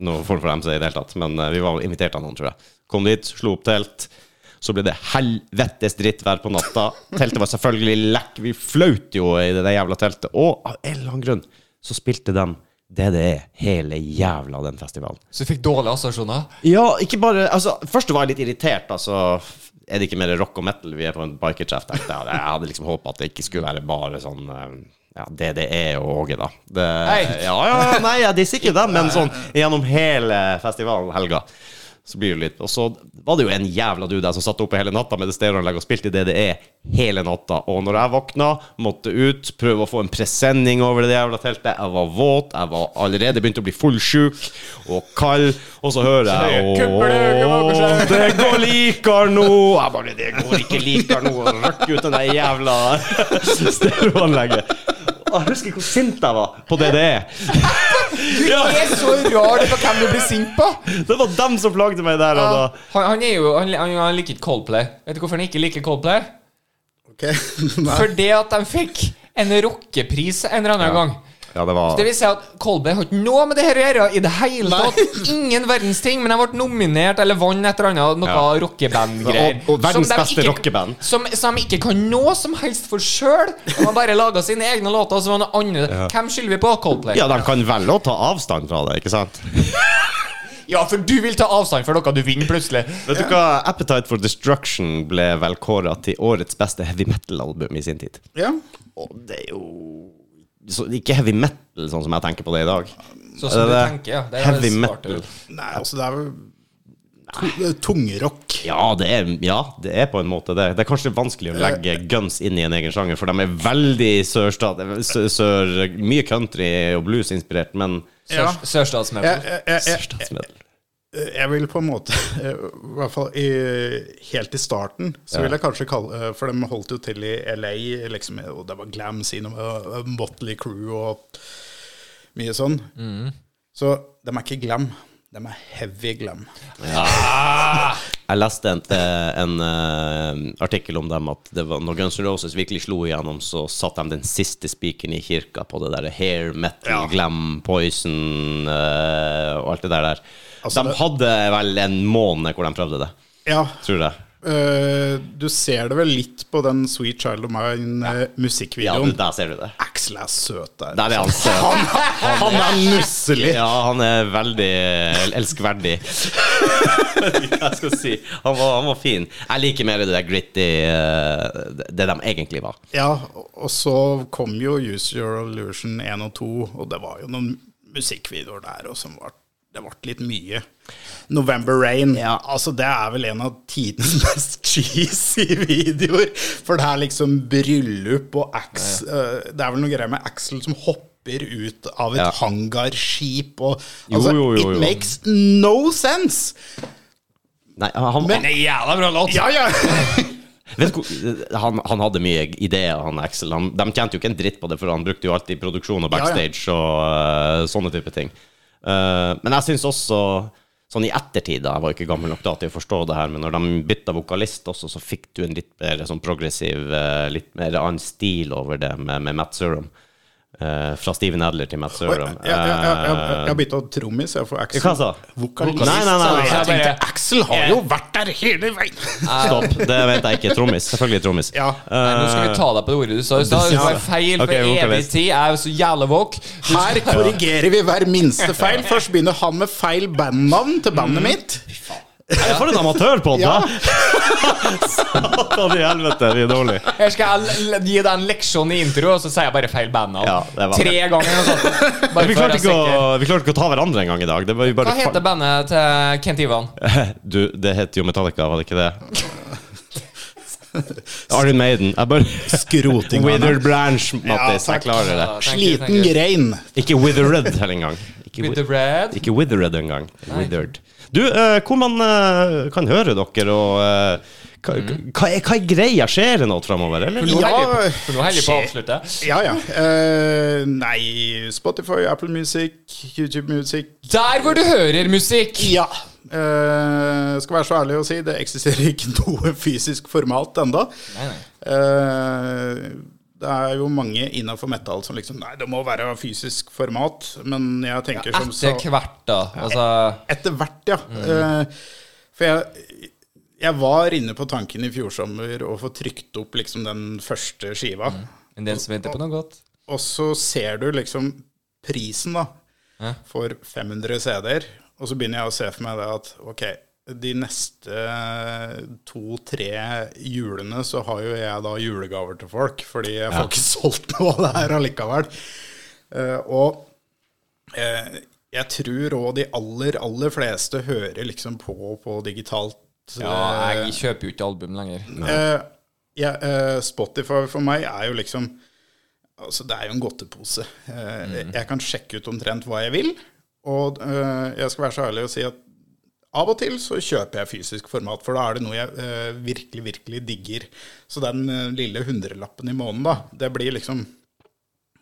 noen form for MC i det hele tatt, men eh, vi var invitert av noen, tror jeg. Kom dit, slo opp telt. Så ble det helvetes drittvær på natta. Teltet var selvfølgelig lekk. Vi flaut jo i det jævla teltet. Og av en eller annen grunn så spilte de DDE hele jævla den festivalen. Så du fikk dårlige assosiasjoner? Ja, ikke bare Altså, først var jeg litt irritert. Altså, er det ikke mer rock og metal vi er på en bikertreff? Jeg hadde liksom håpa at det ikke skulle være bare sånn eh, ja, DDE og Åge, da. Det. Ja, ja, nei, jeg disser ikke dem, men sånn gjennom hele festivalen helga. Så blir det litt Og så var det jo en jævla du der som satt oppe hele natta med det stereoanlegget og spilte DDE hele natta. Og når jeg våkna, måtte ut, prøve å få en presenning over det jævla teltet. Jeg var våt, jeg var allerede begynt å bli fullsjuk og kald, og så hører jeg Åh, det går likar nå! Jeg bare Det går ikke likar nå! Og røkker ut den der jævla stereoanlegget. Jeg husker hvor sint jeg var på DDE. Du er så rar på hvem du blir sint på! Det var dem som plagde meg der og da. Han, han er jo Han, han, han liker ikke Coldplay. Vet du hvorfor han ikke liker Coldplay? Ok. Nei. Fordi at de fikk en rockepris en eller annen gang. Ja, det var Det vil si at Coldplay har ikke noe med det her å gjøre i det hele tatt. Ingen verdens ting, men de ble nominert eller vant et eller annet noe Ja. rockeband-greier. Og- og verdens Som beste rockeband. Som, som de ikke kan noe som helst for sjøl. De har bare laga sine egne låter. Og så var det noe annet. Hvem skylder vi på? Coldplay? Ja, de kan velge å ta avstand fra det, ikke sant? Ja, for du vil ta avstand for noe du vinner, plutselig. Vet du hva? Appetite for Destruction ble vel kåra til årets beste heavy metal-album i sin tid. Ja. Og det er jo så, Ikke heavy metal sånn som jeg tenker på det i dag. Sånn som Det du tenker, ja. Det er heavy det metal. Nei, altså, det er jo tungrock. Ja det, er, ja, det er på en måte det. Det er kanskje vanskelig å legge guns inn i en egen sjanger, for de er veldig sørstat... Sør, mye country og blues-inspirert, men Ja. Sør- Sørstatsmetal. Jeg, jeg, jeg, jeg, vil på en måte I hvert fall i, helt i starten så vil jeg kanskje kalle For de holdt jo til i LA, liksom, og det var glam scene og Motley Crew og mye sånn. Så de er ikke glam. De er heavy glam. Jeg leste en, en, en eh, artikkel om dem at det var, når Guns N' Roses virkelig slo igjennom, så satte de den siste spikeren i kirka på det der hair, metal, Ja. glam, poison uh, og alt det der. der. Altså, de hadde vel en måned hvor de prøvde det, Ja, tror jeg. Uh, du ser det vel litt på den Sweet Child of Mine-musikkvideoen. Ja, der ser du det. Axel er søt der. Der er han søt. Han er nusselig. Ja, han er veldig elskverdig. Jeg skal jeg si. Han var, han var fin. Jeg liker mer det der gritty, eh, det de egentlig var. Ja, og så kom jo Use Your Illusion 1 og 2, og det var jo noen musikkvideoer der og som var det ble litt mye. November Rain. Altså, det er vel en av tidenes mest cheesy videoer. For det er liksom bryllup og Ax, Ja. Det er vel noe greier med Axel som hopper ut av et Ja. hangarskip og Altså, jo, jo, jo. it makes no sense! Nei, han, Men- Det er jævla bra låt! Ja, ja! Vet du, han, han hadde mye ideer, han Axel. Han, de tjente jo ikke en dritt på det, for han brukte jo alltid produksjon og Ja, ja. backstage og uh, sånne type ting. Eh, men jeg syns også, sånn i ettertid, da, jeg var ikke gammel nok da til å forstå det her, men når de bytta vokalist også, så fikk du en litt mer sånn progressiv, eh, litt mer annen stil over det med, med Matt Surum. Eh, fra Steven Adler til Matt Sørum. jeg, jeg, jeg, jeg har bytta trommis, jeg, for Axel Hva sa? Vokalist. Nei, nei, nei, nei. Jeg tenkte Axel har jo vært der hele veien! Stopp. Det vet jeg ikke. Trommis. Selvfølgelig trommis. Ja. Nei, nå skal vi ta deg på det ordet du sa. Det var feil for okay, evig tid. Jeg er så jævla våk. Her korrigerer vi hver minste feil. Først begynner han med feil bandnavn til bandet mitt. Nei, For en amatørpod! Ja. det Satan i helvete, vi er dårlige. Her skal jeg gi deg en leksjon i intro, og så sier jeg bare feil bandnavn. Ja, Tre ganger. Bare Vi klarte, ikke å, vi klarte ikke å ta hverandre en gang i dag. Det var bare Hva heter bandet til Kent Ivan? Du, det heter jo Metallica, var det ikke det? Iron Maiden. Jeg bare Skroting. Withered Branch, Mattis. Ja, jeg klarer det. Sliten grein. Ikke withered heller engang. Ikke withered engang. Withered. Du, eh, hvor man eh, kan høre dere, og eh, hva, hva, er, hva er greia? Skjer det noe framover, eller? For nå Ja, holder på- for nå holder jeg på å avslutte. Ja, ja. Uh, nei, Spotify, Apple Music, YouTube Music Der hvor du hører musikk! Ja. Uh, skal være så ærlig å si, det eksisterer ikke noe fysisk format nei. Eh, det er jo mange innafor metal som liksom Nei, det må være fysisk format. Men jeg tenker som så Etter hvert, da. Altså Etter hvert, ja. Eh, for jeg, jeg var inne på tanken i fjor sommer å få trykt opp liksom den første skiva. En del som venter på noe godt. Og så ser du liksom prisen, da, Ja. for 500 CD-er. Og så begynner jeg å se for meg det at ok, de neste to-tre julene så har jo jeg da julegaver til folk, fordi jeg får ikke solgt noe av det her allikevel. Eh, og eh, jeg tror òg de aller, aller fleste hører liksom på på digitalt. Ja, eh, jeg kjøper jo ikke album lenger. Eh, ja, eh, Spotify for meg er jo liksom Altså, det er jo en godtepose. Eh, Jeg kan sjekke ut omtrent hva jeg vil. Og eh, jeg skal være så ærlig å si at av og til så kjøper jeg fysisk format, for da er det noe jeg eh, virkelig, virkelig digger. Så den eh, lille hundrelappen i måneden, da, det blir liksom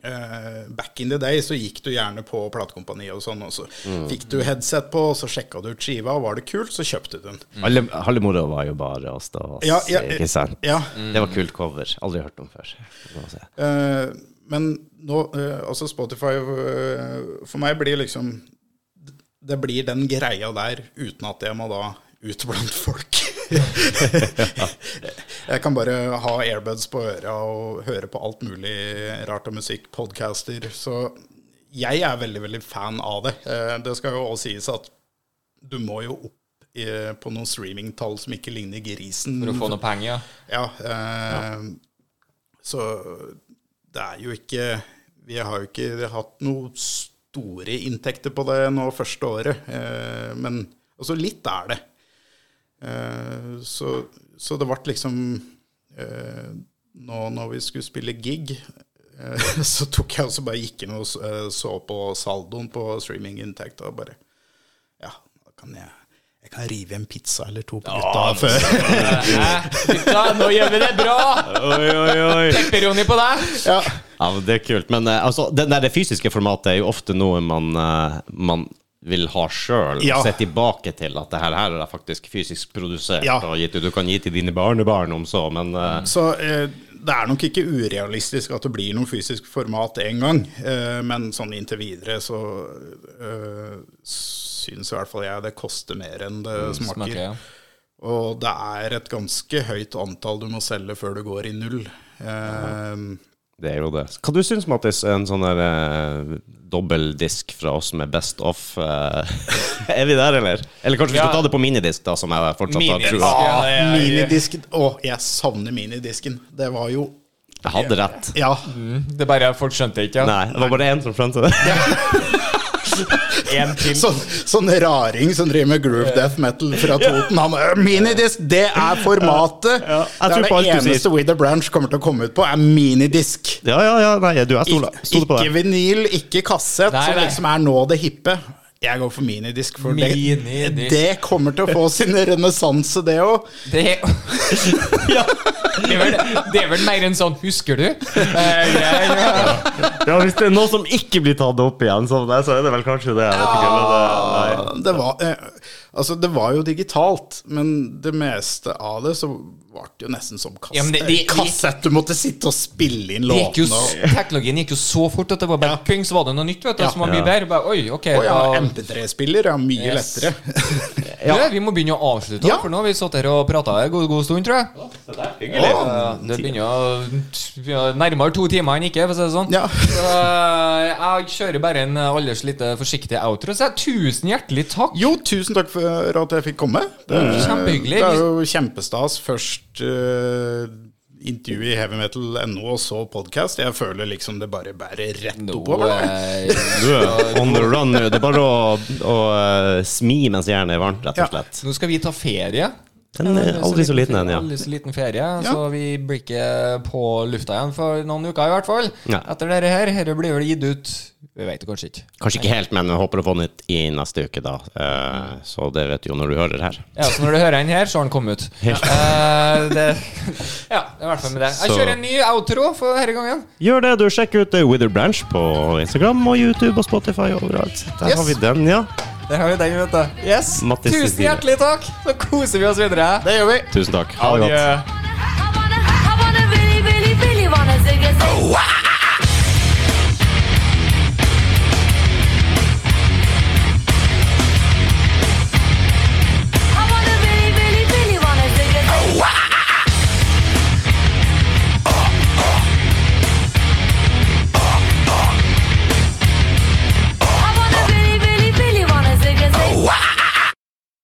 eh, Back in the day så gikk du gjerne på platekompaniet og sånn, og så fikk du headset på, og så sjekka du ut skiva, og var det kult, så kjøpte du den. Alle, halve moroa var jo bare oss da, oss, Ja, ja, ikke sant? Ja, Det var kult cover. Aldri hørt om før. Eh, men nå, eh, altså Spotify For meg blir liksom Det blir den greia der uten at jeg må da ut blant folk. jeg kan bare ha airbuds på øra og høre på alt mulig rart av musikk, podcaster. Så jeg er veldig, veldig fan av det. Eh, det skal jo også sies at du må jo opp på noen streamingtall som ikke ligner grisen. For å få noe penger, ja. Ja, eh, så det er jo ikke Vi har jo ikke hatt noe store inntekter på det nå første året. Eh, men altså litt er det. Eh, så, så det ble liksom eh, Nå når vi skulle spille gig, eh, så tok jeg også bare gikk inn og så, på saldoen på streaminginntekta og bare Ja, da kan jeg jeg kan rive en pizza eller to på gutta før. Gutta, nå gjør vi det bra! Oi, oi, oi. Pepperoni på deg! ja. Ja, men Det er kult. Men eh, altså, det, nei, det fysiske formatet er jo ofte noe man, eh, man vil ha sjøl. Ja. Se tilbake til at det her, her er faktisk fysisk produsert. Ja. Og gitt, ut. du kan gi til dine barnebarn om så, men uh... Så eh, det er nok ikke urealistisk at det blir noe fysisk format en gang. Eh, men sånn inntil videre så eh, syns i hvert fall jeg det koster mer enn det smaker. Smaker, ja. Og det er et ganske høyt antall du må selge før du går i null. Eh, det er jo det. Hva du syns Mattis, en sånn der eh, dobbeldisk fra oss med Best Off? eh, er vi der, eller? Eller kanskje vi skal Ja. ta det på minidisk, da, som jeg fortsatt har Minidisk, trua. ja. Ja, ja. minidisken Å, jeg savner minidisken. Det var jo Jeg hadde rett. Ja. Det er bare folk skjønte ikke, ja. Nei, det var bare én som skjønte det. En til. Sånn, sånn raring som driver med groove death metal fra Toten. Han er minidisk, det er formatet! Ja, jeg det er det eneste With a Branch kommer til å komme ut på, er minidisk. Ja, ja, ja. Nei, du, er stole, stole på det. ikke vinyl, ikke kassett, Nei, som liksom er nå det hippe. Jeg går for minidisk, for det, Minidisk. det kommer til å få sin renessanse, det òg. Det ja. Det, er vel, det er vel mer enn sånn 'husker du'? Eh, ja, ja. Ja, Hvis det er noe som ikke blir tatt opp igjen, som så er det vel kanskje det. Jeg vet ikke, men det, nei. Det var eh, Altså, det var jo digitalt, men det meste av det så var det jo nesten som kassett. Ja, men det- de, kassett. Du måtte sitte og spille inn Det låtene. teknologien gikk jo så fort at det var bare ping, så var det noe nytt vet du, Ja. som var mye bedre. Bare, Oi, ok oh, ja, MP3-spiller er mye Yes. lettere. ja. Vi må begynne å avslutte, Ja. for nå har vi sittet her og prata en god, god stund, tror jeg. Hyggelig. Ja, det begynner å nærmere to timer enn ikke, for å si det sånn. Ja. Så eh, jeg kjører bare en alders lite forsiktig outro. Så jeg, tusen hjertelig takk. Jo, tusen takk for at jeg fikk komme. Det, Mm, kjempehyggelig. det er jo kjempestas. Først uh, intervju i Heavy Metal.no, og så podkast. Jeg føler liksom det bare bærer rett no, oppover. eh, Du er on the run nå. Det er bare å, å eh, smi mens jernet er varmt, rett og Ja. nå skal vi ta ferie. Den er aldri så liten en, ja. Aldri så liten ferie, så vi blir ikke på lufta igjen for noen uker i hvert fall. Ja. Etter dette her. Dette blir vel gitt ut Vi vet det kanskje ikke. Kanskje ikke helt, men vi håper å få den ut i neste uke, da. Eh, så det vet du jo når du hører her. Ja, så når du hører den her, så har den kommet ut. Eh, det, ja, det er i hvert fall med det. Jeg kjører en ny outro for denne gangen. Gjør det, du. Sjekk ut Wither Branch på Instagram og YouTube og Spotify overalt. Der Yes. har vi den, ja. Der har vi den, vet du. Yes. Mattis Tusen Cecilie. hjertelig takk. Så koser vi oss videre. Det gjør vi. Tusen takk. Ha det godt. Adjø. I wanna, I wanna really, really, really wanna zig a zig.